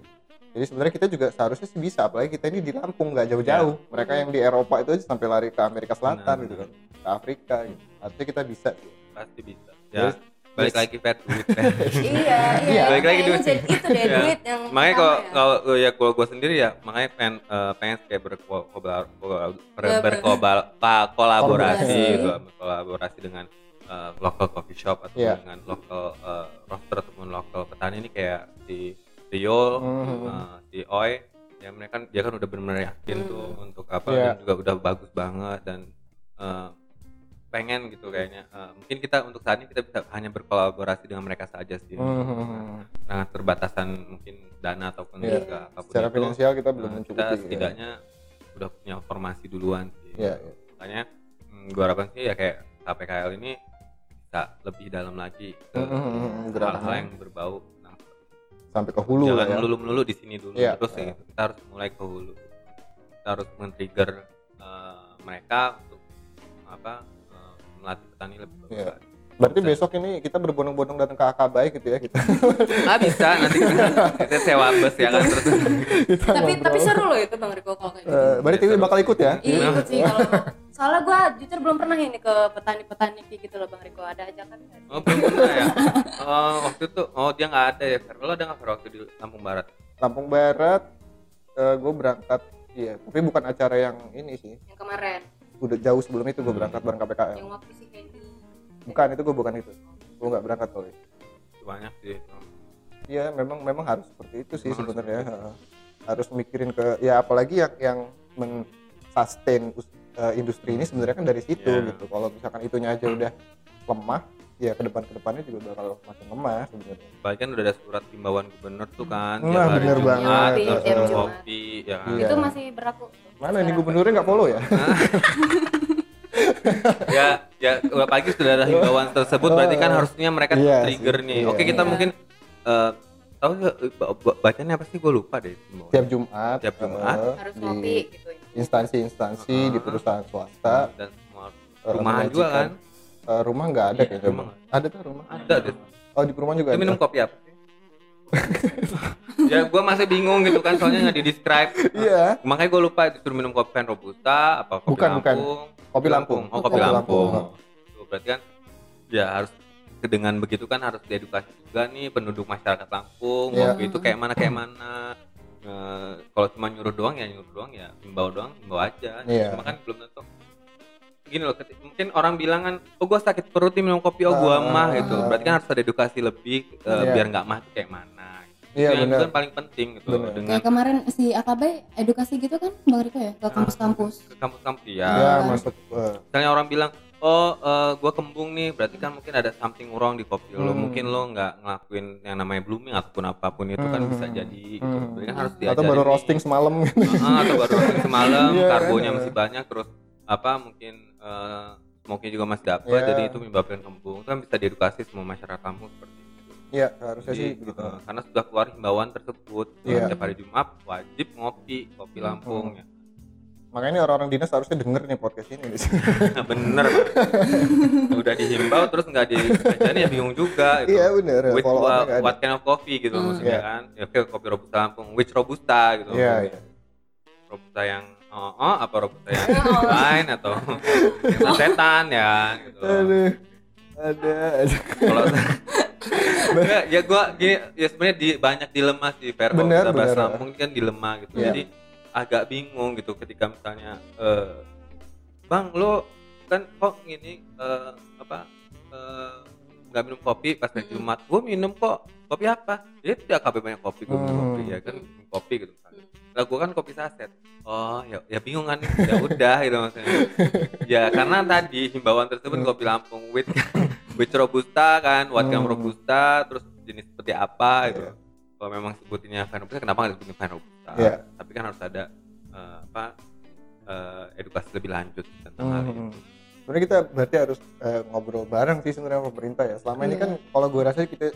Jadi sebenarnya kita juga seharusnya sih bisa apalagi kita ini di Lampung nggak jauh-jauh. Mereka yang di Eropa itu aja sampai lari ke Amerika Selatan Benar, gitu kan, ke Afrika gitu. Harusnya kita bisa sih. pasti bisa Yes. ya balik Yes. lagi pet duit iya Iya. iya Balik lagi duit. jadi itu deh Ya. duit yang makanya kalau ya. kalau ya kalau gue sendiri ya makanya pengen eh, pengen kayak berko- kobar- ber- Ber- berkobal- pa- kolaborasi gitu dengan eh, local coffee shop atau Iya. dengan local eh, roaster ataupun local petani ini kayak si Rio, eh, si Oi ya mereka kan dia kan udah benar-benar yakin Hmm. tuh untuk apa Iya. dan juga udah bagus banget dan pengen gitu kayaknya Eh, mungkin kita untuk saat ini kita bisa hanya berkolaborasi dengan mereka saja sih Hmm. dengan keterbatasan mungkin dana ataupun Iya. juga apa pun Secara itu finansial kita belum eh, mencukupi. kita ya. setidaknya udah punya formasi duluan sih Iya, iya. makanya hmm, gua harapkan sih ya kayak KPKL ini bisa lebih dalam lagi ke Hmm, hmm, hmm, hal-hal gerakannya. yang berbau nah, sampai ke hulu jangan ya. melulu melulu di sini dulu Iya. terus ya kita harus mulai ke hulu kita harus men-trigger eh, mereka untuk apa melatih petani lebih bagus lagi. Berarti Bisa. besok ini kita berbondong-bondong datang ke Akabai gitu ya kita. ah bisa nanti kita, sewa bus ya kan terus kita tapi ngobrol. tapi seru loh itu bang Riko kalau kayak gitu Eh, berarti Tiwi bakal ikut ya? Iya ikut sih kalau soalnya gue jujur belum pernah ini ke petani-petani kayak gitu loh bang Riko ada ajakan nggak? Oh belum pernah ya? Oh, waktu itu, oh dia nggak ada ya Fer. Lo ada nggak Fer waktu di Lampung Barat? Lampung Barat gue berangkat iya, tapi bukan acara yang ini sih. yang kemarin Udah jauh sebelum itu gue Hmm. berangkat bareng KPKL. yang waktu si Bukan itu gue bukan itu. Gue nggak berangkat kali. Banyak sih. Iya, memang memang harus seperti itu sih sebenarnya. Heeh. Harus mikirin ke ya apalagi yang yang men sustain us- eh, industri ini sebenarnya kan dari situ Iya. gitu. Kalau misalkan itunya aja udah lemah, ya ke depan ke depannya juga bakal makin lemah sebenarnya. Bahkan kan udah ada surat himbauan gubernur tuh kan. Nah, tiap hari bener Jumat, banget. terus Tiap minum Jumat. kopi, ya kan. Iya. itu masih berlaku Mana ini gubernurnya nggak follow ya? ya ya pagi sudah ada himbauan tersebut berarti kan harusnya mereka Iya trigger sih, nih iya. oke kita Iya. mungkin eh, tahu bacanya apa sih gue lupa deh himbauan. Tiap Jumat, Tiap Jumat. eh, harus di ngopi gitu ya. instansi-instansi di Uh-uh. perusahaan swasta dan semua eh, rumahan juga kan eh, rumah nggak ada Iya, kayaknya rumah ada tuh rumah ada deh oh di rumah juga Itu ada minum kopi apa sih? ya gue masih bingung gitu kan soalnya nggak di describe iya makanya gue lupa disuruh minum kopi kan robusta apa kopi Bukan, bukan. lampung kopi Lampung oh kopi Kopi lampung, Lampung. Tuh, berarti kan ya harus dengan begitu kan harus diedukasi juga nih penduduk masyarakat Lampung Iya. kopi itu kayak mana kayak mana Eh, kalau cuma nyuruh doang ya nyuruh doang ya himbau doang himbau aja Iya. cuma kan belum tentu gini loh mungkin orang bilang kan oh gua sakit perut nih minum kopi oh gua Ah. mah gitu berarti kan harus ada edukasi lebih eh, Iya. biar nggak mah kayak mana Iya, itu yang itu kan paling penting gitu Benar. dengan Kayak kemarin si AKB edukasi gitu kan Bang Riko ya ke kampus-kampus. ke kampus-kampus ya, ya masuk eh, misalnya orang bilang oh eh, gua kembung nih berarti kan mungkin ada something wrong di kopi lo Hmm. mungkin lo nggak ngelakuin yang namanya blooming ataupun apa pun itu kan Hmm. bisa jadi gitu Hmm. Berarti kan harus atau diajarin baru nih. roasting semalam Ah, atau baru roasting semalam Iya, karbonya kan? masih banyak terus apa mungkin eh smoke juga masih dapat Iya. jadi itu menyebabkan kembung itu kan bisa diedukasi semua masyarakat kampung seperti Iya, harusnya Jadi, sih begitu. eh, karena sudah keluar himbauan tersebut Iya. setiap hari Jumat wajib ngopi kopi Lampung ya Makanya orang-orang dinas harusnya denger nih podcast ini. bener udah dihimbau terus nggak diajarin ya bingung juga gitu. iya bener. With uh, ada. what kind of coffee gitu Hmm. maksudnya Iya. kan ya oke kopi robusta Lampung which robusta gitu Iya, maksudnya. iya. robusta yang oh, oh apa robusta yang lain atau yang setan ya gitu Aduh. Ada, ada. kalau Nggak, ya gua gini ya sebenarnya di banyak dilema sih kalau Bener, kita bahas ini kan dilema gitu Iya. jadi agak bingung gitu ketika misalnya eh, bang lo kan kok gini eh, apa eh, nggak minum kopi pas hari Mm-mm. Jumat gue minum kok kopi apa ya tidak kabeh banyak kopi gue minum Hmm. kopi ya kan minum kopi gitu misalnya lah gue kan kopi saset oh ya ya bingung kan ya udah gitu maksudnya ya karena tadi himbauan tersebut kopi Lampung with with robusta kan of Hmm. robusta terus jenis seperti apa gitu Iya. kalau memang sebutinnya fan robusta kenapa nggak disebutin fan robusta Iya. tapi kan harus ada eh, apa eh, edukasi lebih lanjut tentang hal Hmm. itu Sebenarnya kita berarti harus eh, ngobrol bareng sih sebenarnya pemerintah ya. Selama ini Iya. kan kalau gue rasa kita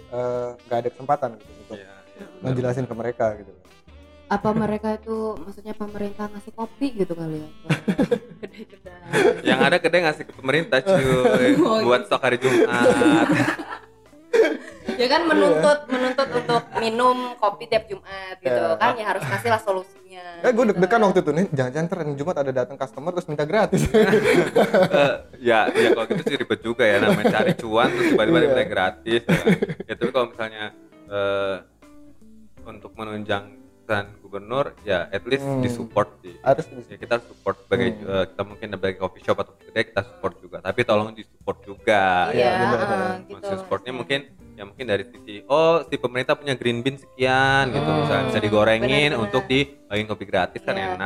nggak ada kesempatan gitu untuk Iya, iya, benar. ngejelasin ke mereka gitu. Apa mereka itu maksudnya pemerintah ngasih kopi gitu kali ya? ke Kedai-kedai. yang ada kedai ngasih ke pemerintah cuy Oh, buat stok hari Jumat ya kan menuntut menuntut untuk minum kopi tiap Jumat gitu Ya. kan ya harus kasih lah solusinya. Eh gue gitu. deg-degan waktu itu nih, jangan-jangan hari Jumat ada datang customer terus minta gratis. Eh, ya ya kalau gitu sih ribet juga ya namanya cari cuan terus tiba-tiba Iya. dibilang gratis ya, ya tapi kalau misalnya eh, untuk menunjang pesan gubernur ya at least Hmm. disupport sih harus ya kita harus support sebagai Hmm. eh, kita mungkin sebagai coffee shop atau kedai kita support juga tapi tolong disupport juga Iya, benar, eh, benar. gitu. Maksud supportnya mungkin ya mungkin dari sisi oh si pemerintah punya green bean sekian gitu Hmm, misalnya bisa digorengin benar-benar. untuk dibagiin kopi gratis kan Iya, enak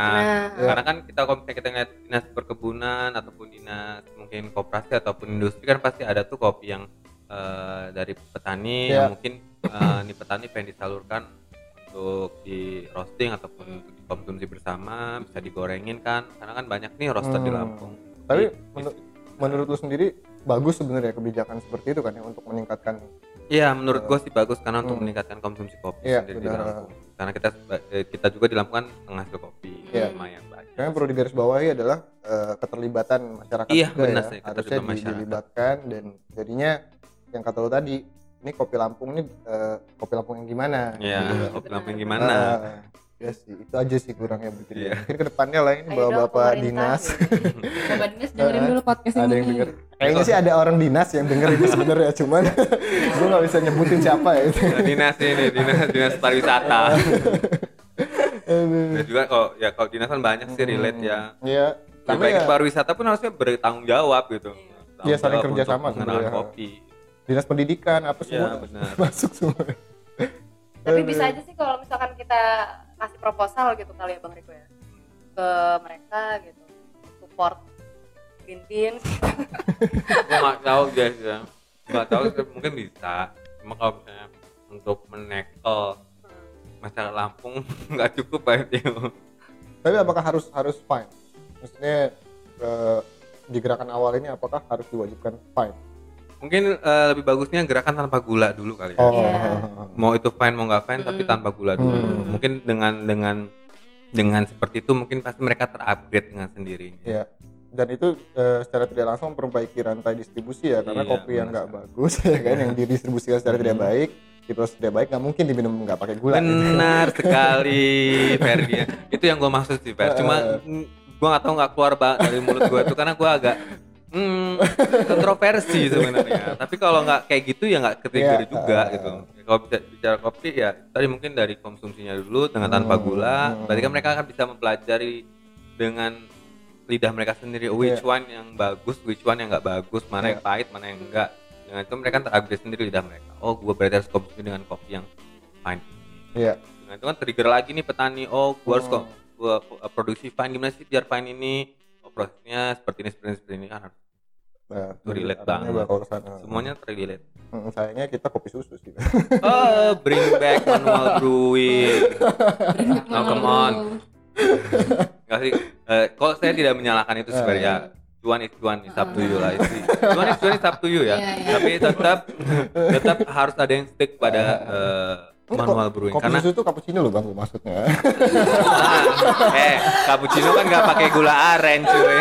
nah. karena kan kita kalau misalnya kita ngeliat dinas perkebunan ataupun dinas mungkin koperasi ataupun industri kan pasti ada tuh kopi yang eh, dari petani Iya. yang mungkin eh, ini petani pengen disalurkan untuk di roasting ataupun untuk dikonsumsi bersama bisa digorengin kan karena kan banyak nih roaster di Hmm. Lampung Tapi Di- menur- menurut lu sendiri bagus sebenarnya kebijakan seperti itu kan ya untuk meningkatkan Iya, menurut gue sih bagus karena untuk Hmm. meningkatkan konsumsi kopi Iya, sendiri di. Lampung. Karena kita eh, kita juga di Lampung kan penghasil kopi Iya. lumayan banyak. Karena perlu digarisbawahi adalah eh, keterlibatan masyarakat Iya, juga benar ya. sih, Harusnya keterlibatan di- masyarakat. dilibatkan dan jadinya yang kata lo tadi, ini kopi Lampung ini eh, kopi Lampung yang gimana? Iya, Gitu. kopi Lampung gimana? Ah, ya sih, itu aja sih kurangnya mungkin. Iya. ya. Mungkin ke depannya lah ini Ayo dong, bapak-bapak pemerintah, dinas, gitu. Bapak dinas dengerin dulu podcast ada ini. yang denger. Kayaknya sih ada orang dinas yang denger ini sebenarnya, cuman gue nggak bisa nyebutin siapa ya itu. Nah, dinas ini, dinas dinas pariwisata. Dan juga kalau ya kalau dinas kan banyak sih relate ya. Iya, Ya, karena baik ya pariwisata pun harusnya bertanggung jawab gitu. Tanggung Iya, saling kerja sama sebenarnya. kopi. Dinas pendidikan apa Iya, semua benar. masuk semua. Tapi bisa aja sih kalau misalkan kita kasih proposal gitu kali ya Bang Riko ya ke mereka gitu support Beans Gue nggak tahu guys ya. Nggak tahu sih, mungkin bisa. Cuma kalau misalnya untuk menekel masyarakat Lampung nggak cukup Pak Tio. Tapi apakah harus harus fine? Maksudnya eh, di gerakan awal ini apakah harus diwajibkan fine? Mungkin eh, lebih bagusnya gerakan tanpa gula dulu kali ya. Oh, Iya. Mau itu fine mau nggak fine tapi Mm. tanpa gula dulu. Hmm. Mungkin dengan dengan dengan seperti itu mungkin pasti mereka terupgrade dengan sendirinya. Iya. Dan itu eh, secara tidak langsung memperbaiki rantai distribusi ya, karena Iya, kopi yang nggak bagus ya kan, yang didistribusikan secara tidak baik, diproses tidak baik, nggak mungkin diminum nggak pakai gula. gitu. Benar sekali, Ferdi. Itu yang gue maksud sih, Fer. Cuma mm, gue nggak tahu nggak keluar ba- dari mulut gue itu karena gue agak hmm, kontroversi sebenarnya. Tapi kalau nggak kayak gitu ya nggak ketrigger Iya, juga uh, gitu. Ya, Kalau bisa bicara kopi ya tadi mungkin dari konsumsinya dulu dengan tanpa Hmm, gula. hmm. Berarti kan mereka akan bisa mempelajari dengan lidah mereka sendiri which one yang bagus, which one yang nggak bagus, mana Iya. yang pahit, mana yang enggak. Dengan itu mereka terupgrade sendiri lidah mereka. Oh, gue berarti harus konsumsi dengan kopi yang fine. Iya. Dengan itu kan trigger lagi nih petani. Oh, gue harus Hmm. kok gua uh, produksi fine gimana sih biar fine ini? Oh, prosesnya seperti ini, seperti ini, seperti ini kan harus Nah, Itu relate banget. bakal sana. semuanya terrelate. Hmm, sayangnya kita kopi susu sih. Oh, bring back manual brewing. Now come on. Nggak sih. Eh, kalau saya tidak menyalahkan itu sebenarnya. Cuan is cuan is up to you lah. Itu- Cuan is cuan is up to you ya. Iya, iya. Tapi tetap tetap harus ada yang stick pada eh, Enggak, manual ko- brewing Kopi karena susu itu cappuccino loh bang, maksudnya. Nah, eh cappuccino kan nggak pakai gula aren cuy.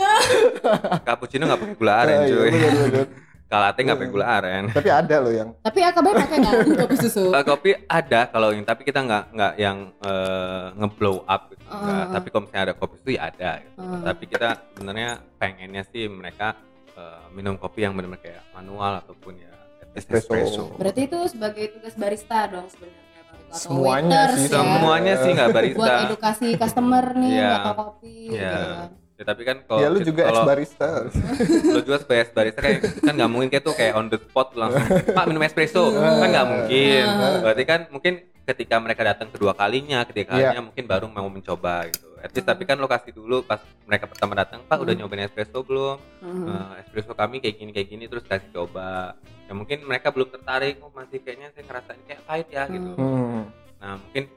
cappuccino nggak pakai gula aren Iya, cuy. bener, bener. Kalau latte nggak pakai gula aren. Tapi ada loh yang Tapi AKB pakai nggak kopi susu? Eh, kopi ada kalau ini tapi kita nggak nggak yang eh, ngeblow up gitu. Nggak. ah. tapi kalau misalnya ada kopi itu ya ada gitu. Ah. tapi kita sebenarnya pengennya sih mereka eh, minum kopi yang benar-benar kayak manual ataupun ya Espresso. espresso, Berarti itu sebagai tugas barista dong sebenarnya atau Semuanya waiters sih, ya. semuanya sih nggak barista Buat edukasi customer nih Iya. atau kopi Iya. gitu kan. Ya, tapi kan kalau ya lu juga ex kalau barista. lu juga sebagai barista kayak kan nggak mungkin kayak tuh kayak on the spot langsung pak minum espresso kan nggak mungkin berarti kan mungkin ketika mereka datang kedua kalinya ketiga Iya. kalinya mungkin baru mau mencoba gitu at least tapi kan lokasi dulu pas mereka pertama datang pak udah nyobain espresso belum Hmm. Eh, espresso kami kayak gini kayak gini terus kasih coba ya mungkin mereka belum tertarik oh masih kayaknya saya ngerasain kayak pahit ya gitu Hmm. nah mungkin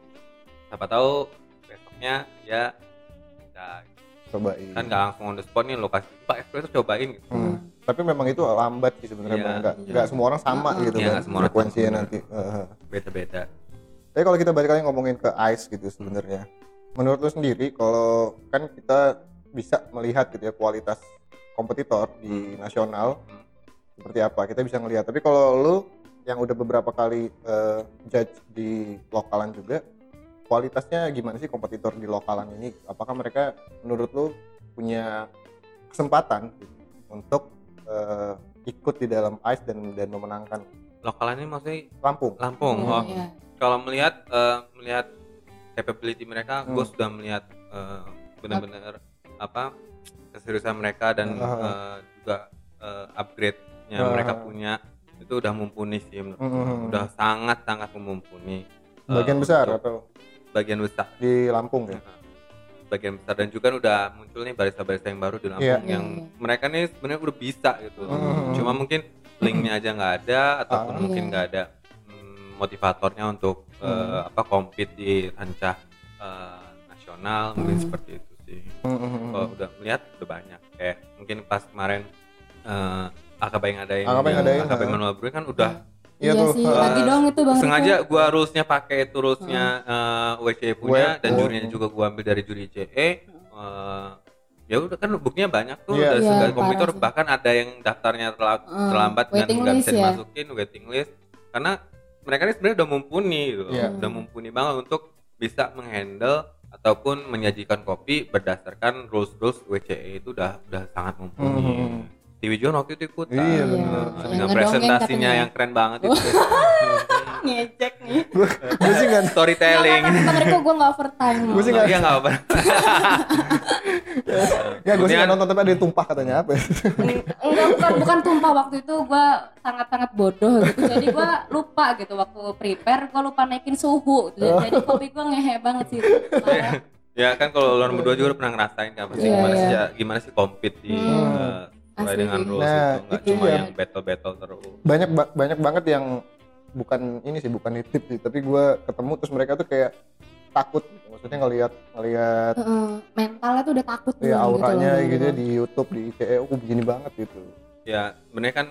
siapa tahu besoknya ya bisa Cobain. kan nggak langsung on the spot nih lokasi pak espresso cobain gitu Hmm. Tapi memang itu lambat sih sebenarnya Iya. Bang. Nggak, Iya. nggak semua orang sama Iya, gitu Iya, kan. semua orang Frekuensinya sama. nanti. Beda-beda Tapi kalau kita balik lagi ngomongin ke ice gitu sebenarnya. Menurut lu sendiri kalau kan kita bisa melihat gitu ya kualitas kompetitor di nasional Hmm. Seperti apa kita bisa ngelihat. Tapi kalau lu yang udah beberapa kali eh, judge di lokalan juga kualitasnya gimana sih kompetitor di lokalan ini? Apakah mereka menurut lu punya kesempatan gitu, untuk eh, ikut di dalam ice dan dan memenangkan lokalan ini maksudnya Lampung? Lampung Oh, oh iya. kalau melihat eh, melihat capability mereka Hmm. gue sudah melihat eh, benar-benar apa keseriusan mereka dan Ah. eh, juga eh, upgrade-nya Ah. mereka punya itu udah mumpuni sih menurut. Hmm. udah sangat sangat mumpuni Eh, Bagian besar untuk atau bagian besar di Lampung ya? bagian besar dan juga kan udah muncul nih barista-barista yang baru di Lampung Iya. yang Iya, iya. mereka nih sebenarnya udah bisa gitu Hmm. cuma mungkin linknya aja nggak ada ataupun Ah. mungkin nggak ada mm, motivatornya untuk eh, Hmm. apa compete di kancah eh, nasional mungkin seperti itu sih Hmm. kalau udah melihat udah banyak kayak mungkin pas kemarin eh AKB yang ada yang AKB yang ngadain, AKB ha. Manual Brewing kan udah Iya Iya tuh, sih, eh, lagi dong itu Bang Riko. sengaja gua rulesnya pakai itu rulesnya eh, WC punya Web, dan oh. jurinya juga gua ambil dari juri CE eh, ya udah kan buktinya banyak tuh Iya. dari kompetitor sih. bahkan ada yang daftarnya terla- Hmm, terlambat dan waiting nggak list bisa ya. dimasukin waiting list karena mereka ini sebenarnya udah mumpuni gitu Iya. udah mumpuni banget untuk bisa menghandle ataupun menyajikan kopi berdasarkan rules rules WCE itu udah udah sangat mumpuni Hmm. Dewi John waktu itu ikutan Iya, bener. Nah, Yang dengan presentasinya yang keren banget itu ngecek nih. gue sih nggak storytelling Riko gue nggak overtime. Gua sih nggak- Iya nggak apa ya gue sih nggak nonton tapi ada yang tumpah katanya apa ya? Enggak bukan bukan tumpah waktu itu gue sangat sangat bodoh gitu. Jadi gue lupa gitu waktu prepare gue lupa naikin suhu. Jadi, Oh. jadi kopi gue ngehe banget sih. Parah. ya kan kalau lo berdua juga udah pernah ngerasain kan pasti Iya, gimana iya. sih gimana sih compete di Hmm. eh, Asli dengan sih. rules Nah, itu nggak itu cuma ya. yang battle battle terus banyak ba- banyak banget yang bukan ini sih bukan nitip sih tapi gue ketemu terus mereka tuh kayak takut gitu. maksudnya ngelihat ngelihat Heeh, mentalnya tuh udah takut ya duluan auranya loh. gitu, ya di YouTube di ICE oh begini banget gitu ya sebenarnya kan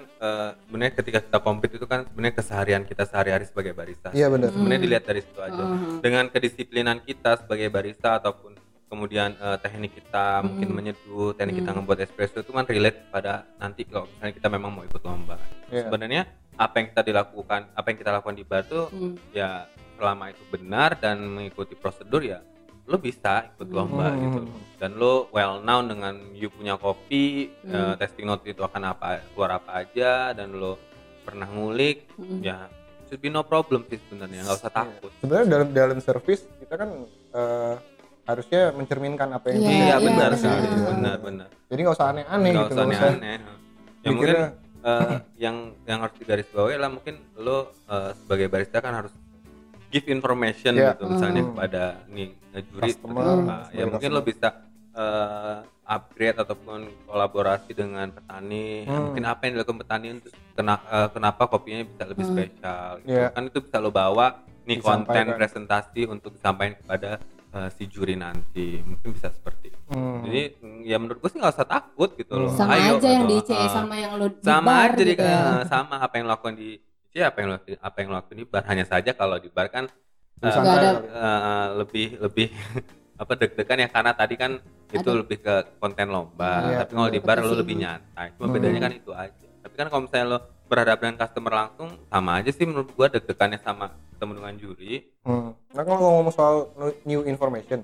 sebenarnya ketika kita compete itu kan sebenarnya keseharian kita sehari-hari sebagai barista iya benar sebenarnya Hmm. dilihat dari situ aja Heeh. dengan kedisiplinan kita sebagai barista ataupun kemudian eh, teknik kita mungkin Hmm. menyeduh teknik kita Hmm. ngebuat espresso itu kan relate pada nanti kalau misalnya kita memang mau ikut lomba Iya. sebenarnya apa yang kita dilakukan apa yang kita lakukan di bar tuh Hmm. ya selama itu benar dan mengikuti prosedur ya lo bisa ikut lomba Hmm. gitu dan lo well known dengan you punya kopi Hmm. eh, testing note itu akan apa keluar apa aja dan lo pernah ngulik Hmm. ya should be no problem sih sebenarnya nggak usah takut sebenarnya dalam dalam service kita kan eh, harusnya mencerminkan apa yang kita iya iya, benar sekali Iya. benar benar jadi nggak usah aneh-aneh nggak gitu usah nggak usah aneh-aneh ya mungkin eh, yang yang harus digarisbawahi lah mungkin lo eh, sebagai barista kan harus give information Iya. gitu misalnya Hmm. kepada nih juri Customer, seperti apa. ya mungkin lo bisa eh, upgrade ataupun kolaborasi dengan petani Ya, Hmm. mungkin apa yang dilakukan petani untuk kena- eh, kenapa kopinya bisa lebih Hmm. spesial gitu. Iya. kan itu bisa lo bawa nih konten presentasi untuk disampaikan kepada eh, si juri nanti. Mungkin bisa seperti itu. Hmm. jadi ya menurut gue sih nggak usah takut gitu loh. Sama Ayo, aja yang gitu. di ICE Ah. sama yang lo di sama bar aja di gitu ya. eh, sama apa yang lo lakukan di ya apa yang lo apa yang lo lakukan di bar. Hanya saja kalau di bar kan Nggak ada- eh, lebih lebih apa deg-degan ya. Karena tadi kan itu Ada. lebih ke konten lomba. Iya, tapi kalau di bar lo lebih nyantai. Cuma Hmm. bedanya kan itu aja. Tapi kan kalau misalnya lo berhadapan dengan customer langsung sama aja sih menurut gua deg-degannya sama ketemu dengan juri Hmm. Nah kalau ngomong soal new information,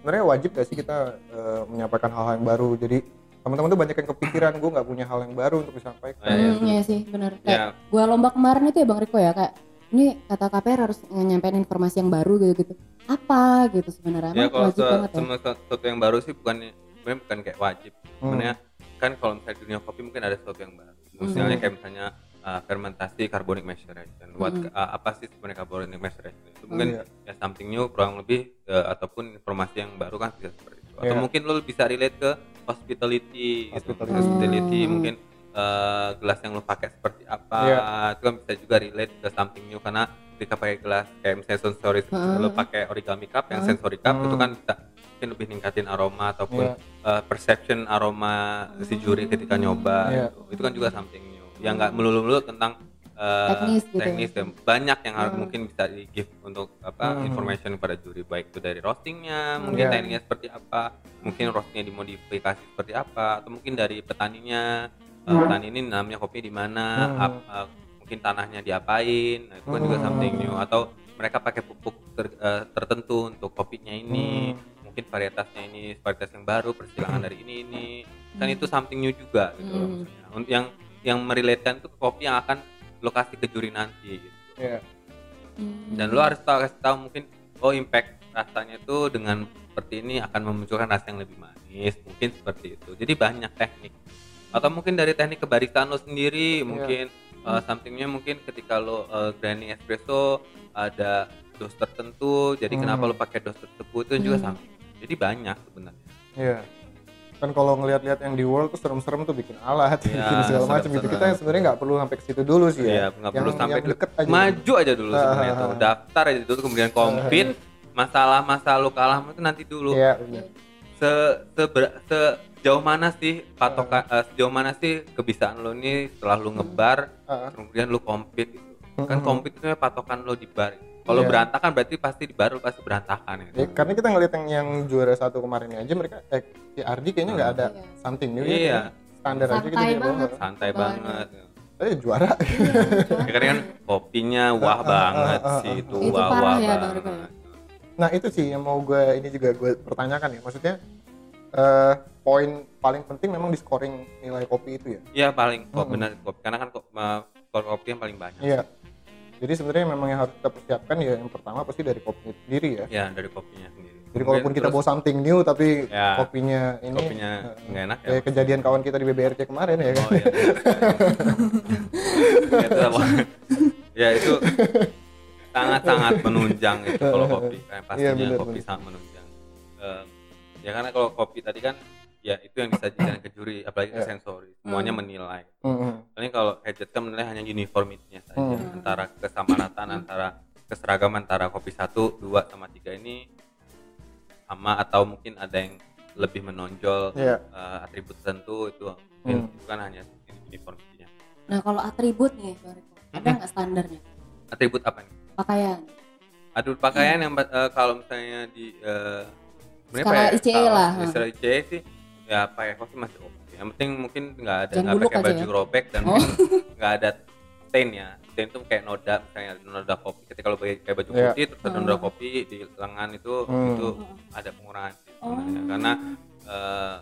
sebenarnya wajib gak sih kita eh, menyampaikan hal-hal yang baru? Jadi teman-teman tuh banyak yang kepikiran gue nggak punya hal yang baru untuk disampaikan. Eh, iya. Hmm, iya sih benar. Kayak ya gua lomba kemarin itu ya Bang Riko ya kayak ini kata KPR harus nyampein informasi yang baru gitu-gitu. Apa gitu sebenarnya? ya kalau wajib se- banget ya. sesuatu yang baru sih bukan bukan kayak wajib Hmm. sebenarnya kan kalau misalnya di dunia kopi mungkin ada sesuatu yang baru misalnya Hmm. kayak misalnya uh, fermentasi carbonic maceration what Hmm. uh, apa sih sebenarnya carbonic maceration itu mungkin iya. ya something new kurang lebih uh, ataupun informasi yang baru kan bisa seperti itu atau Iya. mungkin lo bisa relate ke hospitality gitu. Hospitality. hospitality Hmm. mungkin uh, gelas yang lo pakai seperti apa Iya. itu kan bisa juga relate ke something new karena ketika pakai gelas kayak misalnya sensory Hmm. lo pakai origami cup yang Hmm. sensory cup itu Hmm. kan bisa mungkin lebih ningkatin aroma ataupun Iya. uh, perception aroma si juri ketika nyoba Iya. gitu. itu kan juga something new yang nggak melulu-melulu tentang uh, Teknis gitu ya. teknis dan banyak yang harus Hmm. mungkin bisa di give untuk apa Hmm. information kepada juri baik itu dari roastingnya mungkin Iya. tekniknya seperti apa mungkin roastingnya dimodifikasi seperti apa atau mungkin dari petaninya uh, Hmm. petani ini namanya kopi di mana Hmm. ap- uh, mungkin tanahnya diapain nah, itu kan juga Hmm. something new atau mereka pakai pupuk ter- uh, tertentu untuk kopinya ini Hmm. mungkin varietasnya ini varietas yang baru persilangan dari ini ini kan itu something new juga gitu loh Hmm. maksudnya. Untuk yang yang merelatekan itu ke kopi yang akan lo kasih ke juri nanti gitu. Hmm. dan lo harus tahu kasih tahu mungkin oh impact rasanya itu dengan seperti ini akan memunculkan rasa yang lebih manis mungkin seperti itu jadi banyak teknik atau mungkin dari teknik kebaristaan lo sendiri mungkin uh, somethingnya mungkin ketika lo uh, grinding espresso ada dos tertentu jadi Hmm. kenapa lo pakai dos tersebut itu juga Hmm. something jadi banyak sebenarnya Iya. Kan kalau ngelihat-lihat yang di world tuh serem-serem tuh bikin alat, Iya, bikin segala macam gitu. Kita sebenarnya nggak perlu sampai ke situ dulu sih ya. Iya, nggak perlu Yang- sampai yang deket aja. maju aja dulu sebenarnya Ah, tuh daftar aja dulu kemudian compete. masalah-masalah lo kalah itu nanti dulu. Iya, benar. se, seber- sejauh mana sih patokan eh, sejauh mana sih kebiasaan lo ini setelah lo ngebar Ah, kemudian lo compete gitu? Kan itu patokan lo di bar kalau Iya. berantakan berarti pasti di bar lo pasti berantakan Ya, gitu. karena kita ngeliat yang yang juara satu kemarin aja mereka eh si Ardi kayaknya nggak ada Iya. something new Iya. ya standar aja gitu bawa. banget. santai banget Eh juara. Iya, ya kan kan kopinya wah Ah, ah, banget sih itu Itu wah parah wah ya, banget Nah itu sih yang mau gue ini juga gue pertanyakan ya. Maksudnya eh poin paling penting memang di scoring nilai kopi itu ya. Iya paling kok Mm-mm. benar kopi karena kan kok skor kopi yang paling banyak Iya. Jadi sebenarnya memang yang harus kita persiapkan ya yang pertama pasti dari kopi itu sendiri ya. ya dari kopinya sendiri Jadi kalaupun kita bawa something new tapi Ya, kopinya ini kopinya eh, nggak enak ya kayak kejadian kawan kita di BBRC kemarin ya kan. Oh iya. ya, itu ya sangat-sangat menunjang itu kalau kopi. Kayak pastinya Iya, benar, kopi benar. sangat menunjang. Eh, ya karena kalau kopi tadi kan ya itu yang disajikan ke juri apalagi ke Iya. sensori semuanya Hmm. menilai Mm-mm. Paling kalau Hedget kan menilai hanya uniformity-nya saja Hmm. antara kesamarataan antara keseragaman antara kopi satu dua sama tiga ini sama atau mungkin ada yang lebih menonjol Iya. eh, atribut tertentu itu mungkin Hmm. bukan hanya uniformitinya Nah kalau atribut nih ada Mm-mm. nggak standarnya? atribut apa nih Pakaian. atribut pakaian yang eh, kalau misalnya di eh, sebenarnya Skala ICE kalau lah, di hmm. skala ICE sih ya pakai kopi masih oke yang penting mungkin nggak ada nggak pakai aja baju ya. robek dan Oh. nggak ada stain ya stain itu kayak noda misalnya noda kopi ketika lo pakai kayak baju Iya. putih terus ada noda Hmm. kopi di lengan itu Hmm. itu ada pengurangan sih Oh. karena eh,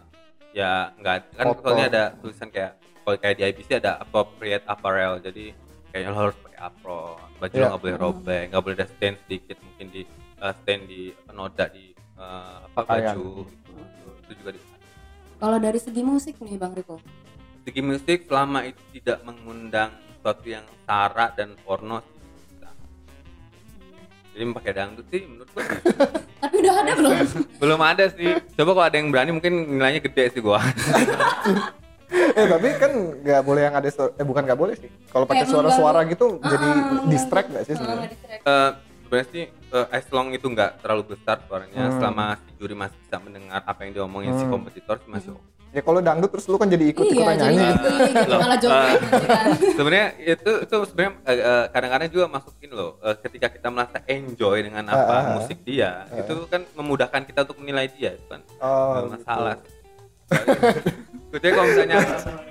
ya nggak kan soalnya ada tulisan kayak kalau kayak di IBC ada appropriate apparel jadi kayaknya lo harus pakai apro baju lo Iya. nggak boleh robek nggak boleh ada stain sedikit mungkin di eh, stain di noda di eh, apa Pakaian. baju gitu. itu juga di Kalau dari segi musik nih Bang Riko, segi musik selama itu tidak mengundang sesuatu yang sara dan porno jadi pakai dangdut sih menurut gua tapi udah ada belum? belum ada sih. Coba kalau ada yang berani mungkin nilainya gede sih gua. Eh tapi kan nggak boleh yang ada suara- eh bukan nggak boleh sih. Kalau pakai suara-suara gitu jadi mengganggu. distract nggak sih Ah, sebenarnya. Eh, sebenarnya sih eh, as long itu nggak terlalu besar suaranya Hmm. selama si juri masih bisa mendengar apa yang diomongin si Hmm. kompetitor sih masih oke. ya kalau dangdut terus lu kan jadi ikut Iya, ikutan nyanyi Loh, malah joget eh, gitu kan. sebenarnya itu itu sebenarnya eh, kadang-kadang juga masukin loh eh, ketika kita merasa enjoy dengan apa Ah, ah, ah. musik dia Ah. itu kan memudahkan kita untuk menilai dia itu kan oh, masalah gitu. Jadi kalau misalnya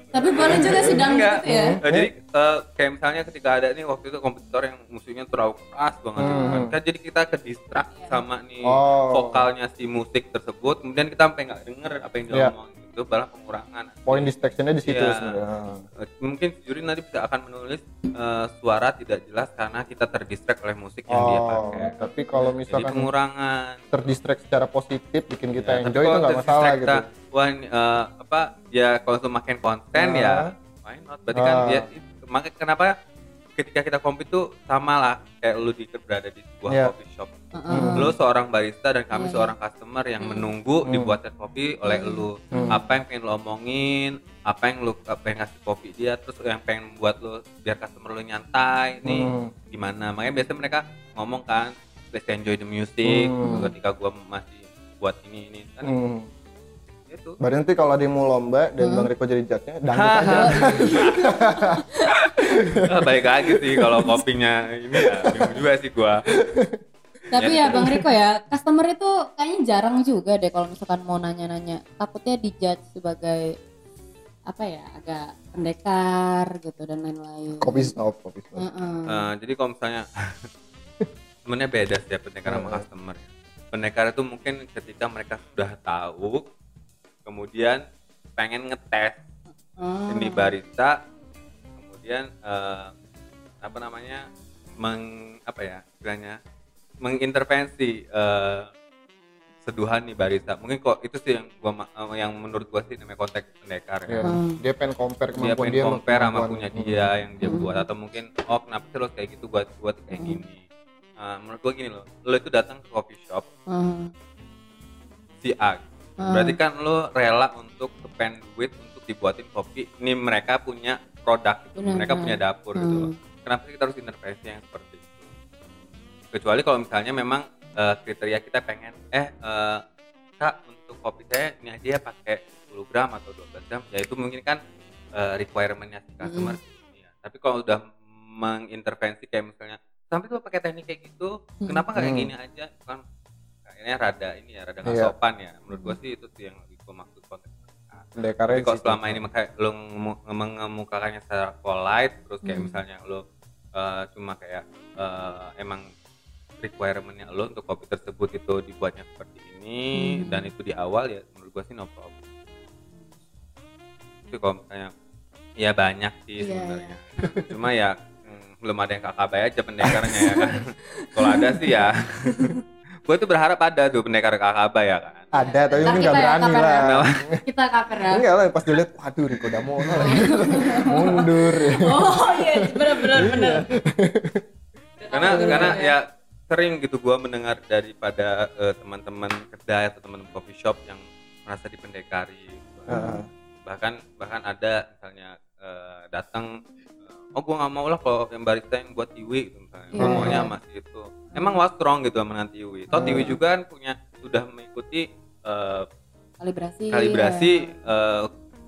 Tapi boleh juga sih dangdut Enggak. itu ya. Eh, jadi eh, kayak misalnya ketika ada nih waktu itu kompetitor yang musiknya terlalu keras banget gitu kan. Hmm. Kan jadi kita ke distract Iya. sama nih Oh. vokalnya si musik tersebut kemudian kita sampai nggak denger apa yang dia Iya. ngomong itu malah pengurangan. poin distractionnya di situ Iya. sebenarnya Eh, Mungkin juri nanti bisa akan menulis eh, suara tidak jelas karena kita terdistract oleh musik yang dia oh pakai. tapi kalau Jadi misalkan pengurangan. terdistract secara positif bikin kita Ya, tapi enjoy itu nggak masalah gitu kita, Wah, eh, apa ya kalau untuk makin konten Ah. ya why not? Berarti kan Ah. ya itu- makanya kenapa ketika kita compete tuh sama lah kayak lu di berada di sebuah Iya. coffee shop. Heeh. Lu seorang barista dan kami iya. seorang customer yang menunggu Hmm. dibuatkan kopi oleh Hmm. lu. Apa yang pengen lu omongin, apa yang lu pengen ngasih kopi dia, terus yang pengen buat lu biar customer lu nyantai nih gimana. Makanya biasanya mereka ngomong kan, let's enjoy the music. Hmm. Ketika gua masih buat ini ini kan. Itu. Berarti nanti kalau ada yang mau lomba dan Hmm. Bang Riko jadi judge-nya, dangdut aja. Ah, Baik lagi sih kalau kopinya ini ya bingung juga sih gua. Tapi ya Bang Riko ya, customer itu kayaknya jarang juga deh kalau misalkan mau nanya-nanya. Takutnya dijudge sebagai apa ya, agak pendekar gitu dan lain-lain. Kopi snob, kopi snob. Heeh. Eh, jadi kalau misalnya sebenarnya beda sih ya pendekar sama customer. Pendekar itu mungkin ketika mereka sudah tahu, kemudian pengen ngetes Oh. ini barista, kemudian eh, apa namanya meng apa ya istilahnya mengintervensi eh, seduhan nih barista. Mungkin kok itu sih yang gua eh, yang menurut gua sih namanya konteks pendekar ya. Hmm. Dia pengen compare dia kemampuan pengen dia, compare sama kemampuan- punya Hmm. dia yang dia Hmm. buat atau mungkin oh kenapa sih lo kayak gitu buat buat kayak Hmm. gini Nah, menurut gua gini loh lo itu datang ke coffee shop Heeh. si A Heeh. berarti kan lo rela untuk spend duit untuk dibuatin kopi ini mereka punya produk gitu. Benar, mereka benar. punya dapur gitu loh Hmm. kenapa sih kita harus intervensi yang seperti itu kecuali kalau misalnya memang eh, kriteria kita pengen eh eh, kak untuk kopi saya ini aja ya pakai 10 gram atau 12 gram ya itu mungkin kan eh, requirementnya si customer ya. tapi kalau udah mengintervensi kayak misalnya sampai tuh pakai teknik kayak gitu Hmm. kenapa nggak kayak Hmm. gini aja kan kayaknya rada ini ya rada nggak Iya. sopan ya. Menurut gua sih itu sih yang lagi gua maksud konteks di kalau selama ini lo ngemu- mengemukakannya secara polite terus kayak Hmm. misalnya lo eh, cuma kayak eh, emang requirementnya lo untuk kopi tersebut itu dibuatnya seperti ini Hmm. dan itu di awal ya menurut gua sih no problem. Tapi kalau misalnya ya banyak sih Iya, sebenarnya. cuma ya mm, belum ada yang kakak aja pendekarnya ya kan. Kalau ada sih ya gue tuh berharap ada tuh pendekar kakak ya kan Ada, tapi mungkin kita nggak ya, berani kapan lah. ya? Kita cover ya. Enggak lah, pas dilihat, waduh Riko Damona lagi. Mundur. Oh iya, benar benar benar. karena karena benar. ya sering gitu gua mendengar daripada eh, teman-teman kedai atau teman coffee shop yang merasa dipendekari gitu. Heeh. bahkan bahkan ada misalnya eh, datang eh, oh gua nggak mau lah kalau yang barista yang buat tiwi gitu misalnya Iya. Gua maunya masih itu emang what's wrong gitu sama dengan tiwi toh Hmm. tiwi juga kan punya sudah mengikuti eh, kalibrasi kalibrasi ya. eh,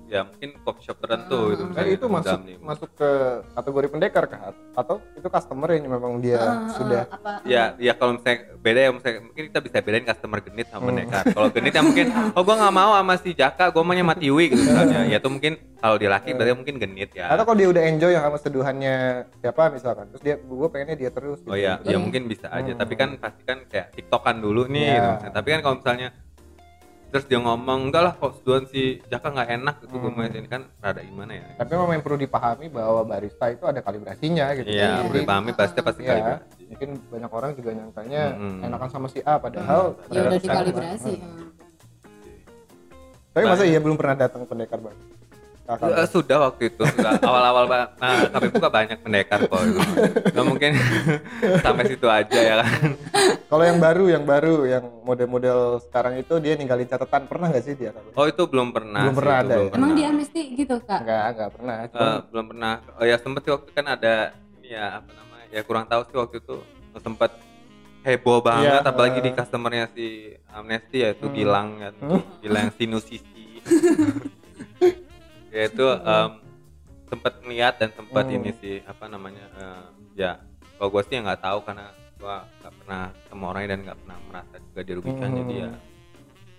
ya mungkin coffee shop Hmm. tertentu gitu Jadi misalnya itu masuk Damli. masuk ke kategori pendekar kah? Atau itu customer yang memang dia ah, sudah apa ya ya kalau misalnya beda ya misalnya mungkin kita bisa bedain customer genit sama Hmm. pendekar kalau genit ya mungkin oh gua nggak mau sama si Jaka gua maunya sama Tiwi gitu misalnya ya itu mungkin kalau dia laki berarti mungkin genit ya atau kalau dia udah enjoy yang sama seduhannya siapa misalkan terus dia gue pengennya dia terus gitu. Oh ya, Iya. ya mungkin bisa aja. Hmm. Tapi kan pasti kan kayak tiktokan dulu nih. Iya. Gitu. misalnya. Tapi kan kalau misalnya terus dia ngomong enggak lah kok seduhan si Jaka nggak enak gitu gue Hmm. mau ini kan rada gimana ya? tapi memang yang perlu dipahami bahwa barista itu ada kalibrasinya gitu Iya, Jadi- perlu dipahami pasti pasti Iya. kalibrasi. mungkin banyak orang juga nyangkanya Mm-mm. enakan sama si A padahal ya ternyata udah dikalibrasi Hmm. hmm. tapi masa iya belum pernah datang pendekar bang Kakak. Eh, sudah waktu itu sudah awal-awal nah, kami buka banyak pendekar kok gitu. Nggak mungkin sampai situ aja ya kan kalau yang baru yang baru yang model-model sekarang itu dia ninggalin catatan pernah nggak sih dia oh itu belum pernah Belum sih, pernah ada belum ya? emang dia mesti gitu kak nggak nggak pernah Cuma belum pernah oh ya sempet sih waktu kan ada ini ya apa namanya ya kurang tahu sih waktu itu sempat heboh banget Iya, apalagi di eh. customernya si Amnesty yaitu Hmm. Gilang kan Hmm. Gilang sinusisi ya itu em, sempat ngeliat dan sempat Hmm. ini sih apa namanya eh, ya kalau gue sih ya nggak tahu karena gue nggak pernah ketemu orangnya dan nggak pernah merasa juga dirugikan Hmm. jadi ya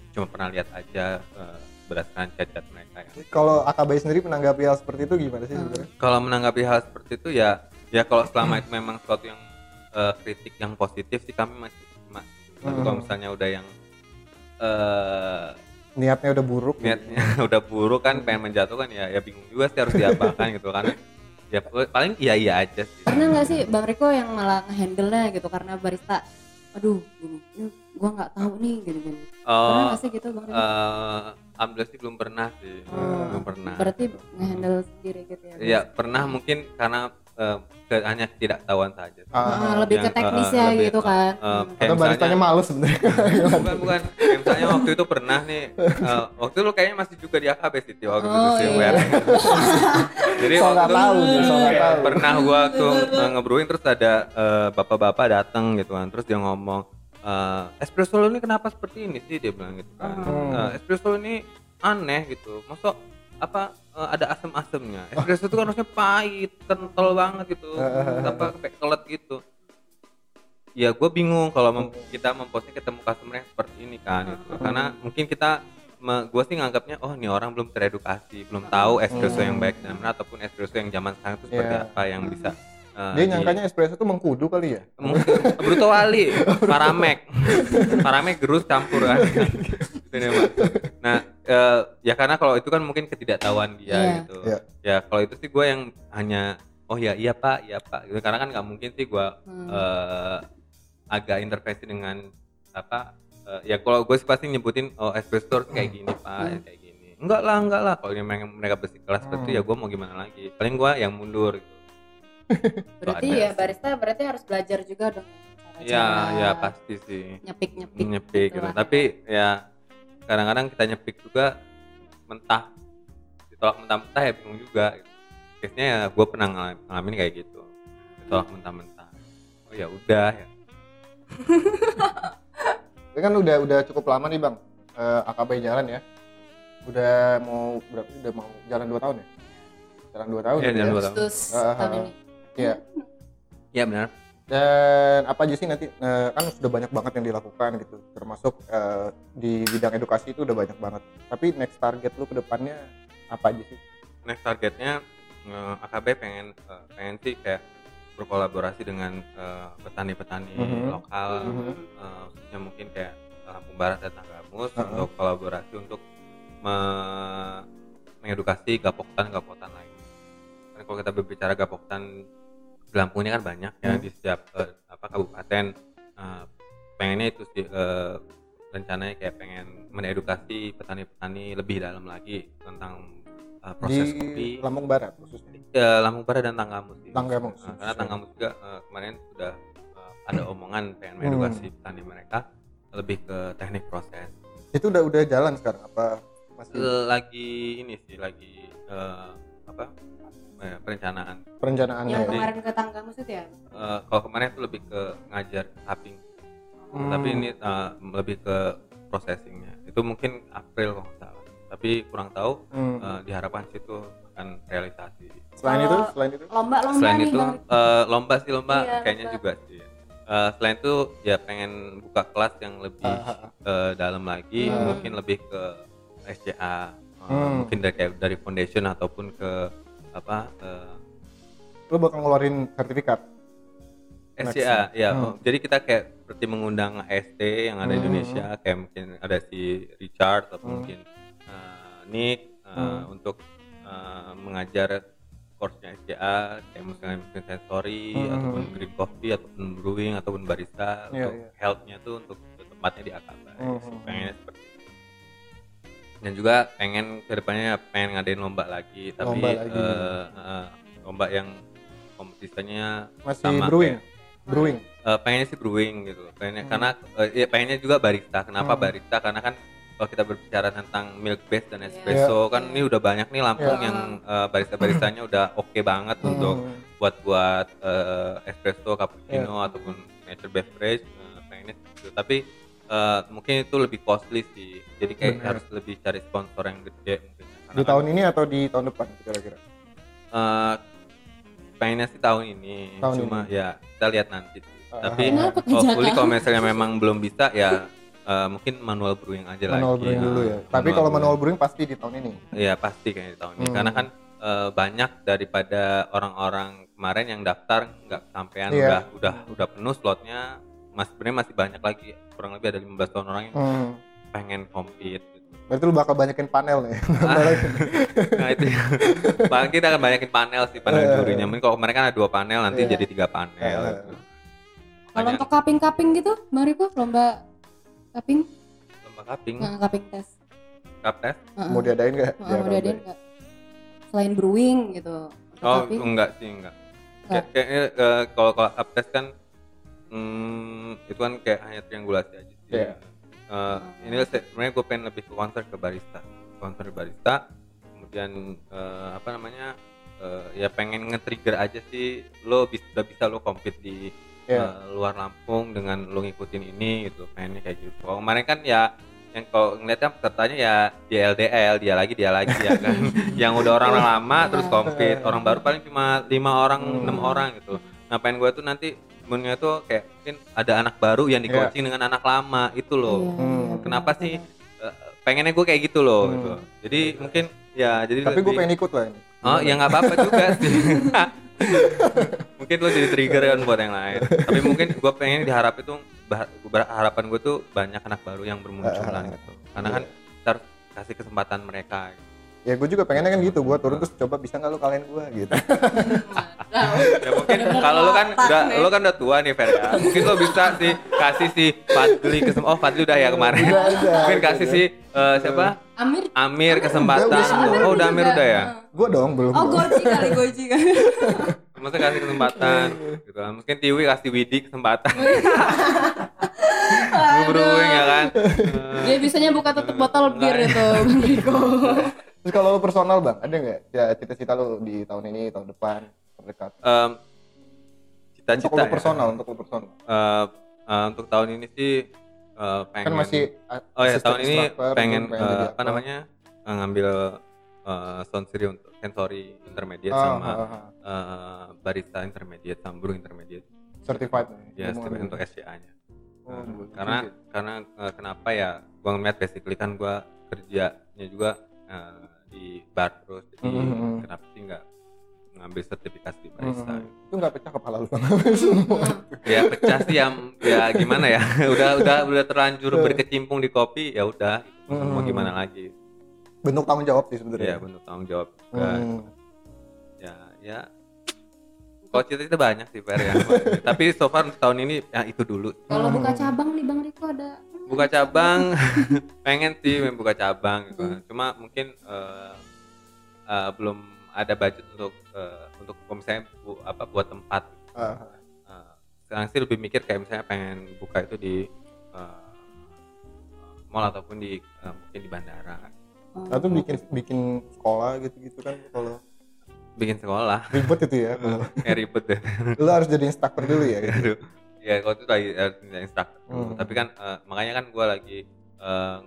cuma pernah lihat aja eh, berdasarkan chat-chat mereka ya kalau AKB sendiri menanggapi hal seperti itu gimana sih Hmm. sebenarnya kalau menanggapi hal seperti itu ya ya kalau selama itu memang sesuatu yang eh, kritik yang positif sih kami masih tapi Hmm. kalau misalnya udah yang eh niatnya udah buruk. Niatnya udah buruk kan pengen menjatuhkan ya ya bingung juga sih harus diapakan gitu karena ya paling iya iya aja sih. Pernah nggak sih bang Riko yang malah ngehandle nya gitu karena barista aduh gua nggak tahu nih gini gini pernah oh nggak sih gitu bang Riko eh alhamdulillah sih belum pernah sih Oh, belum pernah. berarti ngehandle sendiri gitu ya ya pernah mungkin karena eh, ke- hanya ketidaktahuan saja. Ah, Ah, lebih ke Yang, eh, teknisnya lebih, gitu kan. Eh, Hmm. kayak atau baristanya males sebenarnya. Bukan bukan. Kayak misalnya waktu itu pernah nih eh, waktu itu lu kayaknya masih juga di AKB sih waktu itu Oh, sih iya. Jadi so waktu itu tahu sih, so tahu. pernah gua tuh ngebrewing terus ada eh, bapak-bapak datang gitu kan terus dia ngomong eh, espresso lu ini kenapa seperti ini sih? Dia bilang gitu kan. Hmm. Eh, espresso ini aneh gitu. Masuk apa eh, ada asam-asamnya. Espresso itu kan harusnya pahit kental banget gitu. Apa kayak kelet gitu? Ya gue bingung kalau mem- kita memposting ketemu customer yang seperti ini kan gitu. Karena mungkin kita gue sih nganggapnya oh ini orang belum teredukasi belum tahu espresso yang baik dan benar ataupun espresso yang zaman sekarang itu seperti Iya. apa yang bisa eh, dia di- nyangkanya espresso tuh mengkudu kali ya? Mungkin Bruto Wali, Paramek, Paramek gerus campur kan. Gitu. Nah, eh, ya karena kalau itu kan mungkin ketidaktahuan dia Iya. gitu. Iya. Ya kalau itu sih gue yang hanya oh ya iya pak, iya pak. Gitu. Karena kan nggak mungkin sih gue Hmm. eh, agak intervensi dengan apa? eh, ya kalau gue sih pasti nyebutin oh espresso harus kayak gini pak, Hmm. kayak gini. Enggak lah, enggak lah. Kalau mereka mereka bersikeras seperti itu Hmm. ya gue mau gimana lagi. Paling gue yang mundur. Gitu. berarti ya barista berarti harus belajar juga dong Ya, ya pasti sih. nyepik nyepik nyepik gitu. Tapi ya kadang-kadang kita nyepik juga mentah ditolak mentah-mentah ya bingung juga. Gitu. Case-nya ya gue pernah ngal- ngalamin kayak gitu. Ditolak mentah-mentah. Oh ya udah ya. Ini kan udah udah cukup lama nih bang eh, AKB jalan ya udah mau berapa udah mau jalan dua tahun ya jalan dua tahun Iya, gitu jalan ya? dua tahun. Agustus Ah, tahun ah, ini Iya. Iya benar. Dan apa aja sih nanti eh, kan sudah banyak banget yang dilakukan gitu termasuk eh, di bidang edukasi itu udah banyak banget tapi next target lu ke depannya apa aja sih Next targetnya eh, AKB pengen eh, pengen sih kayak berkolaborasi dengan petani-petani Mhm. lokal Mhm. eh, khususnya mungkin kayak Lampung Barat dan Tanggamus Uh-uh. untuk kolaborasi untuk me- mengedukasi gapoktan-gapoktan lain. Kan kalau kita berbicara gapoktan ini kan banyak ya Hmm. di setiap eh, apa kabupaten. Eh, pengennya itu sih eh, rencananya kayak pengen mengedukasi petani-petani lebih dalam lagi tentang eh, proses di kopi Lampung Barat khususnya Eh, Lampung Barat dan Tanggamus sih. Tanggamus. Eh, karena Tanggamus juga eh, kemarin sudah eh, ada omongan pengen mengedukasi Hmm. petani mereka lebih ke teknik proses. itu udah udah jalan sekarang apa masih lagi ini sih lagi eh, apa eh, perencanaan. perencanaannya yang ya? kemarin ke Tanggamus itu ya Eh, kalau kemarin itu lebih ke ngajar tapping, Hmm. tapi ini eh, lebih ke processingnya itu mungkin April kalau nggak salah tapi kurang tahu Hmm. eh, diharapkan sih itu akan realisasi Selain itu, selain itu, lomba-lomba selain nih itu Bang. eh, lomba sih lomba Iya, kayaknya lomba. juga sih Eh, selain itu ya pengen buka kelas yang lebih ah, eh, dalam lagi Hmm. mungkin lebih ke SCA eh, Hmm. mungkin dari kayak dari foundation ataupun ke apa eh, lo bakal ngeluarin sertifikat. Next. SCA ya Hmm. oh, jadi kita kayak seperti mengundang ST yang ada di Hmm. Indonesia kayak mungkin ada si Richard atau Hmm. mungkin eh, Nick eh, Hmm. untuk eh, mengajar course-nya SCA kayak misalnya mungkin sensory Hmm. ataupun green coffee ataupun brewing ataupun barista Iya, untuk iya. health-nya tuh untuk tempatnya di Akaba Hmm. pengennya seperti itu dan juga pengen ke depannya pengen ngadain lomba lagi tapi Lomba lagi. eh, eh, lomba yang kompetisinya Masih Sama brewing. kayak- Brewing. Eh, pengennya sih brewing gitu pengennya Hmm. karena eh, ya pengennya juga barista kenapa Hmm. barista karena kan kalau kita berbicara tentang milk base dan Iya. espresso kan ini udah banyak nih Lampung Iya. yang eh, barista-baristanya udah oke banget untuk Hmm. buat buat eh, espresso cappuccino Iya. ataupun nature beverage eh, pengennya gitu tapi eh, mungkin itu lebih costly sih jadi kayak Bener. harus lebih cari sponsor yang gede mungkin Karena Di kan, tahun ini atau di tahun depan kira-kira? eh, pengennya sih tahun ini Tahun cuma ya kita lihat nanti sih. Ah, tapi Kenapa hopefully kalau misalnya memang belum bisa ya eh, mungkin manual brewing aja manual lagi brewing dulu ya. Tapi kalau manual brewing pasti di tahun ini. Iya pasti kayaknya di tahun ini Hmm. karena kan eh, banyak daripada orang-orang kemarin yang daftar nggak sampean Iya. udah udah udah penuh slotnya masih sebenarnya masih banyak lagi kurang lebih ada 15 tahun orang yang Hmm. pengen compete gitu. Berarti lu bakal banyakin panel nih. nah itu paling kita akan banyakin panel sih panel Eh. jurinya mungkin kalau kemarin kan ada dua panel nanti Iya. jadi tiga panel Eh. gitu. Kalau untuk kaping-kaping gitu, Bang Riko lomba kaping, lomba cupping nah, kaping tes. cup test Heeh. Mau diadain nggak? Heeh, mau diadain nggak? Selain brewing gitu. oh kaping, enggak sih enggak Enggak. Kayak- kayaknya eh, kalau kalau cup test kan hmm, itu kan kayak hanya triangulasi aja sih. Iya. Eh, ini se- sebenarnya gue pengen lebih ke concern ke barista. Ke barista kemudian eh, apa namanya eh, ya pengen nge-trigger aja sih lo bisa udah bisa lo compete di Iya. eh, luar Lampung dengan lo ngikutin ini gitu pengennya kayak gitu. Kalau kemarin kan ya yang kalau ngeliatnya pesertanya ya dia LDL dia lagi dia lagi ya kan. Yang udah orang lama terus compete. Orang baru paling cuma lima orang Hmm. enam orang gitu. Pengen gue tuh nanti sebenarnya tuh kayak mungkin ada anak baru yang di Iya. coaching dengan anak lama itu loh Iya, Hmm. iya, Kenapa sih? Eh, pengennya gue kayak gitu loh Hmm. gitu. jadi mungkin ya jadi Tapi gue pengen ikut lah ini. oh ya nggak apa-apa juga sih mungkin lo jadi trigger kan buat yang lain tapi mungkin gue pengen diharap itu harapan gue tuh banyak anak baru yang bermunculan Ah, gitu karena iya. kan kita harus kasih kesempatan mereka gitu. Ya gue juga pengennya kan gitu. Gue turun terus coba bisa nggak lu kalian gue gitu. Nah, ya mungkin kalau lo kan udah lo kan udah tua nih Fer ya mungkin lo bisa sih kasih si Fadli kesem oh Fadli udah ya kemarin Udah mungkin kasih si eh, siapa Amir Amir kesempatan Udah, udah semua. oh udah Amir udah ya gue dong belum. Oh Goji kali Goji kali. Maksudnya kasih kesempatan gitu kan. Mungkin Tiwi kasih Widi kesempatan. Brewing ya kan. Dia bisanya buka tutup botol bir itu Bang Riko. Terus kalau lu personal bang, ada nggak ya cita-cita lu di tahun ini, tahun depan, terdekat? Untuk Cita-cita lu ya. personal, untuk lu personal. Eh, eh, untuk tahun ini sih eh, pengen Kan masih uh, Oh ya tahun ini pengen eh, jadi apa namanya? ngambil eh, sensori untuk sensory intermediate Ah, sama ah, ah. eh, barista intermediate sama brew intermediate. certified. Ya, Lu mau untuk. SCA-nya. Oh, Nah, karena karena eh, kenapa ya gua ngeliat basically kan gua kerjanya juga eh, di bar terus jadi Mhm. kenapa sih nggak ngambil sertifikasi di barista Hmm, itu nggak pecah kepala lu bang semua. ya pecah sih yang ya gimana ya udah udah udah terlanjur Eh. berkecimpung di kopi ya udah gitu. mau Mhm. gimana lagi Bentuk tanggung jawab sih ya sebenarnya. bentuk tanggung jawab juga Hmm. ya ya kalau cita-cita banyak sih Fer ya tapi so far tahun ini ya itu dulu Kalau Hmm. buka cabang nih Bang Riko ada buka cabang. Pengen sih pengen buka cabang gitu. Cuma mungkin eh, eh, belum ada budget untuk eh, untuk misalnya bu, apa buat tempat. Ah, Eh, sekarang sih lebih mikir kayak misalnya pengen buka itu di eh, mall ataupun di eh, mungkin di bandara. Atau bikin bikin sekolah gitu-gitu kan kalau bikin sekolah. Ribet itu ya. kalau ya ribet deh. Lu harus jadi instruktur dulu ya. Gitu. Aduh. ya kalau itu lagi eh, instruktur dulu. Hmm. tapi kan eh, makanya kan gue lagi eh,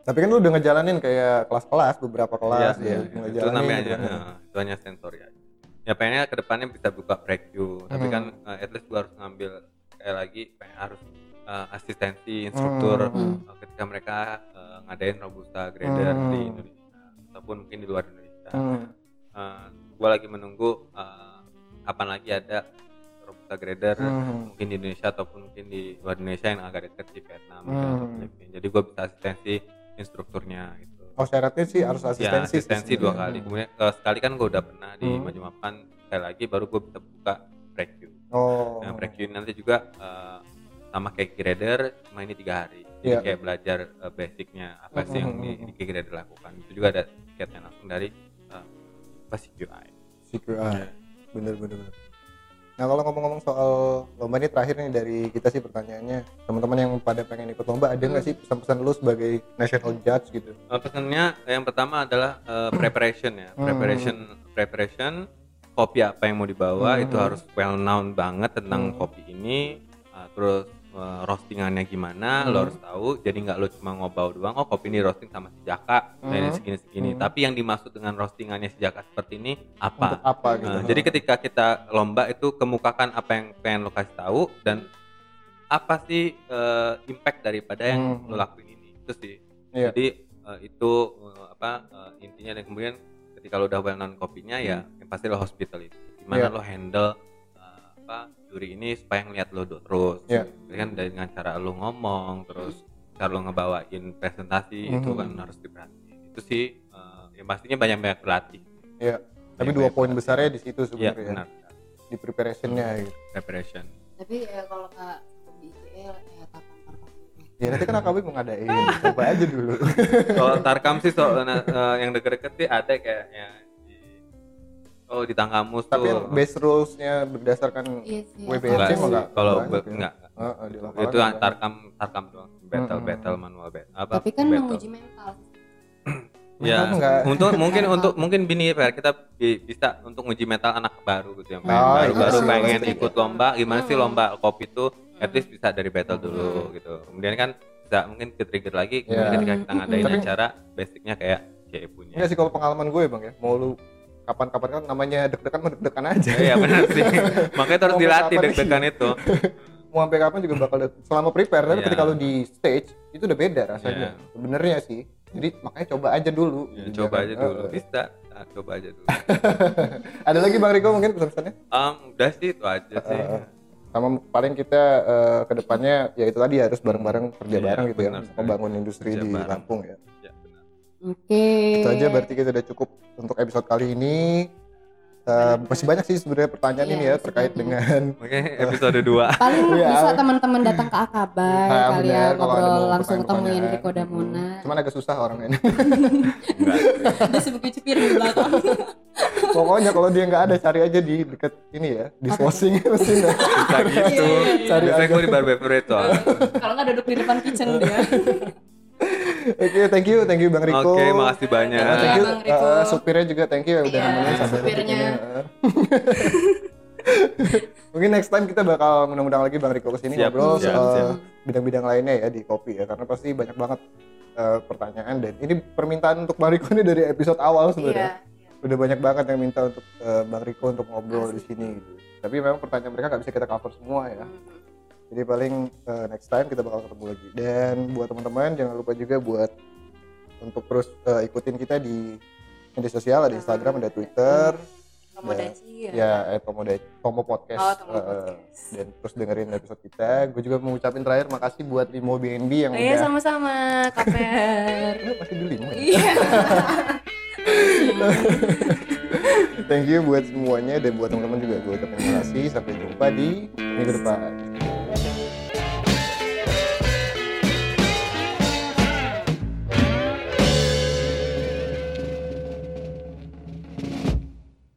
Tapi kan lu udah ngejalanin kayak kelas-kelas beberapa kelas Iya, ya, iya, itu ngejalanin namanya gitu aja, eh, itu hanya sensori aja. Ya pengennya ke depannya bisa buka breakthrough, tapi Hmm. kan eh, at least gua harus ngambil kayak lagi pengen harus eh, asistensi instruktur Hmm. eh, ketika mereka eh, ngadain robusta grader Hmm. di Indonesia ataupun mungkin di luar Indonesia. Hmm. Eh, gua lagi menunggu eh, kapan lagi ada robusta grader Hmm. mungkin di Indonesia ataupun mungkin di luar Indonesia yang agak dekat di Vietnam mungkin Hmm. Filipina. Jadi gua bisa asistensi instrukturnya gitu. Oh syaratnya sih harus Ya, asistensi. asistensi dua kali. Kemudian eh, sekali kan gue udah pernah di Hmm. maju mapan sekali lagi baru gue bisa buka breakthrough. Oh. Nah ini nanti juga eh, sama kayak grader cuma ini tiga hari. Jadi Iya. kayak belajar eh, basicnya apa sih yang di, Hmm. di grader lakukan. Itu juga ada tiketnya langsung dari eh, apa CQI. CQI. Bener bener bener. Nah kalau ngomong-ngomong soal lomba ini terakhir nih dari kita sih pertanyaannya teman-teman yang pada pengen ikut lomba ada nggak sih pesan-pesan lu sebagai national judge gitu? Eh, pesannya yang pertama adalah eh, preparation ya. Hmm. Preparation preparation kopi apa yang mau dibawa Hmm. itu harus well known banget tentang Hmm. kopi ini. Eh, terus eh, roastingannya gimana Hmm. lo harus tahu. Jadi nggak lo cuma ngobau doang. Oh kopi ini roasting sama si Jaka, nah ini Hmm. segini segini. Hmm. Tapi yang dimaksud dengan roastingannya si Jaka seperti ini apa? Untuk apa gitu? Nah, jadi ketika kita lomba itu kemukakan apa yang pengen lo kasih tahu dan apa sih eh, impact daripada yang Hmm. lo lakuin ini itu sih. Iya. Jadi eh, itu eh, apa eh, intinya dan kemudian ketika lo udah well known kopinya ya yang pasti lo hospitality. Gimana Iya. lo handle apa juri ini supaya ngeliat lo do- terus. Jadi kan dengan cara lo ngomong terus cara lo ngebawain presentasi itu Mhm. kan harus diperhatiin. Itu sih eh, yang pastinya banyak-banyak berlatih. Iya. Tapi Banyak-banyak dua poin besarnya di situ Iya sebenarnya benar. di preparationnya gitu. Preparation. tapi ya kalau nggak di ICL ya kapan Ya nanti kan AKB mau ngadain, coba aja dulu. Kalau Tarkam sih so, eh, yang deket-deket sih ada kayaknya Oh di Tanggamus Tapi tuh. base rulesnya berdasarkan iya sih WBC Enggak sih. enggak Kalau enggak. Heeh, di lapangan Itu enggak. Tarkam Tarkam doang. Battle Mm-mm. battle manual battle apa? tapi kan battle. menguji mental Ya, enggak. untuk mungkin Mental. untuk mungkin bini Per, kita bi- bisa untuk uji mental anak baru gitu yang Oh, pengen baru iya baru sih, pengen pasti. ikut lomba gimana sih Hmm. lomba kopi itu at least bisa dari battle Hmm. dulu gitu kemudian kan bisa mungkin ke trigger lagi Iya. ketika kita ngadain Tapi- acara basicnya kayak kayak punya Enggak sih kalau pengalaman gue bang ya, mau lu kapan-kapan kan namanya deg-degan deg-degan aja. iya benar sih makanya harus dilatih deg-degan itu Mau sampai kapan juga bakal selama prepare, tapi Iya. ketika lu di stage itu udah beda rasanya. Iya. Sebenarnya sih. Jadi makanya coba aja dulu. Ya, Gitu, coba jangan- aja dulu bisa Nah, coba aja dulu Ada lagi Bang Riko mungkin pesan-pesannya? Em, udah sih itu aja sih Heeh. Sama paling kita eh, ke depannya ya itu tadi harus bareng-bareng kerja Iya, bareng gitu ya, membangun industri Kerja di bareng. Lampung ya. Oke Itu aja berarti kita udah cukup untuk episode kali ini. Eh, masih banyak sih sebenarnya pertanyaan Iya, ini ya terkait dengan oke episode 2 paling Iya. bisa teman-teman datang ke Akabai Nah, kali benar, ya ngobrol langsung pertanyaan-pertanyaan. Riko Damona Cuman agak susah orangnya ini. enggak ada sebuah cipir di belakang Pokoknya kalau dia nggak ada cari aja di deket ini ya, di swashing mesin ya. bisa gitu Iya, iya, iya. Cari biasanya aja. gue di beverage soalnya kalau nggak duduk di depan kitchen dia Oke, thank you, thank you Bang Riko. Oke, makasih banyak. Uh, thank you, Bang Riko. uh, supirnya juga thank you ya udah Iya, nemenin sampai detik supirnya. ini. Uh. Mungkin next time kita bakal mengundang lagi Bang Riko ke sini Siap, ngobrol siap, soal siap. bidang-bidang lainnya ya di kopi ya, karena pasti banyak banget uh, pertanyaan dan ini permintaan untuk Bang Riko ini dari episode awal sebenarnya. iya Udah banyak banget yang minta untuk uh, Bang Riko untuk ngobrol di sini gitu. Tapi memang pertanyaan mereka nggak bisa kita cover semua ya. Hmm. Jadi paling uh, next time kita bakal ketemu lagi. Dan buat teman-teman jangan lupa juga buat untuk terus uh, ikutin kita di media sosial ada Instagram, ada Twitter, Tomodachi ya. ya eh, Tomo, Da- Tomo Podcast. Oh, Tomo uh, Podcast. dan terus dengerin episode kita. Gue juga mau ucapin terakhir makasih buat Limo BNB yang Oh, iya udah sama-sama kaper Eh, masih di Limo. ya? iya Thank you buat semuanya dan buat teman-teman juga gue ucapin terima kasih. Sampai jumpa di minggu depan.